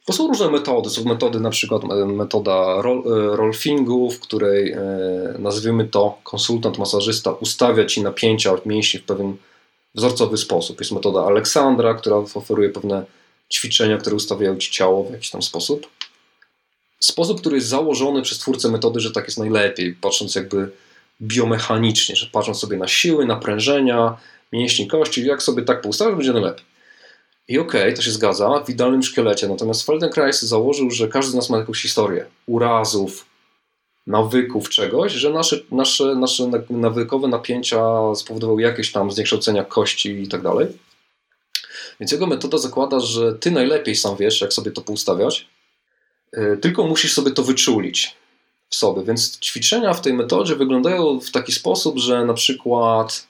bo są różne metody. Są metody, na przykład e, metoda roll, e, rolfingu, w której e, nazwijmy to konsultant, masażysta ustawia ci napięcia mięśni w pewien wzorcowy sposób. Jest metoda Aleksandra, która oferuje pewne ćwiczenia, które ustawiają ci ciało w jakiś tam sposób. Sposób, który jest założony przez twórcę metody, że tak jest najlepiej, patrząc jakby biomechanicznie, że patrząc sobie na siły, naprężenia, mięśni, kości, jak sobie tak poustawić, będzie najlepiej. I okej, okay, to się zgadza w idealnym szkielecie, natomiast Feldenkrais założył, że każdy z nas ma jakąś historię urazów, nawyków, czegoś, że nasze, nasze, nasze nawykowe napięcia spowodowały jakieś tam zniekształcenia kości i tak dalej. Więc jego metoda zakłada, że ty najlepiej sam wiesz, jak sobie to poustawiać, y, tylko musisz sobie to wyczulić w sobie. Więc ćwiczenia w tej metodzie wyglądają w taki sposób, że na przykład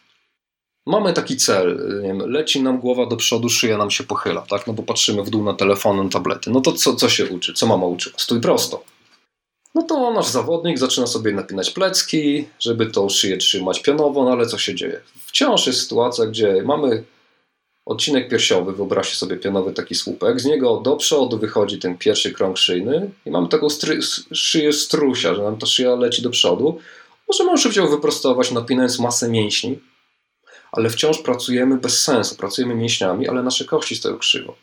Mamy taki cel, nie wiem, leci nam głowa do przodu, szyja nam się pochyla, tak? No bo patrzymy w dół na telefon, tablety. No to co, co się uczy? Co mama uczy? Stój prosto. No to nasz zawodnik zaczyna sobie napinać plecki, żeby tą szyję trzymać pionowo, no ale co się dzieje? Wciąż jest sytuacja, gdzie mamy odcinek piersiowy, wyobraźcie sobie pionowy taki słupek, z niego do przodu wychodzi ten pierwszy krąg szyjny i mamy taką stry, szyję strusia, że nam ta szyja leci do przodu. Możemy oczywiście wyprostować, napinając masę mięśni, ale wciąż pracujemy bez sensu, pracujemy mięśniami, ale nasze kości stoją krzywo.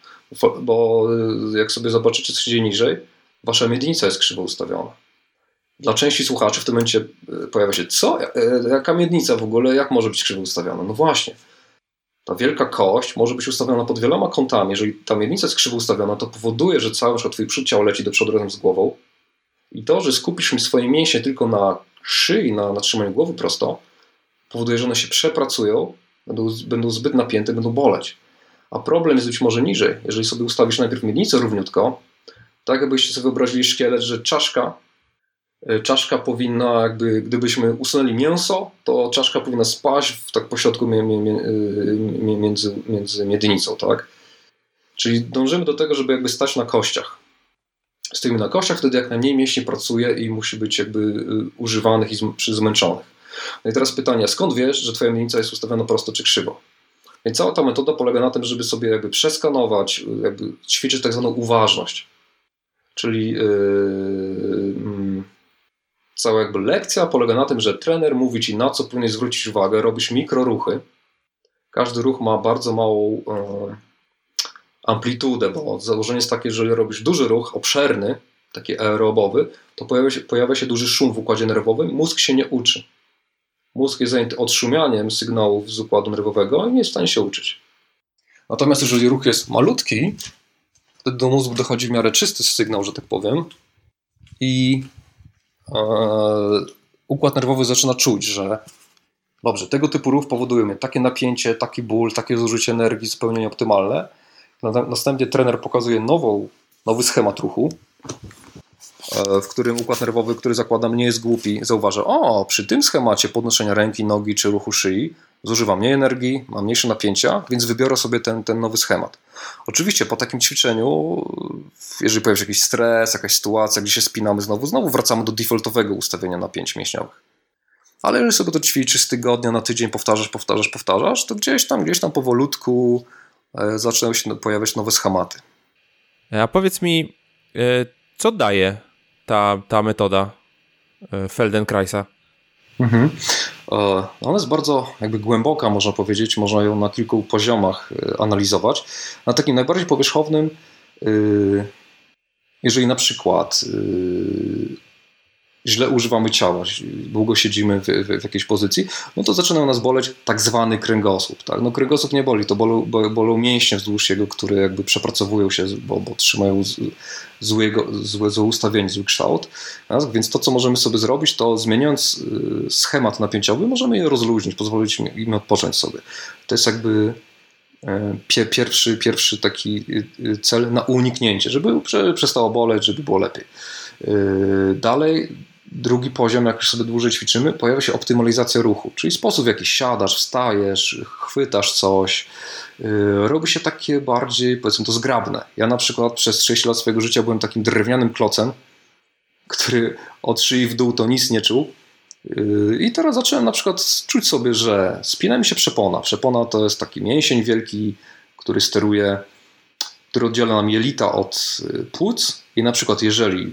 Bo y, jak sobie zobaczycie, dzieje niżej, wasza miednica jest krzywo ustawiona. Dla części słuchaczy w tym momencie y, pojawia się, co? E, jaka miednica w ogóle? Jak może być krzywo ustawiona? No właśnie. Ta wielka kość może być ustawiona pod wieloma kątami. Jeżeli ta miednica jest krzywo ustawiona, to powoduje, że cały twój przód ciała leci do przodu razem z głową. I to, że skupisz swoje mięśnie tylko na szyi, na, na trzymaniu głowy prosto, powoduje, że one się przepracują, będą, będą zbyt napięte, będą boleć. A problem jest być może niżej. Jeżeli sobie ustawisz najpierw miednicę równiutko, tak jakbyście sobie wyobrazili szkielet, że czaszka, e, czaszka powinna, jakby, gdybyśmy usunęli mięso, to czaszka powinna spaść w tak pośrodku e, między, między miednicą, tak? Czyli dążymy do tego, żeby jakby stać na kościach. Stoimy na kościach, wtedy jak najmniej mięśni pracuje i musi być jakby e, używanych i zmęczonych. No i teraz pytanie, skąd wiesz, że twoja miednica jest ustawiona prosto czy krzywo? Więc cała ta metoda polega na tym, żeby sobie jakby przeskanować, jakby ćwiczyć tak zwaną uważność. Czyli yy, cała jakby lekcja polega na tym, że trener mówi ci na co powinieneś zwrócić uwagę, robisz mikroruchy. Każdy ruch ma bardzo małą yy, amplitudę, bo założenie jest takie, że jeżeli robisz duży ruch, obszerny, taki aerobowy, to pojawia się, pojawia się duży szum w układzie nerwowym, mózg się nie uczy. Mózg jest zajęty odszumianiem sygnałów z układu nerwowego i nie jest w stanie się uczyć. Natomiast jeżeli ruch jest malutki, wtedy do mózgu dochodzi w miarę czysty sygnał, że tak powiem, i e, układ nerwowy zaczyna czuć, że dobrze, tego typu ruch powoduje mnie takie napięcie, taki ból, takie zużycie energii zupełnie nieoptymalne. Następnie trener pokazuje nową, nowy schemat ruchu, w którym układ nerwowy, który zakładam nie jest głupi, zauważa, o, przy tym schemacie podnoszenia ręki, nogi czy ruchu szyi zużywa mniej energii, ma mniejsze napięcia, więc wybiorę sobie ten, ten nowy schemat. Oczywiście po takim ćwiczeniu, jeżeli pojawi się jakiś stres, jakaś sytuacja, gdzie się spinamy znowu, znowu wracamy do defaultowego ustawienia napięć mięśniowych. Ale jeżeli sobie to ćwiczysz z tygodnia na tydzień, powtarzasz, powtarzasz, powtarzasz, to gdzieś tam, gdzieś tam powolutku e, zaczynają się pojawiać nowe schematy. A powiedz mi, e, co daje ta, ta metoda e, Feldenkraisa? Mhm. Ona jest bardzo jakby głęboka, można powiedzieć, można ją na kilku poziomach analizować. Na takim najbardziej powierzchownym, jeżeli na przykład źle używamy ciała, długo siedzimy w, w, w, jakiejś pozycji, no to zaczyna nas boleć tak zwany kręgosłup. Tak? No kręgosłup nie boli, to bolą, bolą mięśnie wzdłuż jego, które jakby przepracowują się, bo, bo trzymają złego, złe, złe ustawienie, zły kształt. Tak? Więc to, co możemy sobie zrobić, to zmieniając y, schemat napięciowy, możemy je rozluźnić, pozwolić im odpocząć sobie. To jest jakby e, pierwszy, pierwszy taki y, y, cel na uniknięcie, żeby przestało boleć, żeby było lepiej. Dalej Drugi poziom, jak już sobie dłużej ćwiczymy, pojawia się optymalizacja ruchu, czyli sposób w jaki siadasz, wstajesz, chwytasz coś. Yy, robi się takie bardziej, powiedzmy to, zgrabne. Ja na przykład przez 6 lat swojego życia byłem takim drewnianym klocem, który od szyi w dół to nic nie czuł. Yy, I teraz zacząłem na przykład czuć sobie, że spina mi się przepona. Przepona to jest taki mięsień wielki, który steruje, który oddziela nam jelita od yy, płuc. I na przykład jeżeli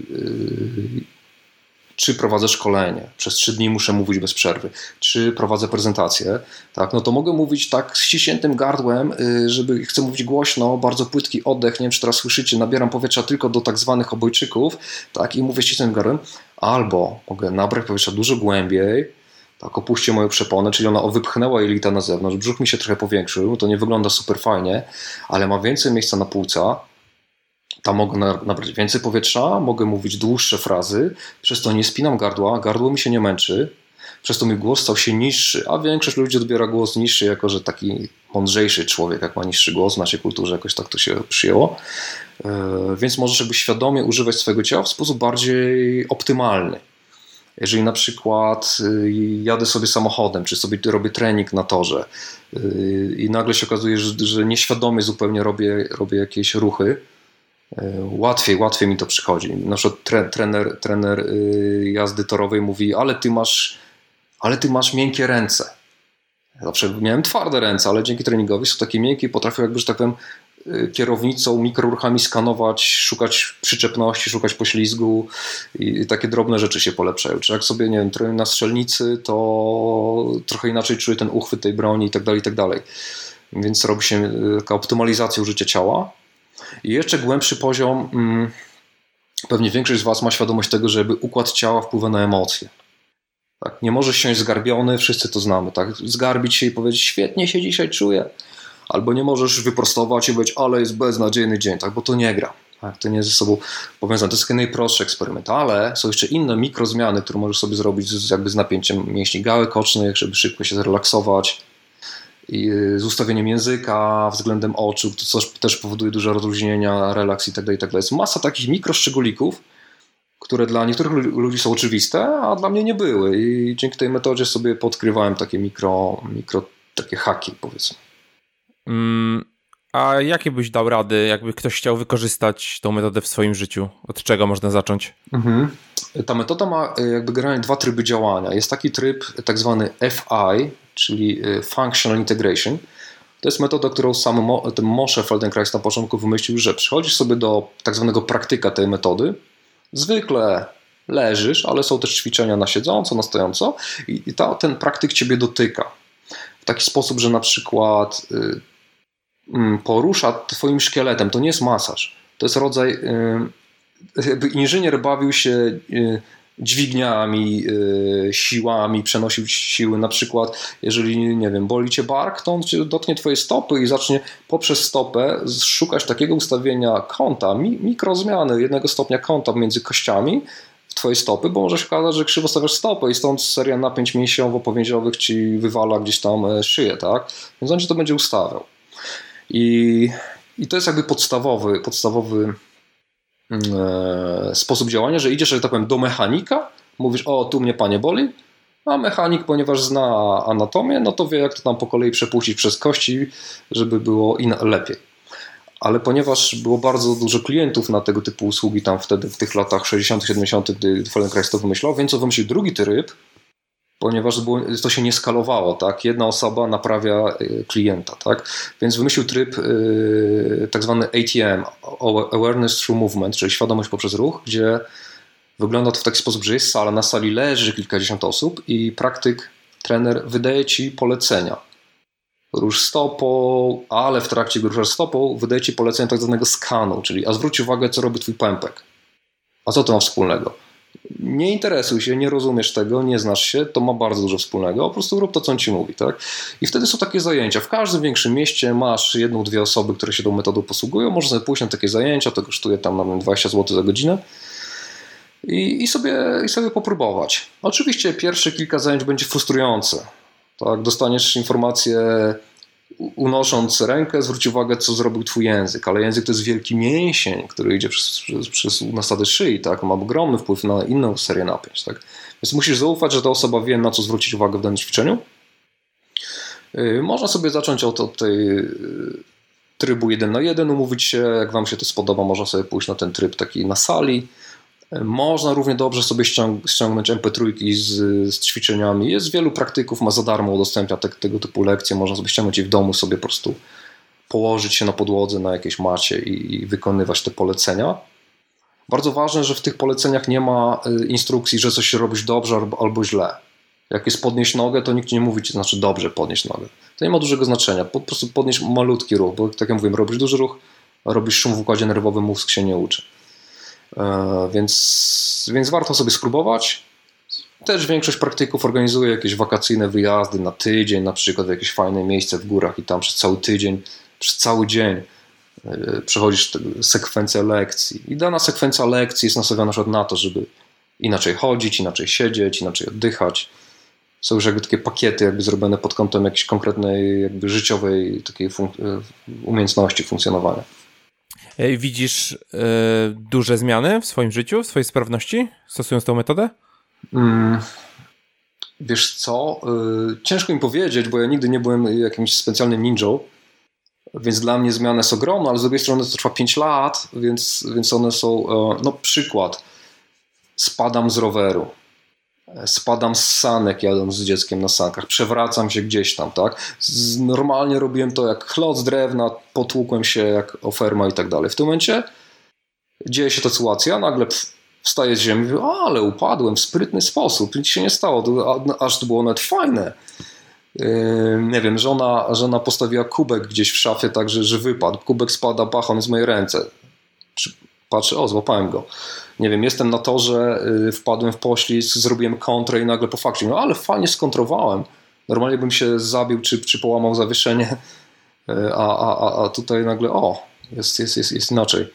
czy prowadzę szkolenie, przez trzy dni muszę mówić bez przerwy, czy prowadzę prezentację, tak, no to mogę mówić tak ściśniętym gardłem, y, żeby chcę mówić głośno, bardzo płytki oddech, nie wiem czy teraz słyszycie, nabieram powietrza tylko do tak zwanych obojczyków, tak, i mówię ścisłym gardłem, albo mogę nabrać powietrza dużo głębiej, tak, opuśćcie moją przeponę, czyli ona wypchnęła jelita na zewnątrz, brzuch mi się trochę powiększył, to nie wygląda super fajnie, ale ma więcej miejsca na płuca, tam mogę nabrać więcej powietrza, mogę mówić dłuższe frazy, przez to nie spinam gardła, gardło mi się nie męczy, przez to mój głos stał się niższy, a większość ludzi odbiera głos niższy jako, że taki mądrzejszy człowiek, jak ma niższy głos w naszej kulturze, jakoś tak to się przyjęło. E, więc możesz jakby świadomie używać swojego ciała w sposób bardziej optymalny. Jeżeli na przykład y, jadę sobie samochodem, czy sobie robię trening na torze y, i nagle się okazuje, że, nieświadomie zupełnie robię, robię jakieś ruchy, łatwiej, łatwiej mi to przychodzi. Na przykład tre, trener, trener y, jazdy torowej mówi, ale ty masz, ale ty masz miękkie ręce. zawsze miałem twarde ręce, ale dzięki treningowi są takie miękkie i potrafią jakby, że tak powiem, y, kierownicą, mikroruchami skanować, szukać przyczepności, szukać poślizgu i takie drobne rzeczy się polepszają. Czy jak sobie, nie wiem, na strzelnicy, to trochę inaczej czuję ten uchwyt tej broni i tak dalej, i tak dalej. Więc robi się y, taka optymalizacja użycia ciała, i jeszcze głębszy poziom, mm, pewnie większość z Was ma świadomość tego, że układ ciała wpływa na emocje. Tak? Nie możesz siąść zgarbiony, wszyscy to znamy. Tak? Zgarbić się i powiedzieć, świetnie się dzisiaj czuję. Albo nie możesz wyprostować i powiedzieć, ale jest beznadziejny dzień, tak? bo to nie gra. Tak? To nie jest ze sobą powiązane. To jest najprostszy eksperyment, ale są jeszcze inne mikrozmiany, które możesz sobie zrobić z, jakby z napięciem mięśni gałek ocznych, żeby szybko się zrelaksować z ustawieniem języka względem oczu, to też powoduje duże rozluźnienia, relaks i tak dalej. Tak jest masa takich mikroszczególików, które dla niektórych ludzi są oczywiste, a dla mnie nie były. I dzięki tej metodzie sobie podkrywałem takie mikro, mikro takie haki, powiedzmy. Mm, a jakie byś dał rady, jakby ktoś chciał wykorzystać tą metodę w swoim życiu? Od czego można zacząć? Mhm. Ta metoda ma e, jakby generalnie dwa tryby działania. Jest taki tryb tak zwany FI, czyli y, Functional Integration. To jest metoda, którą sam ten Moshe Feldenkrais na początku wymyślił, że przychodzisz sobie do tak zwanego praktyka tej metody, zwykle leżysz, ale są też ćwiczenia na siedząco, na stojąco i ta, ten praktyk ciebie dotyka. W taki sposób, że na przykład y, mm, porusza twoim szkieletem. To nie jest masaż. To jest rodzaj... Y, inżynier bawił się dźwigniami, yy, siłami, przenosił siły. Na przykład, jeżeli, nie wiem, boli cię bark, to on cię dotknie twoje stopy i zacznie poprzez stopę szukać takiego ustawienia kąta, mi, mikrozmiany jednego stopnia kąta między kościami w twojej stopy, bo może się okazać, że krzywo stawiasz stopę i stąd seria napięć mięsiowo-powięziowych ci wywala gdzieś tam e, szyję, tak? Więc on ci to będzie ustawiał. I, i to jest jakby podstawowy, podstawowy sposób działania, że idziesz, że tak powiem, do mechanika, mówisz, o, tu mnie panie boli, a mechanik, ponieważ zna anatomię, no to wie, jak to tam po kolei przepuścić przez kości, żeby było lepiej. Ale ponieważ było bardzo dużo klientów na tego typu usługi tam wtedy, w tych latach 60., 70., gdy Feldenkrais to wymyślał, więc on wymyślił drugi tryb, ponieważ to się nie skalowało, tak? Jedna osoba naprawia e, klienta, tak? Więc wymyślił tryb yy, tak zwany ATM, Awareness Through Movement, czyli świadomość poprzez ruch, gdzie wygląda to w taki sposób, że jest sala, na sali leży kilkadziesiąt osób i praktyk, trener wydaje ci polecenia. Rusz stopą, ale w trakcie gdy ruszasz stopą wydaje ci polecenia tak zwanego skanu, czyli a zwróć uwagę, co robi twój pępek. A co to ma wspólnego? Nie interesuj się, nie rozumiesz tego, nie znasz się, to ma bardzo dużo wspólnego, po prostu rób to, co on ci mówi, tak? I wtedy są takie zajęcia. W każdym większym mieście masz jedną, dwie osoby, które się tą metodą posługują, można sobie pójść na takie zajęcia, to kosztuje tam nawet 20 zł za godzinę i, i, sobie, i sobie popróbować. Oczywiście pierwsze kilka zajęć będzie frustrujące, tak? Dostaniesz informację unosząc rękę, zwróć uwagę, co zrobił twój język, ale język to jest wielki mięsień, który idzie przez, przez, przez szyi, tak? ma ogromny wpływ na inną serię napięć. Tak? Więc musisz zaufać, że ta osoba wie, na co zwrócić uwagę w danym ćwiczeniu. Y, można sobie zacząć od, od tej y, trybu 1 na 1, umówić się, jak wam się to spodoba, można sobie pójść na ten tryb taki na sali, można równie dobrze sobie ściągnąć MP3 z, z ćwiczeniami. Jest wielu praktyków, ma za darmo udostępnia te, tego typu lekcje. Można sobie ściągnąć je w domu, sobie po prostu położyć się na podłodze na jakiejś macie i, i wykonywać te polecenia. Bardzo ważne, że w tych poleceniach nie ma y, instrukcji, że coś robisz dobrze albo, albo źle. Jak jest podnieść nogę, to nikt nie mówi ci, znaczy dobrze podnieść nogę. To nie ma dużego znaczenia. Po prostu podnieść malutki ruch, bo tak jak mówiłem, robisz duży ruch, robisz szum w układzie nerwowym, mózg się nie uczy. E, więc, więc warto sobie spróbować. Też większość praktyków organizuje jakieś wakacyjne wyjazdy na tydzień, na przykład w jakieś fajne miejsce w górach i tam przez cały tydzień, przez cały dzień e, przechodzisz sekwencję lekcji. I dana sekwencja lekcji jest nastawiona na to, żeby inaczej chodzić, inaczej siedzieć, inaczej oddychać. Są już jakby takie pakiety jakby zrobione pod kątem jakiejś konkretnej jakby życiowej takiej fun e, umiejętności funkcjonowania. E, widzisz y, duże zmiany w swoim życiu, w swojej sprawności, stosując tę metodę? Mm, wiesz co? Y, ciężko mi powiedzieć, bo ja nigdy nie byłem jakimś specjalnym ninją, więc dla mnie zmiany są ogromne, ale z drugiej strony to trwa 5 lat, więc, więc one są, no przykład, spadam z roweru, spadam z sanek jadąc z dzieckiem na sankach, przewracam się gdzieś tam, tak? Normalnie robiłem to jak chlot z drewna, potłukłem się jak oferma i tak dalej. W tym momencie dzieje się ta sytuacja, nagle wstaję z ziemi i mówię, ale upadłem w sprytny sposób, nic się nie stało, aż to było nawet fajne. Yy, nie wiem, żona, żona postawiła kubek gdzieś w szafie tak, że, wypadł. Kubek spada, bach, on jest w mojej ręce. Patrzę, o, złapałem go nie wiem, jestem na torze, y, wpadłem w poślizg, zrobiłem kontrę i nagle po fakcie, no ale fajnie skontrowałem. Normalnie bym się zabił czy, czy połamał zawieszenie, y, a, a, a tutaj nagle o, jest, jest, jest, jest inaczej.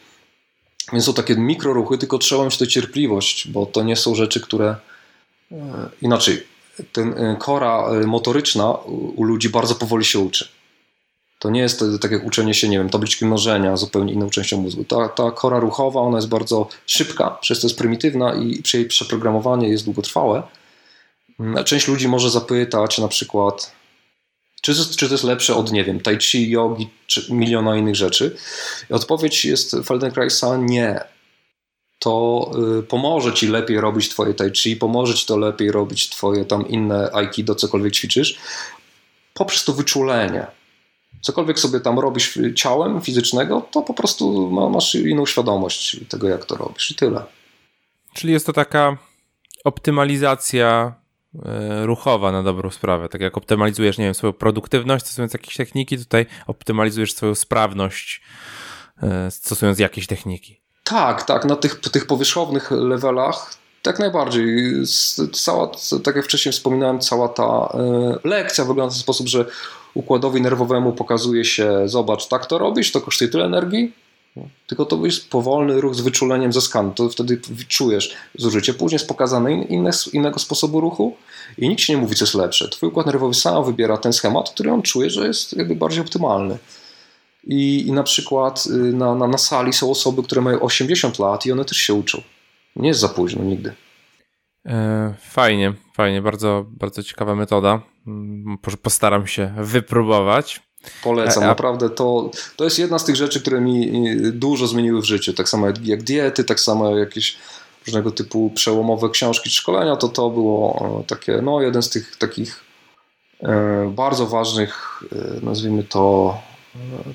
Więc są takie mikroruchy, tylko trzeba mieć tę cierpliwość, bo to nie są rzeczy, które y, inaczej. Ten kora motoryczna u ludzi bardzo powoli się uczy. To nie jest tak jak uczenie się, nie wiem, tabliczki mnożenia zupełnie inną częścią mózgu. Ta, ta kora ruchowa, ona jest bardzo szybka, przez to jest prymitywna i jej przeprogramowanie jest długotrwałe. Mm, część ludzi może zapytać na przykład, czy, czy to jest lepsze od, nie wiem, tai chi, jogi, czy miliona innych rzeczy. I odpowiedź jest Feldenkraisa nie. To y, pomoże ci lepiej robić twoje tai chi, pomoże ci to lepiej robić twoje tam inne aikido, cokolwiek ćwiczysz, poprzez to wyczulenie cokolwiek sobie tam robisz ciałem fizycznego, to po prostu masz inną świadomość tego, jak to robisz i tyle. Czyli jest to taka optymalizacja e, ruchowa na dobrą sprawę. Tak jak optymalizujesz, nie wiem, swoją produktywność stosując jakieś techniki, tutaj optymalizujesz swoją sprawność e, stosując jakieś techniki. Tak, tak, na tych, tych powierzchownych levelach tak najbardziej. Cała, tak jak wcześniej wspominałem, cała ta e, lekcja wygląda w ten sposób, że układowi nerwowemu pokazuje się, zobacz, tak to robisz, to kosztuje tyle energii, tylko to jest powolny ruch z wyczuleniem ze skanu. To wtedy czujesz zużycie. Później jest pokazane inne, innego sposobu ruchu i nikt ci nie mówi, co jest lepsze. Twój układ nerwowy sam wybiera ten schemat, który on czuje, że jest jakby bardziej optymalny. I, i na przykład y, na, na, na sali są osoby, które mają 80 lat i one też się uczą. Nie jest za późno nigdy. E, fajnie, fajnie, bardzo, bardzo ciekawa metoda. Mm, postaram się wypróbować. Polecam, naprawdę. To, to jest jedna z tych rzeczy, które mi dużo zmieniły w życiu. Tak samo jak diety, tak samo jakieś różnego typu przełomowe książki czy szkolenia, to to było e, takie, no jeden z tych takich e, bardzo ważnych, e, nazwijmy to,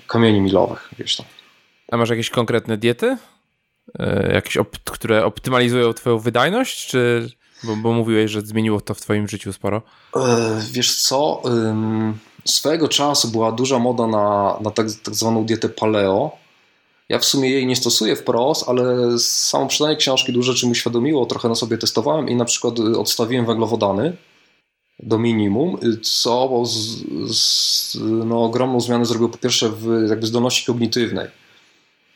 kamieni milowych gdzieś tam. A masz jakieś konkretne diety? Jakieś, które optymalizują twoją wydajność, czy... Bo, bo mówiłeś, że zmieniło to w twoim życiu sporo. Wiesz co, swego czasu była duża moda na, na tak, tak zwaną dietę paleo, ja w sumie jej nie stosuję wprost, ale samo przydanie książki dużo rzeczy mi uświadomiło, trochę na sobie testowałem i na przykład y, odstawiłem węglowodany do minimum, y, co z, z, no, ogromną zmianę zrobiło po pierwsze w jakby zdolności kognitywnej.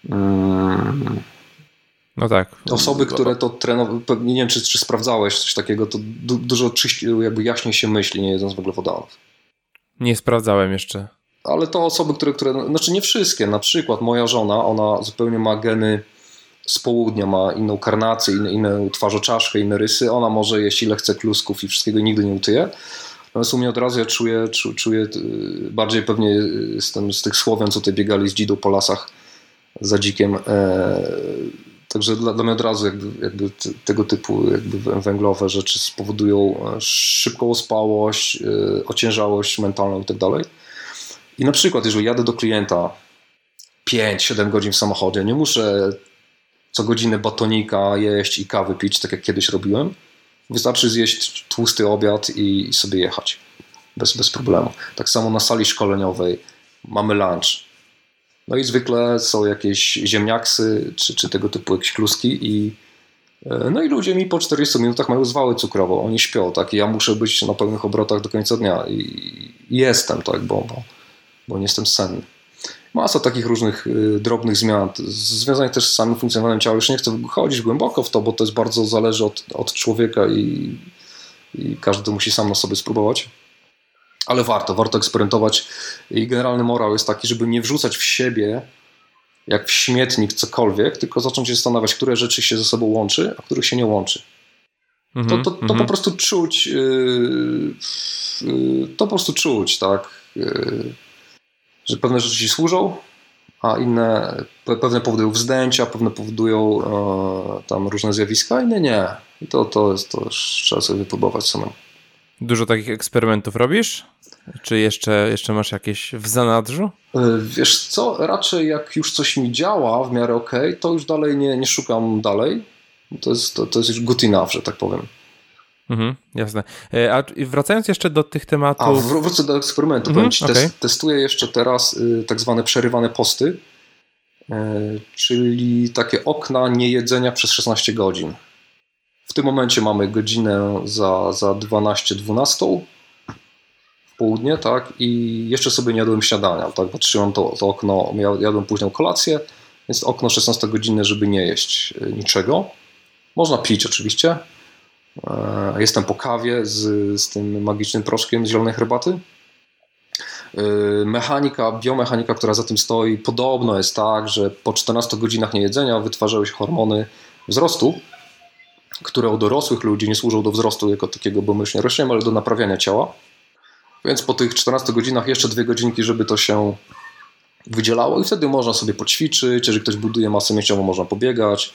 Hmm. No tak. Osoby, które to trenowały, nie wiem czy, czy sprawdzałeś coś takiego, to du dużo czyści, jakby jaśniej się myśli, nie jedząc węglowodanów. Nie sprawdzałem jeszcze ale to osoby, które, które, znaczy nie wszystkie, na przykład moja żona, ona zupełnie ma geny z południa, ma inną karnację, inne, inną twarzoczaszkę, inne rysy, ona może jeść ile chce klusków i wszystkiego nigdy nie utyje. Natomiast u mnie od razu ja czuję, czuję y, bardziej pewnie jestem z tych Słowian, co tutaj biegali z dzidą po lasach za dzikiem. E, także dla, dla mnie od razu jakby, jakby tego typu jakby węglowe rzeczy spowodują e, szybką ospałość, e, ociężałość mentalną i tak dalej. I na przykład, jeżeli jadę do klienta 5-7 godzin w samochodzie, nie muszę co godzinę batonika jeść i kawy pić, tak jak kiedyś robiłem. Wystarczy zjeść tłusty obiad i sobie jechać. Bez, bez problemu. Tak samo na sali szkoleniowej mamy lunch. No i zwykle są jakieś ziemniaksy, czy, czy tego typu jakieś kluski i e, no i ludzie mi po 40 minutach mają zwały cukrową. Oni śpią, tak? I ja muszę być na pełnych obrotach do końca dnia. I, jestem, tak? Bo, bo bo nie jestem senny. Masa takich różnych y, drobnych zmian, związanych też z samym funkcjonowaniem ciała. Już nie chcę chodzić głęboko w to, bo to jest bardzo zależy od, od człowieka i, i każdy musi sam na sobie spróbować. Ale warto, warto eksperymentować. I generalny morał jest taki, żeby nie wrzucać w siebie jak w śmietnik cokolwiek, tylko zacząć się zastanawiać, które rzeczy się ze sobą łączy, a których się nie łączy. Mm -hmm, to, to, to mm -hmm. po mhm. prostu czuć, yy, yy, to po prostu czuć, tak. Yy, że pewne rzeczy ci służą, a inne, pewne powodują wzdęcia, pewne powodują e, tam różne zjawiska, inne nie. I to, to jest, to trzeba sobie wypróbować samemu. Dużo takich eksperymentów robisz? Czy jeszcze, jeszcze masz jakieś w zanadrzu? E, wiesz co, raczej jak już coś mi działa w miarę ok, to już dalej nie, nie szukam dalej. To jest, to, to jest już good enough, że tak powiem. Mhm, jasne. E, a wracając jeszcze do tych tematów. A wrócę do eksperymentu. Mhm, ci, okay. testuję jeszcze teraz y, tak zwane przerywane posty, y, czyli takie okna niejedzenia przez 16 godzin. W tym momencie mamy godzinę za, za 12-12 w południe, tak? I jeszcze sobie nie jadłem śniadania, tak? Patrzyłem to, to okno, jadłem późną kolację, jest okno 16 godziny, żeby nie jeść y, niczego. Można pić oczywiście, E, jestem po kawie z, z tym magicznym proszkiem z zielonej herbaty. E, mechanika, biomechanika, która za tym stoi, podobno jest tak, że po 14 godzinach niejedzenia wytwarzały się hormony wzrostu, które u dorosłych ludzi nie służą do wzrostu jako takiego, bo myślnie rośniemy, ale do naprawiania ciała. Więc po tych 14 godzinach jeszcze dwie godzinki, żeby to się wydzielało i wtedy można sobie poćwiczyć, jeżeli ktoś buduje masę mięśniową, można pobiegać,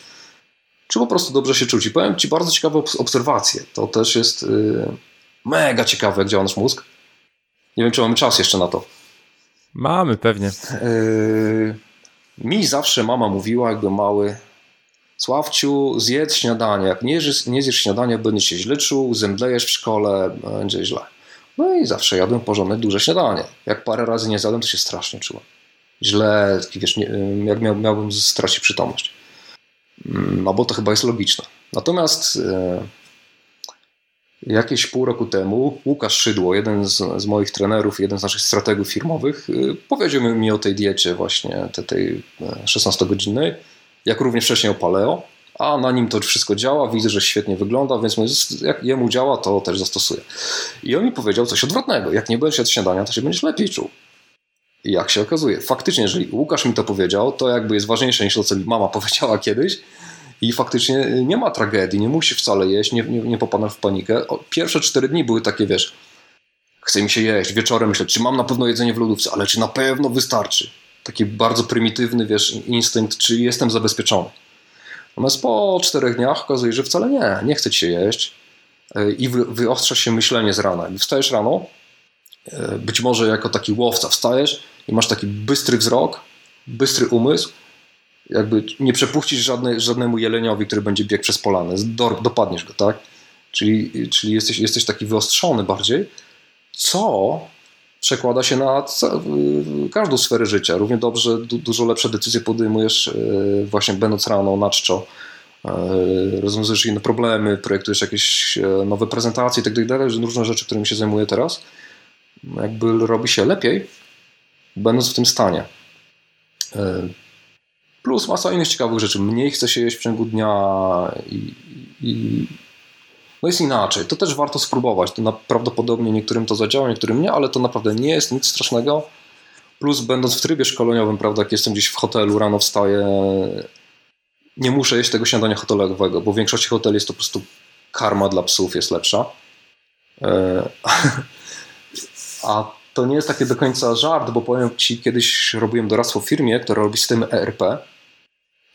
czy po prostu dobrze się czuć. I powiem Ci bardzo ciekawe obserwacje. To też jest yy, mega ciekawe, jak działa nasz mózg. Nie wiem, czy mamy czas jeszcze na to. Mamy, pewnie. Yy, mi zawsze mama mówiła, jakby mały, Sławciu, zjedz śniadanie. Jak nie, nie zjesz śniadania, będziesz się źle czuł, zemdlejesz w szkole, będzie źle. No i zawsze jadłem porządne, duże śniadanie. Jak parę razy nie zjadłem, to się strasznie czułem. Źle, wiesz, nie, jak miał, miałbym stracić przytomność. No bo to chyba jest logiczne. Natomiast e, jakieś pół roku temu Łukasz Szydło, jeden z, z moich trenerów, jeden z naszych strategów firmowych, e, powiedział mi o tej diecie właśnie, tej, tej 16-godzinnej, jak również wcześniej o paleo, a na nim to wszystko działa, widzę, że świetnie wygląda, więc jak jemu działa, to też zastosuję. I on mi powiedział coś odwrotnego. Jak nie będziesz jadł śniadania, to się będziesz lepiej czuł. I jak się okazuje, faktycznie, jeżeli Łukasz mi to powiedział, to jakby jest ważniejsze niż to, co mi mama powiedziała kiedyś. I faktycznie nie ma tragedii, nie musi wcale jeść, nie, nie, nie w panikę. Pierwsze cztery dni były takie, wiesz, chce mi się jeść, wieczorem myślę, czy mam na pewno jedzenie w lodówce, ale czy na pewno wystarczy. Taki bardzo prymitywny, wiesz, instynkt, czy jestem zabezpieczony. Natomiast po czterech dniach okazuje się, że wcale nie, nie chce ci się jeść e, i wyostrza się myślenie z rana. I wstajesz rano, e, być może jako taki łowca wstajesz i masz taki bystry wzrok, bystry umysł, jakby nie przepuścisz żadnej, żadnemu jeleniowi, który będzie biegł przez polany, dopadniesz go, tak? Czyli, czyli jesteś, jesteś taki wyostrzony bardziej, co przekłada się na każdą sferę życia. Równie dobrze, dużo lepsze decyzje podejmujesz e, właśnie będąc rano na czczo, e, rozwiązujesz inne problemy, projektujesz jakieś e, nowe prezentacje itd., tak różne rzeczy, którymi się zajmuję teraz, jakby robi się lepiej, będąc w tym stanie. Plus masa innych ciekawych rzeczy. Mniej chce się jeść w ciągu dnia i, i no jest inaczej. To też warto spróbować. To prawdopodobnie niektórym to zadziała, niektórym nie, ale to naprawdę nie jest nic strasznego. Plus będąc w trybie szkoleniowym, prawda, jak jestem gdzieś w hotelu, rano wstaję, nie muszę jeść tego śniadania hotelowego, bo w większości hoteli jest to po prostu karma dla psów jest lepsza. E, a to nie jest takie do końca żart, bo powiem Ci, kiedyś robiłem doradztwo w firmie, która robi systemy ERP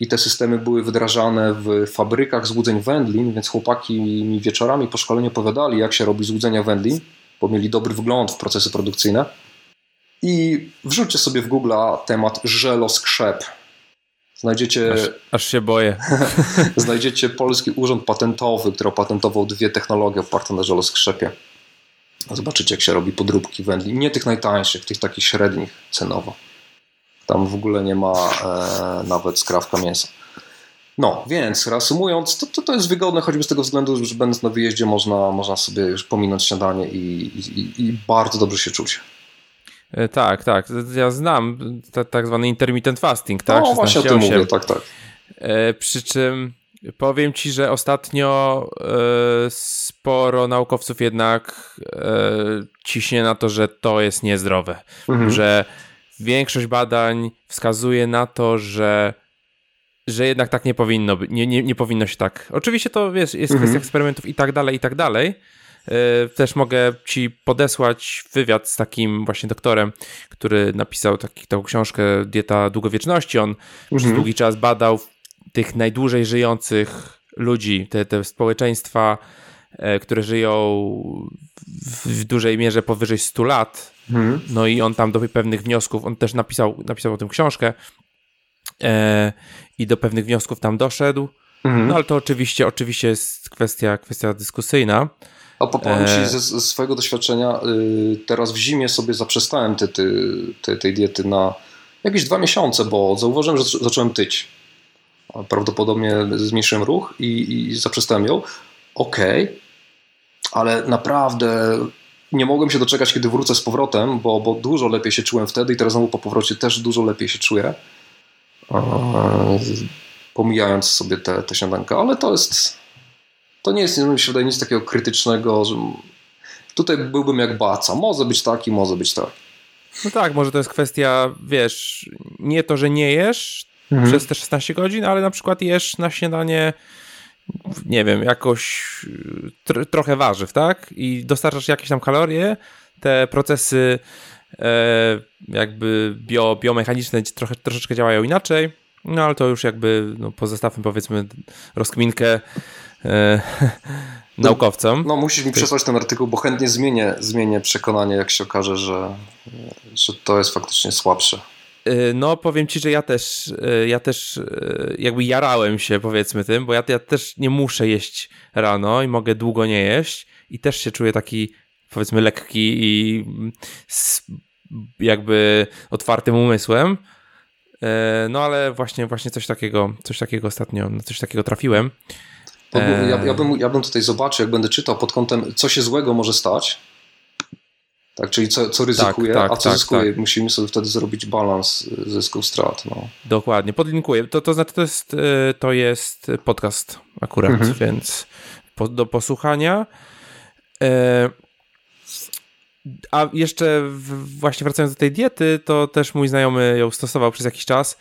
i te systemy były wdrażane w fabrykach złudzeń wędlin, więc chłopaki mi wieczorami po szkoleniu opowiadali, jak się robi złudzenia wędlin, bo mieli dobry wgląd w procesy produkcyjne. I wrzućcie sobie w Google temat żeloskrzep. Znajdziecie. Aż, aż się boję. znajdziecie Polski Urząd Patentowy, który opatentował dwie technologie oparte na żeloskrzepie. Zobaczycie, jak się robi podróbki wędlin. Nie tych najtańszych, tych takich średnich cenowo. Tam w ogóle nie ma e, nawet skrawka mięsa. No, więc reasumując, to, to, to jest wygodne choćby z tego względu, że będąc na wyjeździe można, można sobie już pominąć śniadanie i, i, i bardzo dobrze się czuć. E, tak, tak. Ja znam tak zwany intermittent fasting, tak? No właśnie o tym mówię, tak, tak. E, przy czym powiem ci, że ostatnio e, sporo naukowców jednak e, ciśnie na to, że to jest niezdrowe. Mhm. Że większość badań wskazuje na to, że że jednak tak nie powinno być, nie, nie, nie powinno się tak. Oczywiście to wiesz, jest mhm. kwestia eksperymentów i tak dalej, i tak dalej. Yy, też mogę ci podesłać wywiad z takim właśnie doktorem, który napisał taki, taką książkę Dieta Długowieczności. On mhm. przez długi czas badał tych najdłużej żyjących ludzi, te, te społeczeństwa, e, które żyją w, w dużej mierze powyżej 100 lat, Mhm. No i on tam do pewnych wniosków, on też napisał, napisał o tym książkę e, i do pewnych wniosków tam doszedł. Mhm. No ale to oczywiście, oczywiście jest kwestia, kwestia dyskusyjna. A powiem Ci e, ze, ze, swojego doświadczenia, y, teraz w zimie sobie zaprzestałem te, te, te, tej diety na jakieś dwa miesiące, bo zauważyłem, że zacząłem tyć. Prawdopodobnie zmniejszyłem ruch i, i zaprzestałem ją. Okej, okay. ale naprawdę nie mogłem się doczekać, kiedy wrócę z powrotem, bo, bo dużo lepiej się czułem wtedy i teraz znowu po powrocie też dużo lepiej się czuję. Pomijając sobie te, te śniadanka, ale to jest. To nie jest, mi się wydaje, nic takiego krytycznego, że tutaj byłbym jak baca. Może być taki, może być tak. No tak, może to jest kwestia, wiesz, nie to, że nie jesz mhm. przez te 16 godzin, ale na przykład jesz na śniadanie nie wiem, jakoś tr trochę warzyw, tak? I dostarczasz jakieś tam kalorie, te procesy e, jakby bio, biomechaniczne trochę, troszeczkę działają inaczej, no ale to już jakby no, pozostawmy powiedzmy rozkminkę e, naukowcom. No musisz mi przesłać ten artykuł, bo chętnie zmienię, zmienię przekonanie, jak się okaże, że, że to jest faktycznie słabsze. Y, no, powiem ci, że ja też, y, ja też y, jakby jarałem się, powiedzmy tym, bo ja, ja też nie muszę jeść rano i mogę długo nie jeść i też się czuję taki, powiedzmy, lekki i z jakby otwartym umysłem. No, ale właśnie, właśnie coś takiego, coś takiego ostatnio, coś takiego trafiłem. Ja, ja, bym, ja bym tutaj zobaczył, jak będę czytał pod kątem, co się złego może stać, tak, czyli co, co ryzykuje, tak, tak, a co tak, zyskuje. Tak. Musimy sobie wtedy zrobić balans zysków strat. No. Dokładnie, podlinkuję. To, to znaczy, to jest, e, to jest podcast akurat, mhm. więc po, do posłuchania. E, a jeszcze właśnie wracając do tej diety, to też mój znajomy ją stosował przez jakiś czas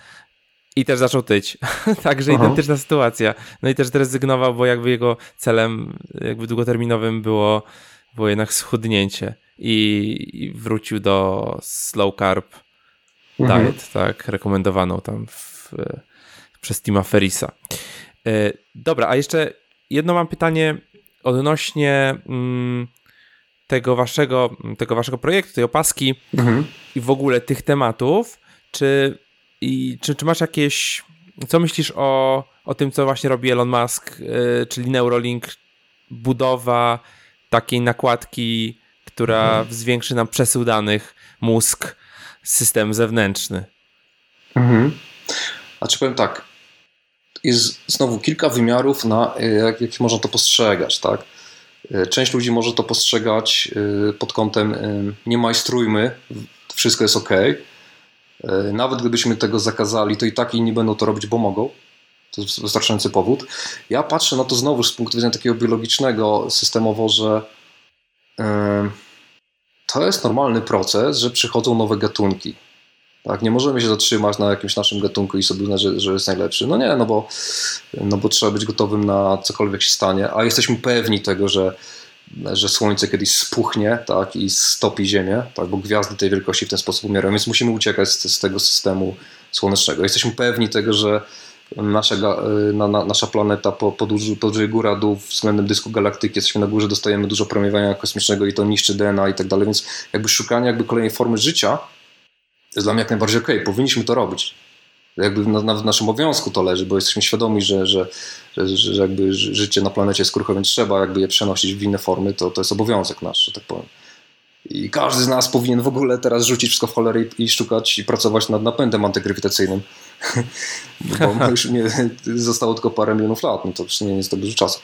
i też zaczął tyć. Także Aha. identyczna sytuacja. No i też zrezygnował, bo jakby jego celem jakby długoterminowym było, było jednak schudnięcie i, i wrócił do slow carb mhm. diet, tak, rekomendowaną tam w, przez Tima Ferisa. E, dobra, a jeszcze jedno mam pytanie odnośnie mm, tego, waszego, tego waszego projektu, tej opaski mhm. i w ogóle tych tematów. Czy, i, czy, czy masz jakieś. Co myślisz o, o tym, co właśnie robi Elon Musk, yy, czyli Neuralink, budowa takiej nakładki, która mhm. zwiększy nam przesył danych, mózg, system zewnętrzny? Mhm. Znaczy powiem tak, jest znowu kilka wymiarów, na y, jak, jak można to postrzegać, tak? Y, część ludzi może to postrzegać y, pod kątem nie majstrujmy, wszystko jest ok. Nawet gdybyśmy tego zakazali, to i tak inni będą to robić, bo mogą. To jest wystarczający powód. Ja patrzę na to znowu z punktu widzenia takiego biologicznego, systemowo, że to jest normalny proces, że przychodzą nowe gatunki. Tak, nie możemy się zatrzymać na jakimś naszym gatunku i sobie uznać, że, że jest najlepszy. No nie, no bo, no bo trzeba być gotowym na cokolwiek się stanie, a jesteśmy pewni tego, że, że Słońce kiedyś spuchnie tak, i stopi Ziemię, tak, bo gwiazdy tej wielkości w ten sposób umierają, więc musimy uciekać z, z tego systemu słonecznego. Jesteśmy pewni tego, że nasza, na, na, nasza planeta podróżuje po góra dół względem dysku galaktyki, jesteśmy na górze, dostajemy dużo promieniowania kosmicznego i to niszczy DNA i tak dalej, więc jakby szukanie jakby kolejnej formy życia jest dla mnie jak najbardziej okej, okay. powinniśmy to robić. Jakby nawet w naszym obowiązku to leży, bo jesteśmy świadomi, że, że, że, że jakby życie na planecie jest kruche, więc trzeba jakby je przenosić w inne formy, to, to jest obowiązek nasz, że tak powiem. I każdy z nas powinien w ogóle teraz rzucić wszystko w cholerę i, i szukać i pracować nad napędem antygrawitacyjnym. Bo już nie, zostało tylko parę milionów lat, no to już nie jest to dużo czasu.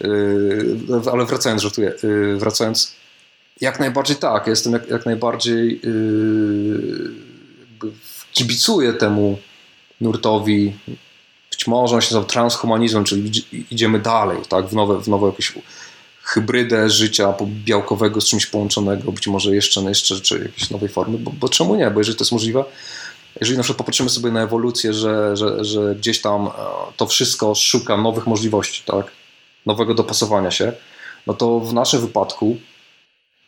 Yy, ale wracając, żartuję, yy, wracając, jak najbardziej tak. jestem jak, jak najbardziej yy, kibicuję temu nurtowi. Być może on się nazywa transhumanizmem, czyli idziemy dalej, tak, w nowe, w nowe jakieś hybrydę życia białkowego z czymś połączonego, być może jeszcze, jeszcze czy jakiejś nowej formy, bo, bo czemu nie? Bo jeżeli to jest możliwe, jeżeli na przykład popatrzymy sobie na ewolucję, że, że, że gdzieś tam e, to wszystko szuka nowych możliwości, tak, nowego dopasowania się, no to w naszym wypadku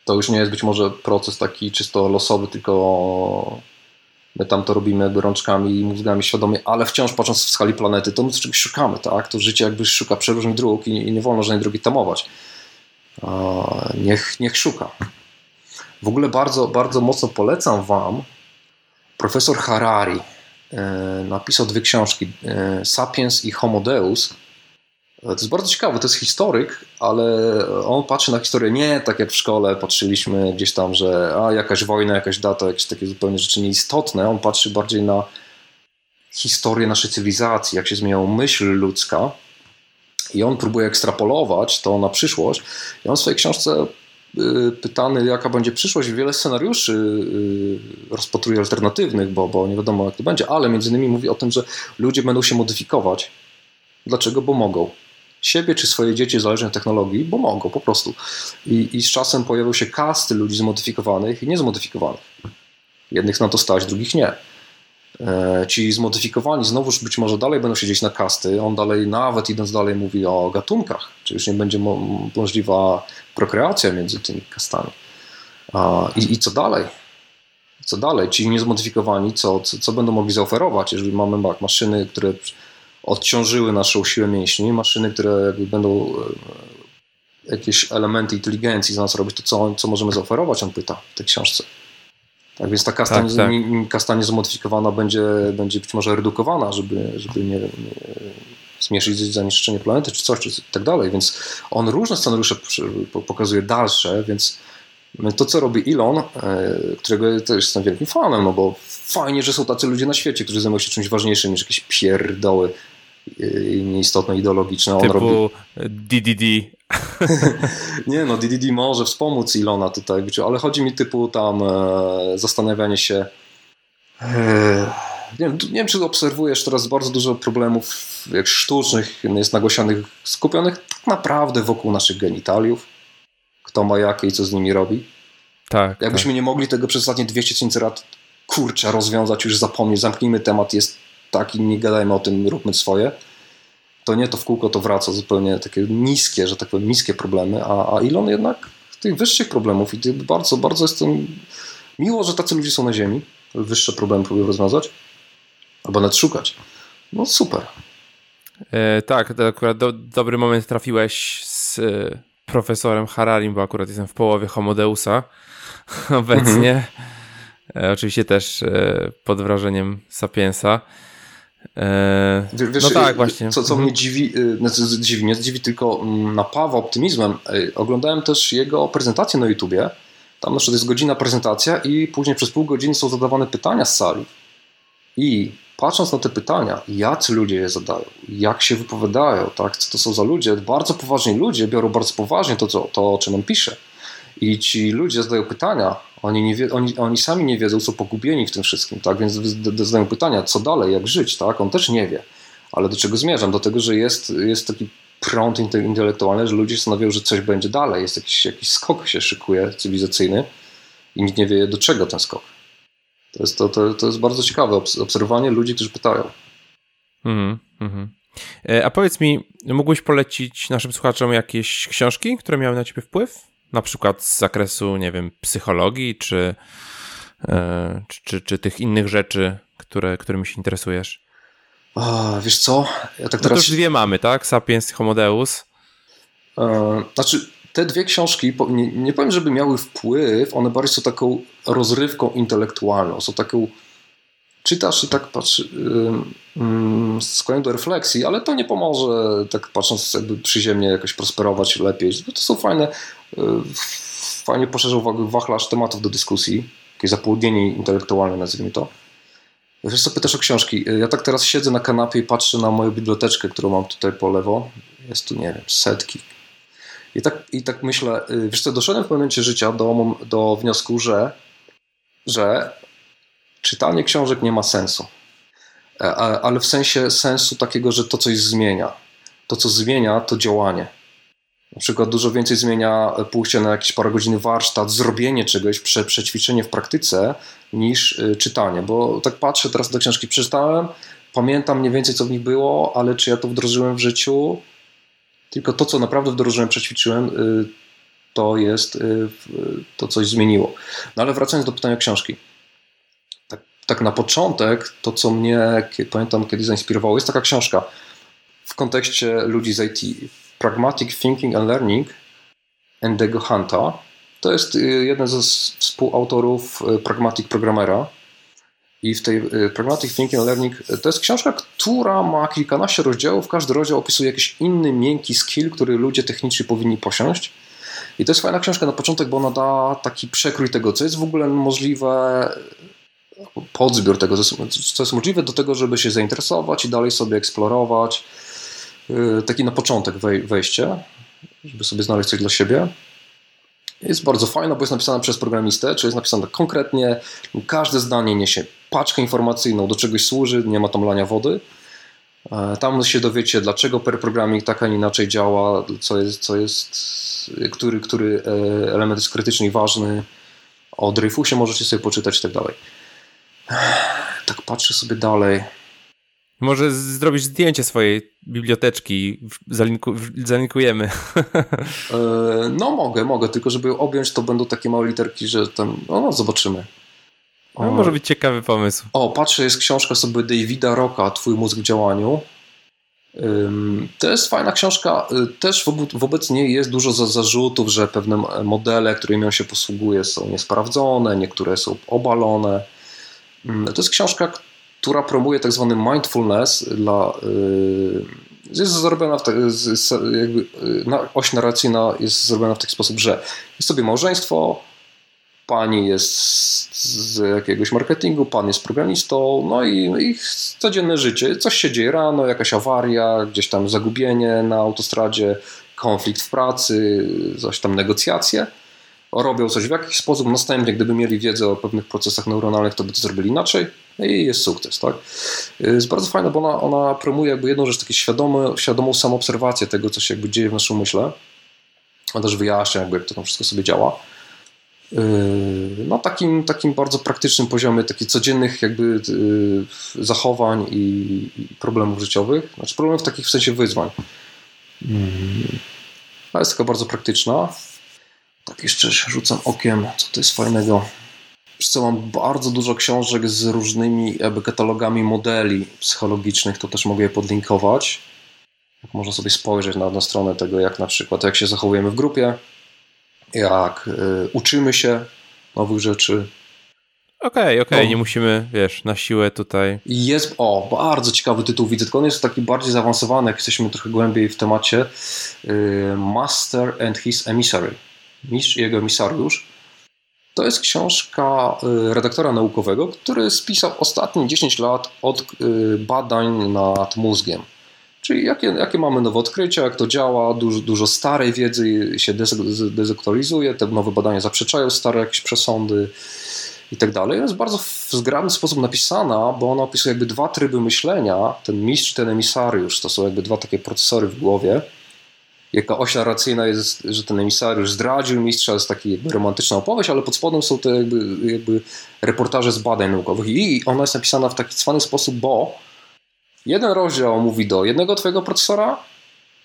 to już nie jest być może proces taki czysto losowy, tylko my tam to robimy jakby rączkami i mózgami świadomie, ale wciąż patrząc w skali planety, to my czegoś szukamy, tak? To życie jakby szuka przeróżnych dróg i, i nie wolno żadnej drogi tamować. Niech, niech szuka. W ogóle bardzo, bardzo mocno polecam Wam profesor Harari. E, napisał dwie książki, e, Sapiens i Homo Deus to jest bardzo ciekawe, to jest historyk, ale on patrzy na historię nie tak jak w szkole patrzyliśmy gdzieś tam, że a jakaś wojna, jakaś data, jakieś takie zupełnie rzeczy nieistotne. On patrzy bardziej na historię naszej cywilizacji, jak się zmieniała myśl ludzka i on próbuje ekstrapolować to na przyszłość. I on w swojej książce y, pytany, jaka będzie przyszłość, wiele scenariuszy y, rozpatruje alternatywnych, bo, bo nie wiadomo jak to będzie, ale między innymi mówi o tym, że ludzie będą się modyfikować. Dlaczego? Bo mogą siebie czy swoje dzieci zależnie od technologii, bo mogą po prostu. I, I z czasem pojawią się kasty ludzi zmodyfikowanych i niezmodyfikowanych. Jednych na to stać, drugich nie. E, ci zmodyfikowani znowuż być może dalej będą siedzieć na kasty. On dalej, nawet idąc dalej, mówi o gatunkach, czy już nie będzie mo możliwa prokreacja między tymi kastami. I, i co dalej? Co dalej? Ci niezmodyfikowani, co, co, co będą mogli zaoferować, jeżeli mamy maszyny, które odciążyły naszą siłę mięśni, maszyny, które będą e, jakieś elementy inteligencji za nas robić, to co, co możemy zaoferować, on pyta w tej książce. Tak więc ta kasta, tak, tak. kasta niezmodyfikowana będzie, będzie być może redukowana, żeby, żeby nie, nie zmniejszyć zanieczyszczenie planety, czy coś, czy tak dalej. Więc on różne scenariusze pokazuje dalsze, więc to, co robi Elon, e, którego też jestem wielkim fanem, no bo fajnie, że są tacy ludzie na świecie, którzy zajmują się czymś ważniejszym niż jakieś pierdoły i nieistotne ideologiczne. On Typu robi... DDD. nie no, DDD może wspomóc Ilona tutaj, ale chodzi mi typu tam e, zastanawianie się e, nie, wiem, nie wiem, czy obserwujesz teraz bardzo dużo problemów jak sztucznych, jest nagłośnianych, skupionych tak naprawdę wokół naszych genitaliów. Kto ma jakie i co z nimi robi. Tak. Jakbyśmy tak. nie mogli tego przez ostatnie 200 tysięcy lat kurczę rozwiązać, już zapomnieć, zamknijmy temat, jest taki, nie gadajmy o tym, róbmy swoje. To nie, to w kółko to wraca zupełnie takie niskie, że tak powiem, niskie problemy, a, a Elon jednak tych wyższych problemów i bardzo, bardzo jestem miło, że tacy ludzie są na ziemi, wyższe problemy próbują rozwiązać, albo nawet szukać. No super. E, tak, to akurat do, dobry moment trafiłeś z e, profesorem Hararim, bo akurat jestem w połowie Homodeusa obecnie. Mhm. E, oczywiście też e, pod wrażeniem Sapiensa. E, wiesz, no tak, właśnie. Co, co mhm. mnie dziwi, znaczy dziwi, nie dziwi, tylko mm, napawa optymizmem. Oglądałem też jego prezentację na YouTubie. Tam na przykład jest godzina prezentacja i później przez pół godziny są zadawane pytania z sali. I patrząc na te pytania, jacy ludzie je zadają, jak się wypowiadają, tak, co to są za ludzie, bardzo poważni ludzie biorą bardzo poważnie to, co, to o czym on pisze. I ci ludzie zadają pytania, oni, nie wie, oni, oni sami nie wiedzą, są pogubieni w tym wszystkim, tak? Więc zadają pytania, co dalej, jak żyć, tak? On też nie wie. Ale do czego zmierzam? Do tego, że jest, jest taki prąd intelektualny, że ludzie stanowią, że coś będzie dalej, jest jakiś, jakiś skok się szykuje cywilizacyjny i nikt nie wie, do czego ten skok. To jest, to, to, to jest bardzo ciekawe obserwowanie ludzi, którzy pytają. Mm, mm. A powiedz mi, mógłbyś polecić naszym słuchaczom jakieś książki, które miały na ciebie wpływ? Na przykład z zakresu, nie wiem, psychologii, czy, e, czy, czy, czy tych innych rzeczy, które, którymi się interesujesz? A, wiesz co? Ja tak teraz... No to już dwie mamy, tak? Sapiens i Homo Deus. E, znaczy, te dwie książki, nie, nie powiem, żeby miały wpływ, one bardziej są taką rozrywką intelektualną, są taką czytasz i tak patrzy, yy, skłaniam do refleksji, ale to nie pomoże, tak patrząc jakby przyziemnie jakoś prosperować lepiej. To są fajne, fajnie poszerzą wachlarz tematów do dyskusji, jakieś zapłodnienie intelektualne, nazwijmy to. Wiesz co, pytasz o książki. Ja tak teraz siedzę na kanapie i patrzę na moją biblioteczkę, którą mam tutaj po lewo. Jest tu, nie wiem, setki, i tak, I tak myślę, y, wiesz co, doszedłem w momencie życia do, do wniosku, że, że czytanie książek nie ma sensu. E, ale w sensie sensu takiego, że to coś zmienia. To, co zmienia, to działanie. Na przykład dużo więcej zmienia pójście na jakieś parę godzin warsztat, zrobienie czegoś, prze, przećwiczenie w praktyce niż y, czytanie. Bo tak patrzę teraz do książki, przeczytałem, pamiętam mniej więcej co w nich było, ale czy ja to wdrożyłem w życiu, tylko to, co naprawdę wdrożyłem, przećwiczyłem, y, to jest, y, to coś zmieniło. No ale wracając do pytania książki. Tak, tak na początek, to co mnie, pamiętam, kiedy zainspirowało, jest taka książka w kontekście ludzi z IT. Pragmatic Thinking and Learning Endego Hunta. To jest y, jeden ze współautorów Pragmatic Programmera. I w tej y, Pragmatic Thinking and Learning y, to jest książka, która ma kilkanaście rozdziałów. Każdy rozdział opisuje jakiś inny, miękki skill, który ludzie techniczni powinni posiąść. I to jest fajna książka na początek, bo ona da taki przekrój tego, co jest w ogóle możliwe, podzbiór tego, co jest możliwe do tego, żeby się zainteresować i dalej sobie eksplorować. Y, taki na początek wejście, żeby sobie znaleźć coś dla siebie. Jest bardzo fajna, bo jest napisana przez programistę, czy jest napisana konkretnie. Każde zdanie niesie paczkę informacyjną, do czegoś służy, nie ma tam lania wody. E, tam się dowiecie, dlaczego per programming tak, a nie inaczej działa, co jest, co jest który, który e, element jest krytyczny i ważny. O Dreyfusie możecie sobie poczytać i tak dalej. Tak patrzę sobie dalej. Może zrobić zdjęcie swojej biblioteczki, zalinku, zalinkujemy. E, no mogę, mogę, tylko żeby objąć to będą takie małe literki, że tam, no zobaczymy. No, może być ciekawy pomysł. O, patrzę, jest książka sobie Davida Rocka, Twój mózg w działaniu. To jest fajna książka. Y, też wobec niej jest dużo zarzutów, że pewne modele, którymi on się posługuje, są niesprawdzone, niektóre są obalone. To jest książka, która promuje tak zwany mindfulness dla. Y, jest zrobiona w tak, jakby, y, oś narracyjna jest zrobiona w taki sposób, że jest sobie małżeństwo, pani jest z jakiegoś marketingu, pan jest programistą, no i ich codzienne życie. Coś się dzieje rano, jakaś awaria, gdzieś tam zagubienie na autostradzie, konflikt w pracy, coś tam negocjacje. Robią coś w jakiś sposób, następnie gdyby mieli wiedzę o pewnych procesach neuronalnych, to by to zrobili inaczej no i jest sukces. Tak? Jest bardzo fajna, bo ona, ona promuje jakby jedną rzecz, takie świadome, świadomą samoobserwację tego, co się jakby dzieje w naszym myśle. Ona też wyjaśnia, jakby jak to tam wszystko sobie działa. na takim, takim bardzo praktycznym poziomie, takich codziennych jakby zachowań i problemów życiowych, znaczy problemów takich w sensie wyzwań. Ale jest taka bardzo praktyczna. Tak jeszcze rzucam okiem, co to jest fajnego. Wiesz co, mam bardzo dużo książek z różnymi jakby katalogami modeli psychologicznych, to też mogę je podlinkować. Można sobie spojrzeć na, na stronę tego, jak na przykład jak się zachowujemy w grupie, jak y, uczymy się nowych rzeczy. Okej, okay, okej, okay. nie musimy, wiesz, na siłę tutaj. Jest, o, bardzo ciekawy tytuł widzę, tylko on jest taki bardziej zaawansowany, jak jesteśmy trochę głębiej w temacie. Y, Master and His Emissary. Mistrz i jego emisariusz. To jest książka y, redaktora naukowego, który spisał ostatnie 10 lat od y, badań nad mózgiem. Czyli jakie, jakie mamy nowe odkrycia, jak to działa, dużo, dużo starej wiedzy się dezaktualizuje, te nowe badania zaprzeczają stare jakieś przesądy i tak dalej. Jest bardzo w zgrabny sposób napisana, bo ona opisuje jakby dwa tryby myślenia, ten mistrz, ten emisariusz, to są jakby dwa takie procesory w głowie. Jaka oś narracyjna jest, że ten emisariusz zdradził mistrza, jest taka jakby romantyczna opowieść, ale pod spodem są te jakby, jakby reportaże z badań naukowych i ona jest napisana w taki cwany sposób, bo Jeden rozdział mówi do jednego twojego procesora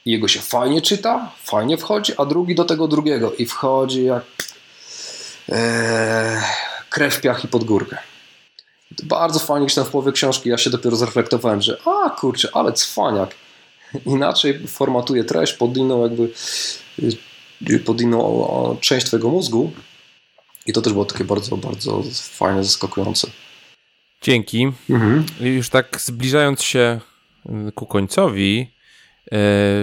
i jego się fajnie czyta, fajnie wchodzi, a drugi do tego drugiego i wchodzi jak ee, krew, piach i pod górkę. Bardzo fajnie gdzieś tam w połowie książki ja się dopiero zreflektowałem, że a kurczę, ale cwaniak. Inaczej formatuje treść pod inną jakby pod inną część twojego mózgu i to też było takie bardzo, bardzo fajne, zaskakujące. Dzięki. Mhm. Już tak zbliżając się y, ku końcowi, yy,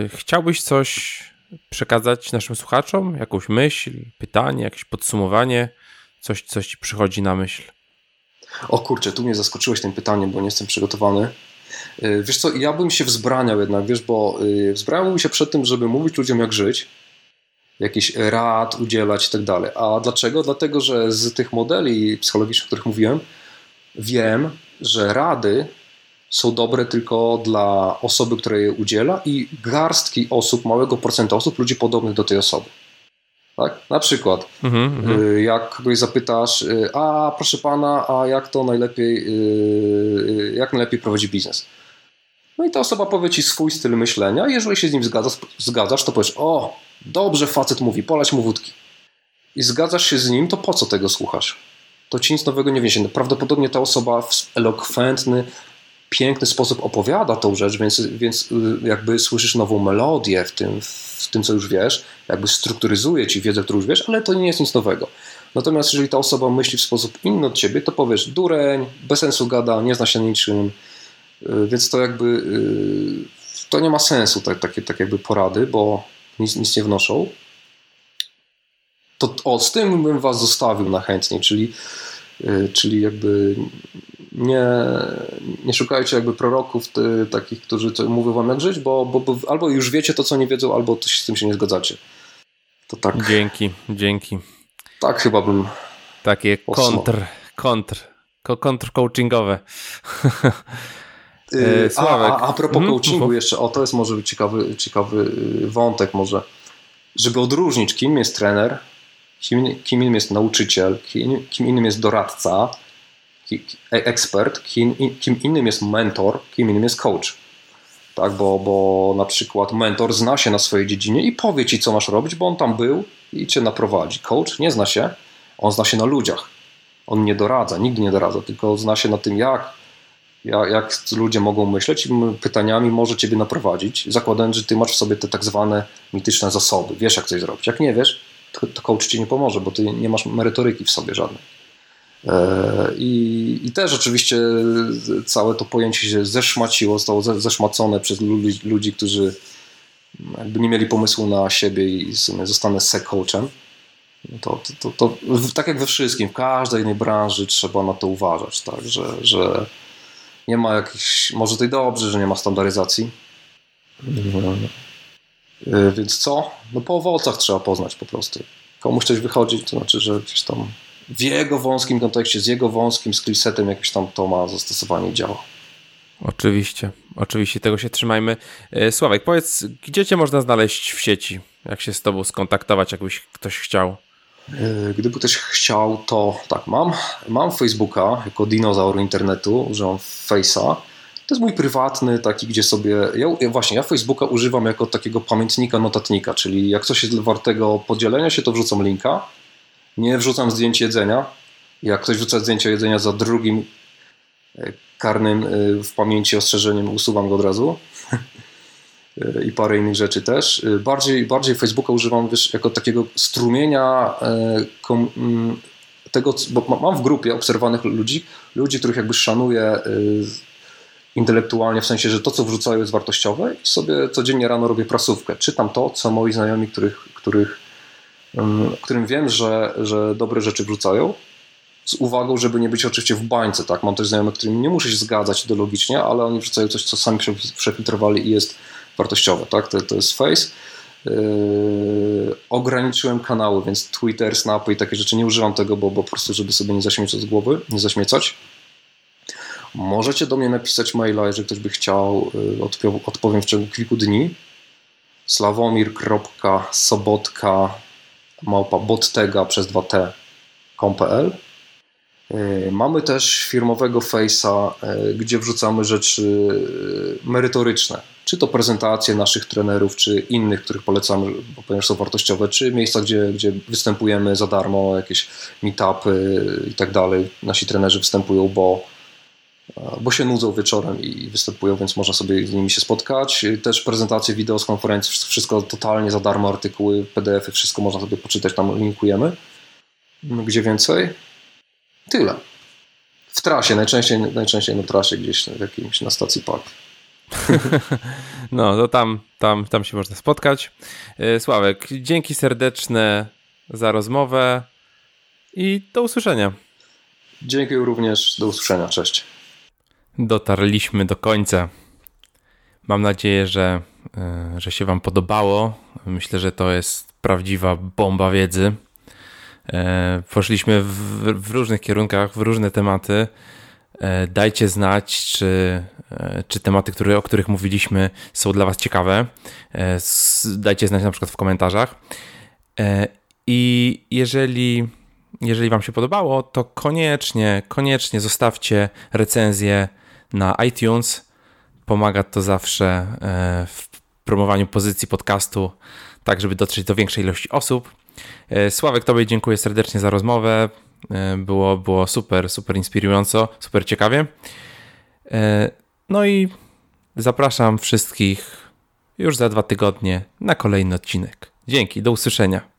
chciałbyś coś przekazać naszym słuchaczom? Jakąś myśl, pytanie, jakieś podsumowanie? Coś, coś ci przychodzi na myśl? O kurczę, tu mnie zaskoczyłeś tym pytaniem, bo nie jestem przygotowany. Yy, wiesz co, ja bym się wzbraniał jednak, wiesz, bo yy, wzbraniałbym się przed tym, żeby mówić ludziom jak żyć, jakiś rad udzielać i tak dalej. A dlaczego? Dlatego, że z tych modeli psychologicznych, o których mówiłem, wiem, że rady są dobre tylko dla osoby, która je udziela i garstki osób, małego procenta osób, ludzi podobnych do tej osoby. Tak? Na przykład, mm-hmm. jak kogoś zapytasz, y, a proszę pana, a jak to najlepiej, y, jak najlepiej prowadzi biznes? No i ta osoba powie ci swój styl myślenia. Jeżeli się z nim zgadzasz, zgadzasz to powiesz, o, dobrze facet mówi, polać mu wódki. I zgadzasz się z nim, to po co tego słuchasz? to ci nic nowego nie wiesie. No, prawdopodobnie ta osoba w elokwentny, piękny sposób opowiada tą rzecz, więc, więc y, jakby słyszysz nową melodię w tym, w tym, co już wiesz, jakby strukturyzuje ci wiedzę, którą już wiesz, ale to nie jest nic nowego. Natomiast jeżeli ta osoba myśli w sposób inny od ciebie, to powiesz dureń, bez sensu gada, nie zna się niczym, y, więc to jakby y, to nie ma sensu, tak, takie, tak jakby porady, bo nic, nic nie wnoszą to o, z tym bym was zostawił na chętniej, czyli, y, czyli jakby nie, nie szukajcie jakby proroków ty, takich, którzy mówią wam jak żyć, bo, bo, bo, albo już wiecie to, co nie wiedzą, albo z tym się nie zgadzacie. To tak. Dzięki, dzięki. Tak chyba bym Takie kontr, kontr, kontr coachingowe. Y, Sławek. A, a, a propos mm, coachingu jeszcze, o to jest może ciekawy, ciekawy wątek może, żeby odróżnić kim jest trener, kim, kim innym jest nauczyciel, kim, kim innym jest doradca, ekspert, kim, kim innym jest mentor, kim innym jest coach. Tak, bo, bo na przykład mentor zna się na swojej dziedzinie i powie ci, co masz robić, bo on tam był i cię naprowadzi. Coach nie zna się, on zna się na ludziach. On nie doradza, nigdy nie doradza, tylko zna się na tym, jak, jak, jak ludzie mogą myśleć i pytaniami może ciebie naprowadzić, zakładając, że ty masz w sobie te tak zwane mityczne zasoby. Wiesz, jak coś zrobić. Jak nie wiesz, to, to coach ci nie pomoże, bo ty nie masz merytoryki w sobie żadnej. E, I, I też oczywiście całe to pojęcie się zeszmaciło, zostało zeszmacone przez ludzi, ludzi którzy jakby nie mieli pomysłu na siebie i w sumie zostanę se-coachem. To, to, to, to, tak jak we wszystkim, w każdej innej branży trzeba na to uważać, tak? że, że nie ma jakichś, może to i dobrze, że nie ma standaryzacji, E, więc co? No po owocach trzeba poznać po prostu. Komuś coś wychodzi, to znaczy, że gdzieś tam w jego wąskim kontekście, z jego wąskim skillsetem jakieś tam to ma zastosowanie działa. Oczywiście, oczywiście tego się trzymajmy. E, Sławek, powiedz, gdzie cię można znaleźć w sieci? Jak się z tobą skontaktować, jakbyś ktoś chciał? Gdyby ktoś chciał, to tak, mam, mam Facebooka jako dinozaur internetu, używam Face'a. To jest mój prywatny, taki, gdzie sobie. Ja, właśnie, ja Facebooka używam jako takiego pamiętnika, notatnika, czyli jak coś jest wartego podzielenia się, to wrzucam linka. Nie wrzucam zdjęć jedzenia. Jak ktoś wrzuca zdjęcie jedzenia za drugim e, karnym e, w pamięci ostrzeżeniem, usuwam go od razu. E, I parę innych rzeczy też. Bardziej, bardziej Facebooka używam wiesz, jako takiego strumienia mm, tego, bo mam w grupie obserwowanych ludzi, ludzi, których jakby szanuję intelektualnie, w sensie, że to, co wrzucają jest wartościowe i sobie codziennie rano robię prasówkę. Czytam to, co moi znajomi, których, których, którym wiem, że, że dobre rzeczy wrzucają, z uwagą, żeby nie być oczywiście w bańce. Tak? Mam też znajomych, którym nie muszę się zgadzać ideologicznie, ale oni wrzucają coś, co sami przefiltrowali i jest wartościowe. Tak? To, to jest face. Yy, ograniczyłem kanały, więc Twitter, Snapy i takie rzeczy nie używam tego, bo, bo po prostu, żeby sobie nie zaśmiecać z głowy, nie zaśmiecać. Możecie do mnie napisać maila, jeżeli ktoś by chciał, y, odpowiem w ciągu kilku dni. sławomir.sobotka małpa bottega przez 2t.com.pl y, Mamy też firmowego face'a, y, gdzie wrzucamy rzeczy merytoryczne. Czy to prezentacje naszych trenerów, czy innych, których polecamy, ponieważ są wartościowe, czy miejsca, gdzie, gdzie występujemy za darmo, jakieś meetupy i tak dalej. Nasi trenerzy występują, bo bo się nudzą wieczorem i występują, więc można sobie z nimi się spotkać. Też prezentacje wideo z konferencji, wszystko totalnie za darmo, artykuły, PDF-y, wszystko można sobie poczytać, tam linkujemy. Gdzie więcej? Tyle. W trasie, najczęściej, najczęściej na trasie gdzieś w jakimś na stacji park. No, to tam, tam, tam się można spotkać. E, Sławek, dzięki serdeczne za rozmowę i do usłyszenia. Dzięki również, do usłyszenia, cześć dotarliśmy do końca. Mam nadzieję, że, e, że się Wam podobało. Myślę, że to jest prawdziwa bomba wiedzy. E, poszliśmy w, w różnych kierunkach, w różne tematy. E, dajcie znać, czy, czy tematy, które, o których mówiliśmy, są dla Was ciekawe. Dajcie znać na przykład w komentarzach. I jeżeli, jeżeli Wam się podobało, to koniecznie, koniecznie zostawcie recenzję na iTunes. Pomaga to zawsze e, w promowaniu pozycji podcastu, tak żeby dotrzeć do większej ilości osób. E, Sławek, Tobie dziękuję serdecznie za rozmowę. E, było, było super, super inspirująco, super ciekawie. No i zapraszam wszystkich już za dwa tygodnie na kolejny odcinek. Dzięki, do usłyszenia.